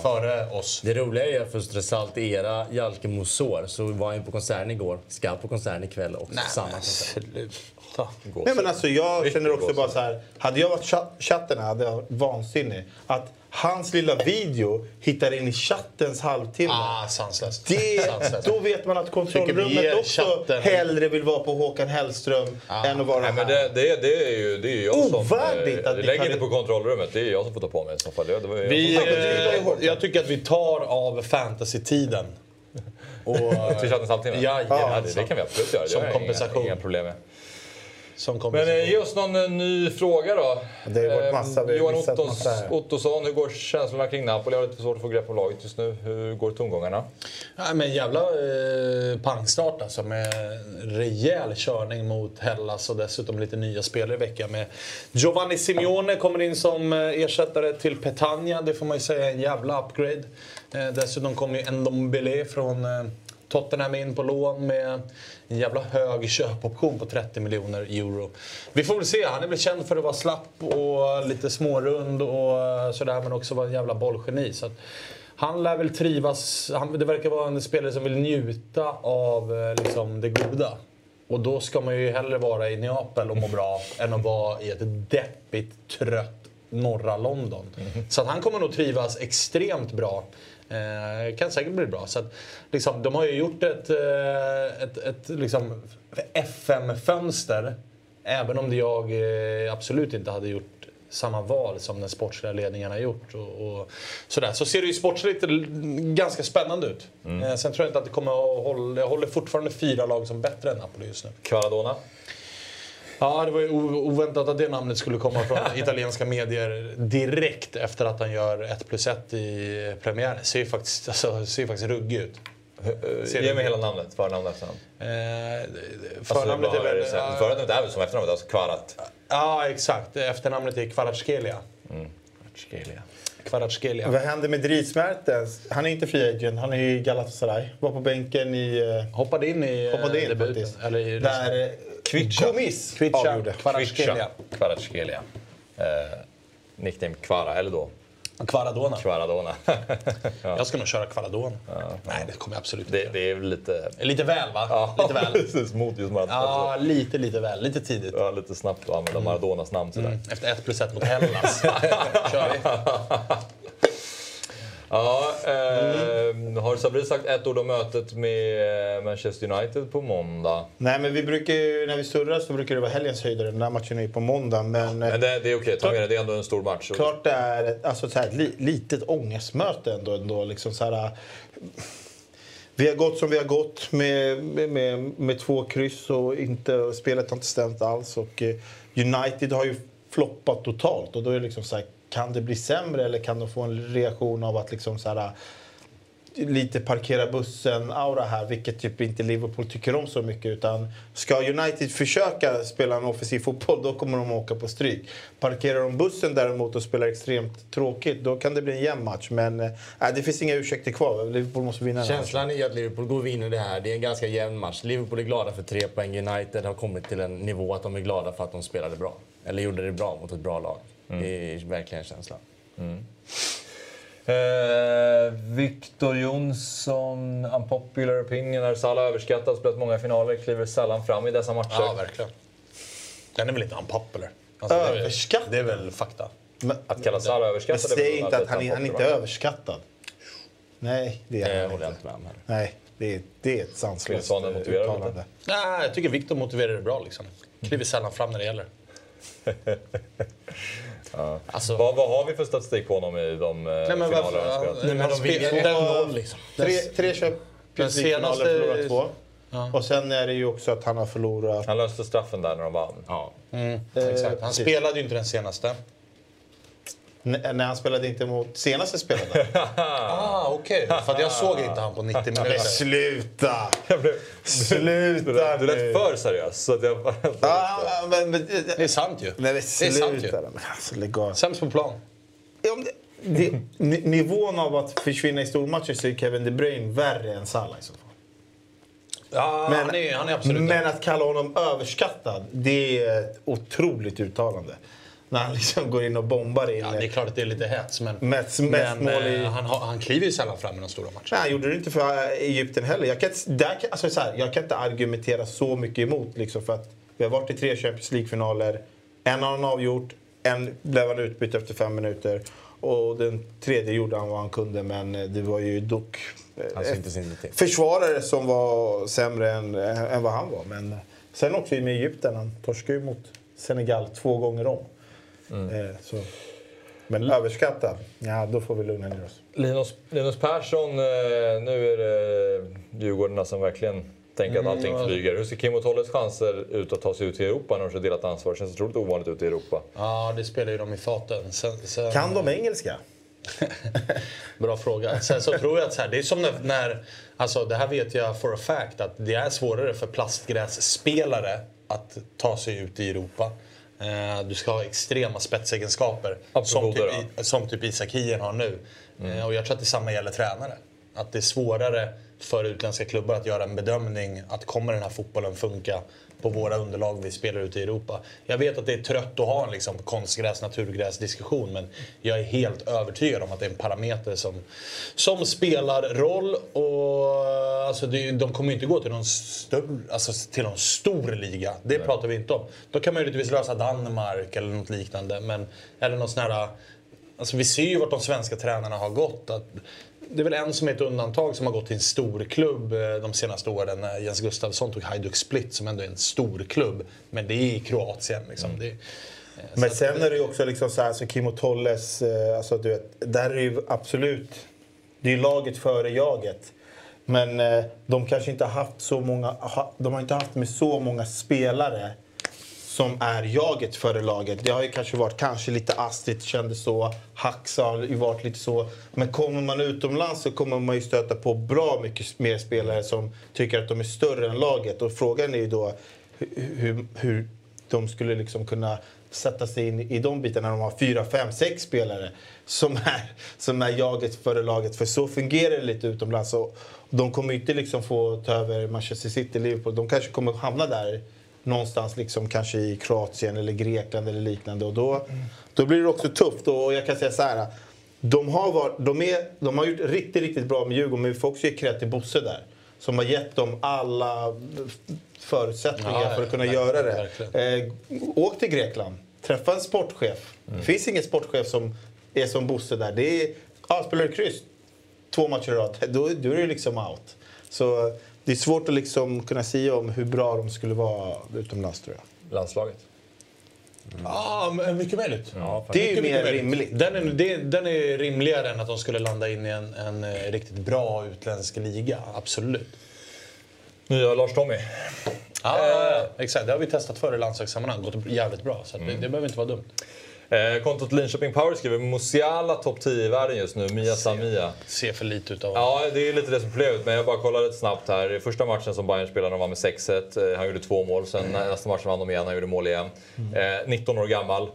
före oss. Det roliga är att för att stressa allt era Jalke Mosor så var han ju på konserten igår. Ska på konserten ikväll också. samma konsert. Sluta. Nej, men alltså, jag Riktigt känner också bara så här. Hade jag varit cha- chatten hade jag varit vansinnig. Att hans lilla video hittar in i chattens halvtimme. Ah, sanslöst. Det, Sanslöst. då vet man att vi kontrollrummet också chatten- hellre vill vara på Håkan Hellström än att vara Nej, men här. det, det, det är ju det är jag som... Ovärdigt eh, att vi Lägg kan- inte på kontrollrummet, det är jag som får ta på mig i så fall. Det, var, Vi, jag, eh, jag tycker att vi tar av fantasy-tiden. Och, till chattens halvtimme? Ja, ja, det, det kan vi absolut göra. Det Som kompensation. Inga, inga problem med. Som Men kompensation. eh, ge oss någon eh, ny fråga då. Det har varit massa, vi har Johan Ottos, massa. Ottosson, hur går känslorna kring Napoli? Jag har lite svårt att få grepp om laget just nu. Hur går tongångarna? Nej, men jävla eh, pangstart alltså med rejäl körning mot Hellas och dessutom lite nya spelare i veckan. Med Giovanni Simeone kommer in som eh, ersättare till Petagna. Det får man ju säga är en jävla upgrade. Eh, dessutom kommer ju Ndombele från eh, Tottenham in på lån med en jävla hög köpoption på 30 miljoner euro. Vi får väl se. Han är väl känd för att vara slapp och lite smårund och eh, sådär men också vara en jävla bollgeni. Så han lär väl trivas. Han, det verkar vara en spelare som vill njuta av eh, liksom, det goda. Och då ska man ju hellre vara i Neapel och må bra än att vara i ett deppigt, trött norra London. Så att han kommer nog trivas extremt bra. Eh, kan säkert bli bra. Så att, liksom, de har ju gjort ett, eh, ett, ett liksom, FM-fönster. Även om jag eh, absolut inte hade gjort samma val som den sportsliga ledningen har gjort. Och, och sådär. Så ser det ju sportsligt ganska spännande ut. Eh, sen tror jag inte att det kommer att hålla... Jag håller fortfarande fyra lag som bättre än Napoli just nu. Kvaradona? Ja, det var ju oväntat att det namnet skulle komma från italienska medier direkt efter att han gör 1 plus 1 i premiären. Ser ju faktiskt, alltså, ser faktiskt ruggig ut. Ser Ge du- mig hela namnet. Förnamn och efternamn. Eh, Alltså, förnamnet är vad väl... det ja, Förnamnet är väl som efternamnet, alltså Kvarat. Ja, exakt. Efternamnet är Kvaratskhelia. Kvaratskhelia. Vad händer med Dries Mertens? Han är inte free agent, han är i Galatasaray. Var på bänken i... eh, Hoppade in i eh, Hoppade in debuten. Eller i Där eh, Kvicha. Gomis Kvicha. Kvaratskhelia. Kvaratskhelia. Eh, nickname Kvara, eller då Kvaradona. Kvaradona. Jag ska nog köra Kvaradona. Nej, det kommer jag absolut inte det, det är lite... Lite väl, va? Lite väl. precis. Mot just Maradona. Ja, lite, lite väl. Lite tidigt. Ja, lite snabbt att använda Maradonas namn sådär. Efter ett plus ett mot Hellas. kör vi. Ja, eh, har Sabri sagt ett ord om mötet med Manchester United på måndag? Nej, men vi brukar ju, när vi surrar så brukar det vara helgens höjdare. Den här matchen är ju på måndag. Men, eh, Men det, det är okej, ta med det. Det är ändå en stor match. Klart det är ett, alltså, så här, ett li, litet ångestmöte ändå. ändå liksom, så här, vi har gått som vi har gått med, med, med, två kryss och inte, spelet har inte stämt alls. Och, eh, United har ju floppat totalt. Och då är det liksom så här, kan det bli sämre eller kan de få en reaktion av att liksom så här, lite parkera bussen-aura här, vilket typ inte Liverpool tycker om så mycket. Utan ska United försöka spela en offensiv fotboll, då kommer de åka på stryk. Parkerar de bussen däremot och spelar extremt tråkigt, då kan det bli en jämn match. Men äh, det finns inga ursäkter kvar. Liverpool måste vinna. Känslan är att Liverpool går och vinner det här. Det är en ganska jämn match. Liverpool är glada för tre poäng. United har kommit till en nivå att de är glada för att de spelade bra. Eller gjorde det bra mot ett bra lag. Det är verkligen känslan. Eh, Victor Jonsson, unpopular opinion. Är Salah överskattad? Spelat många finaler, kliver sällan fram i dessa matcher. Ja, verkligen. Den är väl inte unpopular? Alltså, är Överskattad? Det är väl fakta. Men, Att kalla Salah överskattad är säger väl inte att han är, han är inte unpopular. överskattad. Nej, det är han inte. inte med om. Nej, det är, det är ett sanslöst uttalande. Nej, jag tycker Victor motiverar det bra. Liksom. Kliver sällan fram när det gäller. Alltså, Vad, vad har vi för statistik på honom i de eh, men finaler varför- han spelat? ja, nej, men han de vinner den- 1-0 liksom. Tre, tre Den Champions League-finaler, senaste- förlorat två. Och sen är det ju också att han har förlorat... Han löste straffen där när de vann. Ja. Exakt. Han precis. spelade ju inte den senaste. När han spelade inte mot senaste spelaren. Ah, okej. För att jag såg inte han på 90 Men minuter. sluta! Jag blev- Sluta Du lät för seriös. Så att jag bara... Ah, men, men, Det är sant ju. Nej, men det är sant ju. sluta. Men alltså, lägg av. Sämst på plan. Ja, men det, det, ni- nivån av att försvinna i stormatcher så är Kevin De Bruyne värre än Salah i så fall. Ja, Men, han, är, han är absolut men att kalla honom överskattad, det är ett otroligt uttalande. När han liksom går in och bombar in. Ja, det är klart att det är lite hets, men, Mest- men mest mål i- eh, han, har- han kliver ju sällan fram i de stora matcherna. Nej, han gjorde det inte för Egypten heller. Jag kan, inte- där, alltså så här, jag kan inte argumentera så mycket emot. Liksom, för att vi har varit i tre Champions League-finaler. En har han avgjort, en blev han utbytt efter fem minuter. Och den tredje gjorde han vad han kunde, men det var ju dock eh, Han till. försvarare som var sämre än, än vad han var. Men sen också med Egypten, han torskade ju mot Senegal två gånger om. Eh, så. Men överskattad, ja då får vi lugna ner oss. Linus, Linus Persson, eh, nu är det Djurgårdarna som verkligen tänker att allting flyger. Hur ser Kim och Tolles chanser ut att ta sig ut i Europa när de kör delat ansvar? Känns otroligt ovanligt ute i Europa. Ja, det spelar ju de i faten. Sen, sen, Kan de engelska? Bra fråga. Sen så tror jag att så här, det är som när, när, alltså det här vet jag for a fact, att det är svårare för plastgrässpelare att ta sig ut i Europa. Eh, Du ska ha extrema spetsegenskaper som typ, som typ Isak Hien har nu. Eh, Och jag tror att detsamma gäller tränare. Att det är svårare för utländska klubbar att göra en bedömning att kommer den här fotbollen funka på våra underlag vi spelar ute i Europa. Jag vet att det är trött att ha en liksom konstgräs, naturgräs diskussion men jag är helt övertygad om att det är en parameter som, som spelar roll. Och alltså det, de kommer ju inte gå till någon, större, alltså till någon stor liga. Det pratar vi inte om. Då kan man möjligtvis lösa Danmark eller något liknande. Men, eller något sån här Alltså vi ser ju vart de svenska tränarna har gått. Att det är väl en som är ett undantag som har gått till en stor klubb eh, de senaste åren. när Jens Gustafsson tog Hajduk Split som ändå är en stor klubb. Men det är i Kroatien. Liksom. Det, eh, Men sen är det ju också liksom så här, så Kim och Tolles, eh, alltså du vet, där är ju absolut, det är laget före jaget. Men eh, de kanske inte har haft så många, de har inte haft med så många spelare som är jaget före laget. Det har ju kanske varit kanske lite astigt, kändes så, Haxa har ju varit lite så. Men kommer man utomlands så kommer man ju stöta på bra mycket mer spelare som tycker att de är större än laget. Och frågan är ju då hur, hur, hur de skulle liksom kunna sätta sig in i de bitarna när de har fyra, fem, sex spelare som är, som är jaget före laget. För så fungerar det lite utomlands. Och de kommer ju inte liksom få ta över Manchester City, Liverpool. De kanske kommer hamna där någonstans liksom kanske i Kroatien eller Grekland eller liknande. Och då, då blir det också tufft. Och jag kan säga så här. De har, varit, de, är, de har gjort riktigt, riktigt bra med Djurgården, men vi får också ge cred till Bosse där. Som har gett dem alla förutsättningar Ja, för att kunna verkligen, göra det. Eh, åk till Grekland, träffa en sportchef. Det finns ingen sportchef som är som Bosse där. Det är, ja, spelar du kryss två matcher i rad, då, då är det liksom out. Så det är svårt att liksom kunna säga om hur bra de skulle vara utomlands tror jag. Landslaget. Ja, men mycket möjligt. Det är ju Mycket, mer mycket möjligt. rimligt. Den är, det, den är rimligare än att de skulle landa in i en, en eh, riktigt bra utländsk liga. Absolut. Nya Lars Tommy. Ja, ja, ja, exakt. Det har vi testat förr i landslagssammanhang. Gått jävligt bra. Så att det, det behöver inte vara dumt. Eh, kontot Linköping Power skriver Musiala topp 10 i världen just nu. Mia Samia. Ser för lite utav Ja, det är lite det som är problemet. Men jag bara kollade lite snabbt här. Första matchen som Bayern spelade, de vann med 6-1. Eh, Han gjorde två mål. Sen nästa match vann de igen, han gjorde mål igen. Eh, 19 år gammal.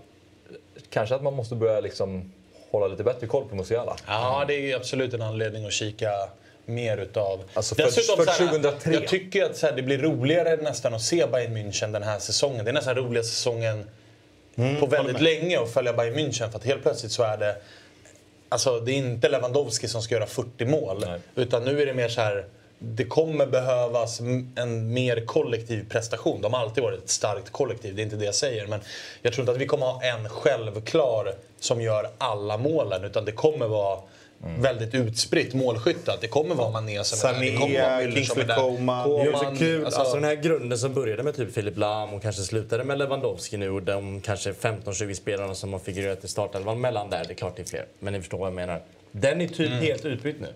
Kanske att man måste börja liksom hålla lite bättre koll på Musiala. Ja, det är absolut en anledning att kika mer utav... Alltså för- för så här, 2003. Jag tycker att här, det blir roligare nästan att se Bayern München den här säsongen. Det är nästan roligaste säsongen Mm, på väldigt länge att följa Bayern München. För att helt plötsligt så är det... Alltså det är inte Lewandowski som ska göra 40 mål. Nej. Utan nu är det mer så här... Det kommer behövas en mer kollektiv prestation. De har alltid varit ett starkt kollektiv, det är inte det jag säger. Men jag tror inte att vi kommer ha en självklar som gör alla målen. Utan det kommer vara väldigt utspritt målskytte. Att Det kommer vara Mané som är där, det kommer vara Sané, Müller som är Kingsley där. Coman. Det är också kul, alltså, alltså- den här grunden som började med typ Filip Lahm och kanske slutade med Lewandowski nu och de kanske 15-20 spelarna som har figurerat i startelvan mellan där, det är klart det är fler. Men ni förstår vad jag menar. Den är typ helt utbytt nu.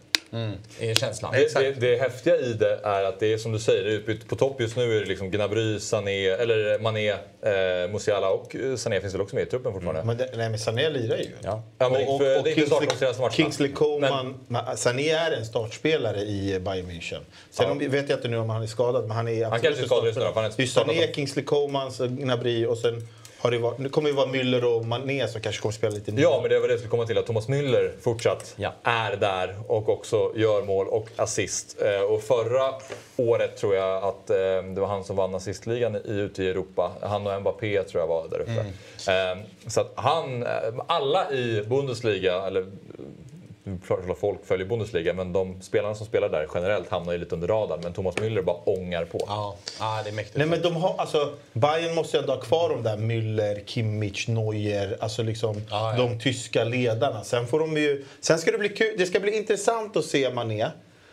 Är känslan. Det, det, det häftiga i det är att det är som du säger, det är utbytt. På topp just nu är det liksom Gnabry, Sané, eller Mané, eh, Musiala och eh, Sané finns väl också med i truppen fortfarande. Men, det, nej, men Sané lirar ju. Ja. Ja, men för- inte startat de senaste matcherna. Kingsley Coman. Men... Sané är en startspelare i Bayern München. Sen Ja. om, vet jag inte nu om han är skadad, men han är absolut kanske är skadad just nu han Sané. Kingsley Coman, Gnabry och sen har det varit, nu kommer det vara Müller och Mané som kanske kommer spela lite Ja, men det var det jag skulle komma till. Att Thomas Müller fortsatt Ja. är där och också gör mål och assist. Eh, Och förra året tror jag att eh, det var han som vann assistligan i, ute i Europa. Han och Mbappé tror jag var där uppe. Eh, Så att han, alla i Bundesliga, eller klart folk följer Bundesliga, men de spelarna som spelar där generellt hamnar ju lite under radarn. Men Thomas Müller bara ångar på. Ja, ja det är mäktigt. Nej, men de har, alltså, Bayern måste ju ändå ha kvar de där Müller, Kimmich, Neuer, alltså liksom Ja, ja. de tyska ledarna. Sen, får de ju, sen ska det bli kul, det ska bli intressant att se Mané.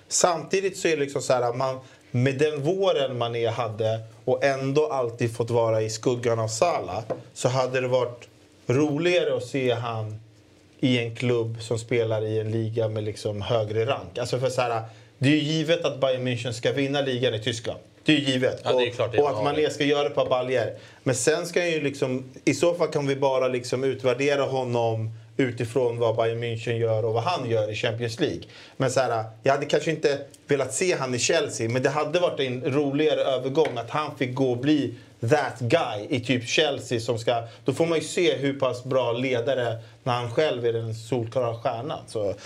Samtidigt så är det liksom så här, man, med den våren Mané hade och ändå alltid fått vara i skuggan av Salah så hade det varit roligare att se han i en klubb som spelar i en liga med liksom högre rank. Alltså för så här, det är ju givet att Bayern München ska vinna ligan i Tyskland. Det är ju givet. Ja, är och, och att Mané ska göra ett par baljer. Men sen ska han ju liksom, i så fall kan vi bara liksom utvärdera honom utifrån vad Bayern München gör och vad han gör i Champions League. Men så här, jag hade kanske inte velat se han i Chelsea, men det hade varit en roligare övergång att han fick gå och bli that guy i typ Chelsea som ska... Då får man ju se hur pass bra ledare när han själv är den solklara stjärnan. Så, eh,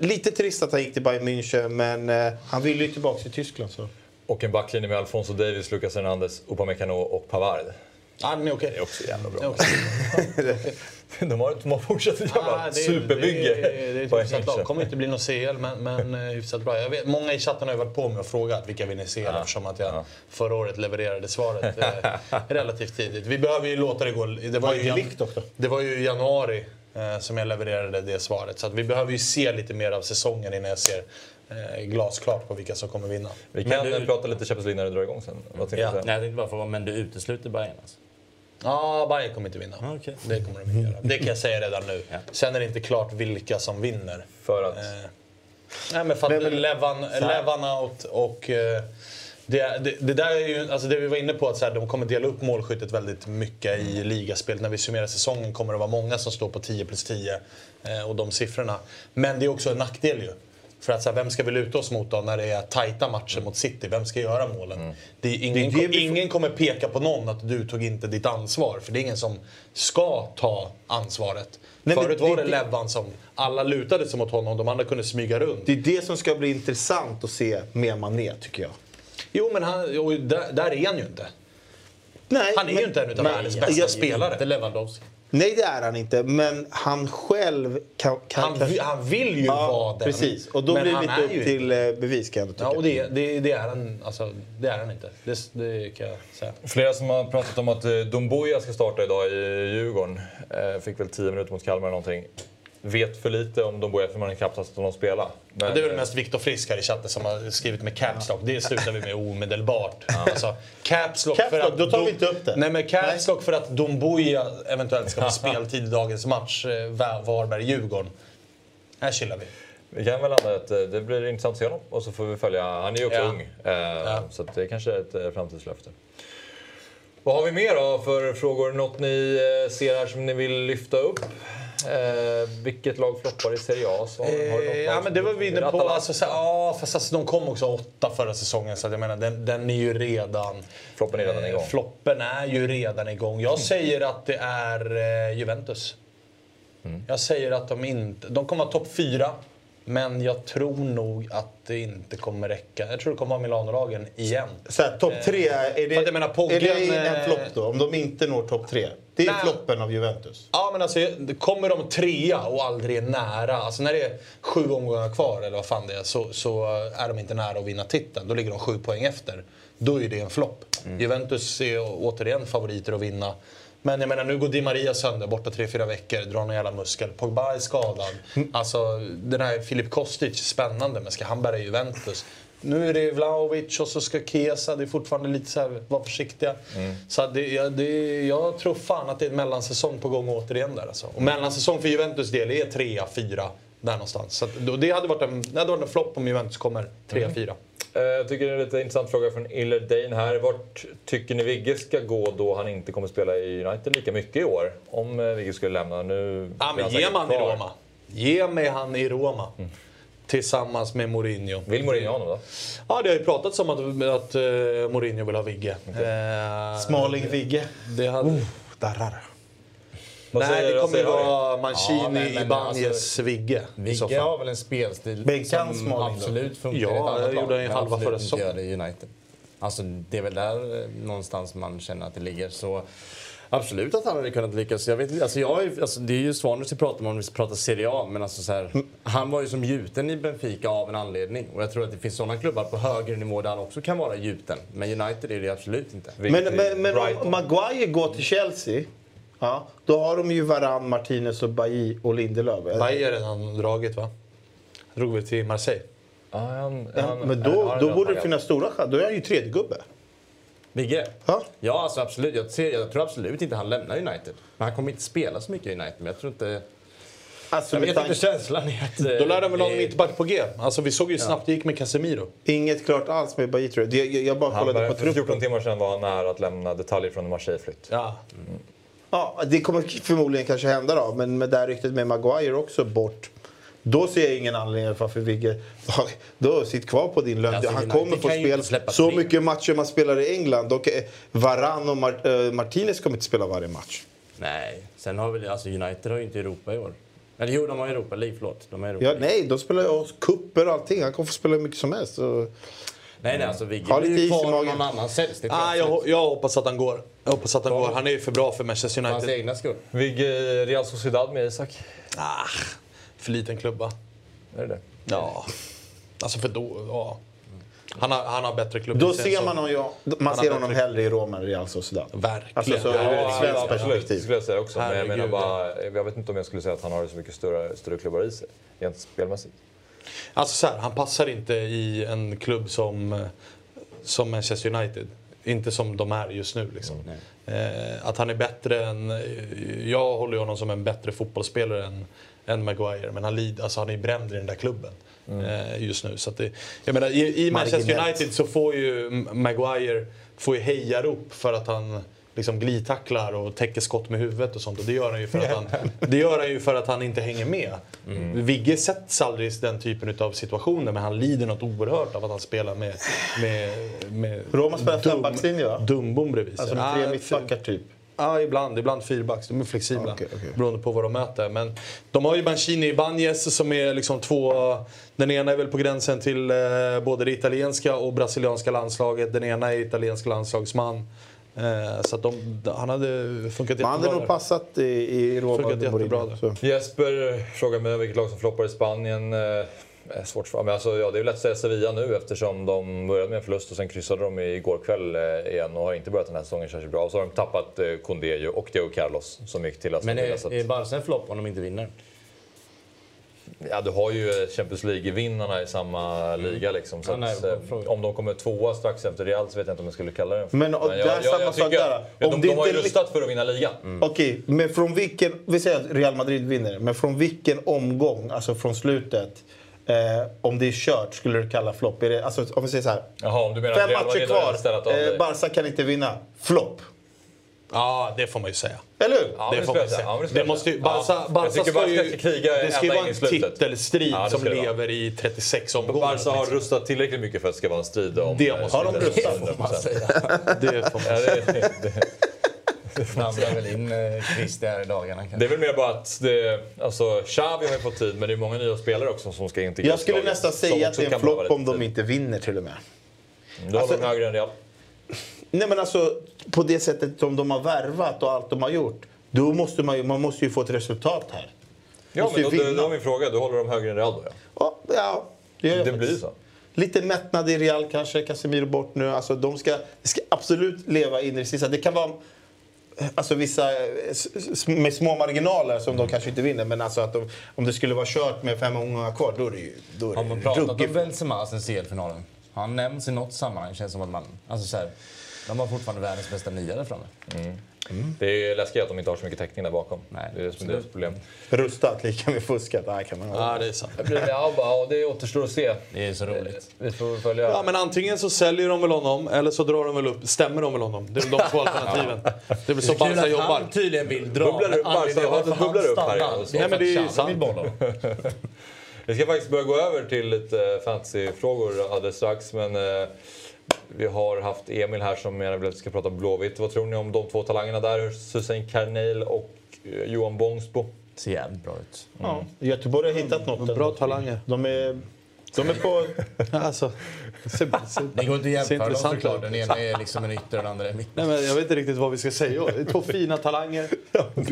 Lite trist att han gick till Bayern München, men eh, han vill ju tillbaka till Tyskland. Så. Och en backlinje med Alfonso Davis, Lucas Hernandez, Upamecano och Pavard. Ja, den är okej. Det är också jävla bra. De har, de har fortsatt ett jävla Ja, det är- superbygge Det, är- det, är på ett lag. Kommer inte bli någon CL, men, men eh, hyfsat bra. Jag vet, många i chatten har ju varit på mig och frågat vilka vinner CL eftersom att jag förra året levererade svaret eh, relativt tidigt. Vi behöver ju låta det gå... Det var, ju, jan- likt också. det var ju i januari eh, som jag levererade det svaret. Så att vi behöver ju se lite mer av säsongen innan jag ser eh, glasklart på vilka som kommer vinna. Vi Men kan du- eh, prata lite Champions League när det drar igång sen. Vad Ja. du? Nej, jag tänkte bara fråga, men du utesluter Bayern alltså? Ja, Bayern kommer inte vinna. Ah, okej. Det kommer de inte göra. Det kan jag säga redan nu. Ja. Sen är det inte klart vilka som vinner. För att... Eh, nej, men för att Men- Levan, out och... Eh, det, det, det där är ju, alltså det vi var inne på, att så här, de kommer dela upp målskyttet väldigt mycket i ligaspelet. När vi summerar säsongen kommer det vara många som står på 10 plus 10 eh, och de siffrorna. Men det är också en nackdel ju. För att så här, vem ska vi luta oss mot då när det är tajta matcher mot City? Vem ska göra målen? Det är ingen, Det är det ingen kommer peka på någon att du tog inte ditt ansvar. För det är ingen som ska ta ansvaret. Nej, men Förut det- var det det- Levan som... Alla lutade sig mot honom, de andra kunde smyga runt. Det är det som ska bli intressant att se med Mané, tycker jag. Jo, men han, där, där är han ju inte. Nej, Han är ju inte en men- världens bästa jag- spelare. Inte Lewandowski. Nej, det är han inte. Men han själv kan... kan Han, kanske- han vill ju ja, vara den. Precis. Och då men blir det lite upp ju till eh, bevis, kan jag tycka. Ja, och det, det, det, är han, alltså, det är han inte. Det, det kan jag säga. Flera som har pratat om att eh, Domboja ska starta idag i Djurgården. Eh, Fick väl 10 minuter mot Kalmar eller någonting. Vet för lite om Domboja för man har knappt sett honom spela. Men, det är väl mest Viktor Frisk här i chatten som har skrivit med caps lock. Det slutar vi med omedelbart. Alltså, caps lock Caps för lock, att då tar vi inte upp det. Nej, men caps lock för att Domboja eventuellt ska få speltid i dagens match. eh, Va- Varberg-Djurgården. Här chillar vi. Vi kan väl landa att eh, det blir intressant att se honom. Och så får vi följa, han är ju också Ja. ung. Eh, Så att det är kanske är ett eh, framtidslöfte. Vad har vi mer då för frågor? Något ni ser här som ni vill lyfta upp? Eh, vilket lag floppar i Serie A? Så, har Eh, ja, men det var vi inne på. Atalanta? Alltså, så, ja, fast alltså, de kom också åtta förra säsongen, så att jag menar, den, den är ju redan... Floppen är redan igång. Eh, floppen är ju redan igång. Jag säger att det är eh, Juventus. Mm. Jag säger att de inte... De kommer vara topp fyra. Men jag tror nog att det inte kommer räcka. Jag tror det kommer vara Milano-lagen igen. Så topp tre, är för det, jag menar, Poggen, är det en eh, flopp då? Om de inte når topp tre? Det är Nej. floppen av Juventus. Ja, men alltså, kommer de trea och aldrig är nära, alltså när det är sju omgångar kvar eller vad fan det är, så, så är de inte nära att vinna titeln. Då ligger de sju poäng efter. Då är det en flopp. Juventus är återigen favoriter att vinna. Men jag menar, nu går Di Maria sönder, borta tre fyra veckor, drar någon jävla muskel. Pogba är skadad. Alltså, den här Filip Kostic, spännande, men ska han bära Juventus? Nu är det Vlahovic och så ska Chiesa, det är fortfarande lite så här, var försiktiga. Så att det, ja, det, jag tror fan att det är en mellansäsong på gång återigen där alltså. Och mellansäsong för Juventus del är trea, fyra, där någonstans. Så att, det hade varit en, det hade varit en flopp om Juventus kommer trea, fyra. Eh, Jag tycker det är en lite intressant fråga från Iller Dane här. Vart tycker ni Vigge ska gå då han inte kommer spela i United lika mycket i år? Om eh, Vigge skulle lämna. Nu Ja, men ge han i. Roma. Ge mig han i Roma. Tillsammans med Mourinho. Vill Mourinho ha honom då? Ja, det har ju pratats om att, att uh, Mourinho vill ha Vigge. Eh, Smalling Vigge. Det hade, darrar. Vad Nej, det kommer ju vara Mancini, Ja, men- men Ibanez, alltså, Vigge. Vigge har väl en spelstil Bänka en som Smalling absolut funkar Ja, i ett annat lag, gjorde han ju men halva absolut förra inte säsongen. gör det i United. Alltså, det är väl där eh, någonstans man känner att det ligger. Så absolut att han hade kunnat lyckas. Jag vet, inte, alltså jag, är- alltså det är ju Svanes vi pratar om om vi pratar Serie A, men alltså så här, han var ju som gjuten i Benfica av en anledning. Och jag tror att det finns sådana klubbar på högre nivå där han också kan vara gjuten. Men United är det absolut inte. Men, men, men om Maguire går till Chelsea, ja, då har de ju Varann, Martinez, och Bailly och Lindelöf. Bailly har redan dragit va? Drog väl till Marseille. Ja, han, Ja, han- men då, då borde det finnas stora chanser. Då är han ju tredje gubbe. Vigge? Ja. Ja, alltså absolut. Jag, ser, jag tror absolut inte han lämnar United. Men han kommer inte spela så mycket i United. Men jag tror inte... Alltså, Jag vet inte känslan i att... eh, Då lär de väl ha en det- mittback på G. Alltså vi såg ju snabbt det gick med Casemiro. Inget klart alls med Bailly tror jag. Jag, jag bara Han kollade var, på för 14 truppen. timmar sedan var han nära att lämna detaljer från en Marseille-flytt. Ja. Ja, det kommer förmodligen kanske hända då. Men med det här ryktet med Maguire också bort. Då ser jag ingen anledning varför Vigge... Då sitt kvar på din lön. Alltså, han United kommer få spela. Så mycket matcher man spelar i England. Och eh, Varann och eh, Martinez kommer inte spela varje match. Nej, sen har väl... Alltså United har ju inte Europa i år. Eller jo, de har Europa League, förlåt. De har Europa Ja, nej, de spelar ju kupper och allting. Han kommer få spela hur mycket som helst. Så... Nej, nej, alltså Vigge blir lite ju kvar någon annan säljs. Ah, jag jag, hoppas att han går. Jag hoppas att han går. Han är ju för bra för Manchester För hans United. egna skull. Vigge Real Sociedad med Isak. Ah, för liten klubba. Är det det? Ja. Alltså för då, ja. Han har, han har bättre klubb. Då ser man, honom, ja, man ser honom hellre i Roma än Real Sociedad. Verkligen. Alltså, så Ja, ett svenskt det perspektiv. skulle jag säga också. Men jag menar bara, jag vet inte om jag skulle säga att han har så mycket större, större klubbar i sig, rent spelmässigt. Alltså så här, han passar inte i en klubb som, som Manchester United. Inte som de är just nu. Liksom. Eh, att han är bättre än... Jag håller honom som en bättre fotbollsspelare än, än Maguire. Men han, lid, alltså han är bränd i den där klubben eh, just nu. Så det, jag menar, i, I Manchester. United så får ju Maguire får ju hejarop för att han liksom glidtacklar och täcker skott med huvudet och sånt. Och det gör han ju för att han, det gör han, ju för att han inte hänger med. Vigge sätts aldrig i den typen av situationer men han lider något oerhört av att han spelar med, med, med Roma spelar fembackslinje, va? dumbom bredvid sig. Alltså med tre mittbackar typ. Ja, ibland. Ibland fyrbacks. De är flexibla Okej, okej. beroende på vad de möter. Men de har ju Mancini Ibanez som är liksom två... Den ena är väl på gränsen till eh, både det italienska och brasilianska landslaget. Den ena är italiensk landslagsman. Eh, så att de, han hade funkat Man hade jättebra nog där. passat i, i Roma Funkat under jättebra Mourinho. där. Så. Jesper frågar mig vilket lag som floppar i Spanien. Eh, är svårt för men alltså, ja, Det är lätt att säga Sevilla nu eftersom de började med en förlust och sen kryssade de igår kväll eh, igen och har inte börjat den här säsongen särskilt bra. Och så har de tappat eh, Condé och Diego Carlos som gick till Aston Men Villa. så är, är Barca en flopp om de inte vinner? Ja, du har ju Champions League-vinnarna i samma liga. Liksom, så Ja, nej, att, eh, om de kommer tvåa strax efter Real så vet jag inte om jag skulle kalla det Men, och där samma sak tycker- där. Om de, de har ju rustat för att vinna ligan. Okej, men från vilken... Vi säger att Real Madrid vinner, men från vilken omgång, alltså från slutet, eh, om det är kört, skulle du kalla flopp? Är det- Alltså, om vi säger så här. Jaha, om du menar att Fem matcher kvar, eh. Barca kan inte vinna. Flopp. Ja, det får man ju säga. Eller hur? Ja, det får man jag säga. säga. Ja, det det måste ju, säga. Barca, Ja, Barca ska ju, ska kriga det ska ju vara en titelstrid Ja, det som det lever i 36 omgångar. Barca har liksom. rustat tillräckligt mycket för att det ska vara en strid om... Det eh, måste- Har de titeln. rustat? 100%. Det får man det, det, Blandar väl in eh, Christer här i dagarna kanske. det är väl mer bara att det, alltså, Xavi har ju fått tid men det är många nya spelare också som ska integreras Jag skulle nästan säga att det är en flopp om de inte vinner till och med. Då har Alltså- de högre än Real. Nej men alltså, på det sättet som de har värvat och allt de har gjort. Då måste man ju, man måste ju få ett resultat här. Ja, Måste men då, då, vinna. då är min fråga, då håller de högre än Real då ja? Ja, ja det, gör jag Det faktiskt. blir så. Lite mättnad i Real kanske, Casemiro bort nu. Alltså, de ska, de ska absolut leva in i det sista. Det kan vara alltså, vissa eh, med små marginaler som de kanske inte vinner. Men alltså, att de, om det skulle vara kört med fem omgångar kvar, då är det ju Har man pratat om ruggigt. Benzema sen CL-finalen? Han nämns i något sammanhang känns som att man... Alltså så här, de har fortfarande världens bästa nia där framme. Det är läskigt att de inte har så mycket täckning där bakom. Nej, det är det som är deras problem. Rustat lika med fuskat. Nej, kan man Ja, det är sant. Ja, ja, det återstår att se. Det är så roligt. Vi får följa. Ja, men antingen så säljer de väl honom eller så drar de väl upp, stämmer de väl honom. Det är de två alternativen. Det är väl så Barca jobbar. han tydligen vill dra. Bubblar men upp, Barca, bubblar upp här Nej, men det är sant. Vi ska faktiskt börja gå över till lite fantasyfrågor alldeles strax. Men eh, Vi har haft Emil här som gärna vill att vi ska prata Blåvitt. Vad tror ni om de två talangerna där? Susanne Carneil och eh, Johan Bångsbo? Ser jävligt bra ut. Ja. Göteborg har hittat något. Bra ändå. talanger. De är, de är på... Alltså, Det går inte att jämföra dem såklart. Den ena är liksom en ytter och den andra är mitt. Nej, men jag vet inte riktigt vad vi ska säga. Det är Två fina talanger.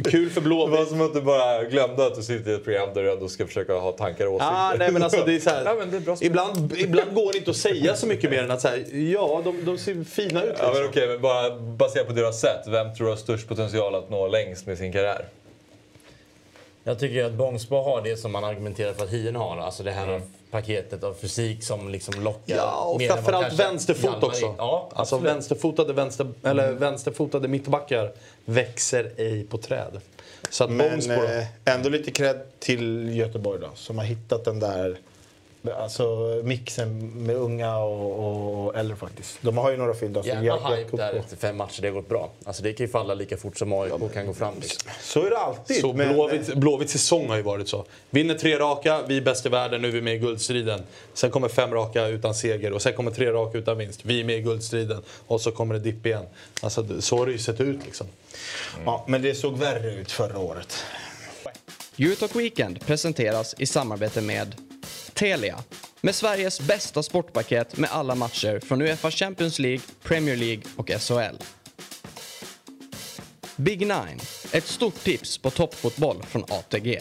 Kul för Det var Blåvitt. som att du bara glömde att du sitter i ett program där du ändå ska försöka ha tankar och åsikter. Ah, nej, men alltså, det är så här, Ja, men det är bra spel. ibland, ibland går det inte att säga så mycket mer än att säga ja, de, de ser fina ut. Ja, men Liksom. okej, men bara baserat på har sett. Vem tror du har störst potential att nå längst med sin karriär? Jag tycker att Bångsbo har det som man argumenterar för att Hien har. Alltså det här paketet av fysik som liksom lockar. Ja, och framförallt vänsterfot också. Ja, alltså vänsterfotade, vänster, eller vänsterfotade mittbackar växer ej på träd. Så att Men eh, ändå lite cred till Göteborg då, som har hittat den där alltså, mixen med unga och, och äldre faktiskt. De har ju några fynd. Alltså, Jävla jäkla hype där efter fem matcher. Det har gått bra. Alltså det kan ju falla lika fort som AIK kan gå fram. Liksom. Så är det alltid. Så men- Blåvitt, Blåvitts säsong har ju varit så. Vinner tre raka, vi är bäst i världen, nu är vi med i guldstriden. Sen kommer fem raka utan seger och sen kommer tre raka utan vinst. Vi är med i guldstriden. Och så kommer det dipp igen. Alltså, så har det ju sett ut liksom. Ja, men det såg värre ut förra året. Eurotalk Weekend presenteras i samarbete med Telia. Med Sveriges bästa sportpaket med alla matcher från Uefa Champions League, Premier League och SHL. Big Nine, ett stort tips på toppfotboll från ATG.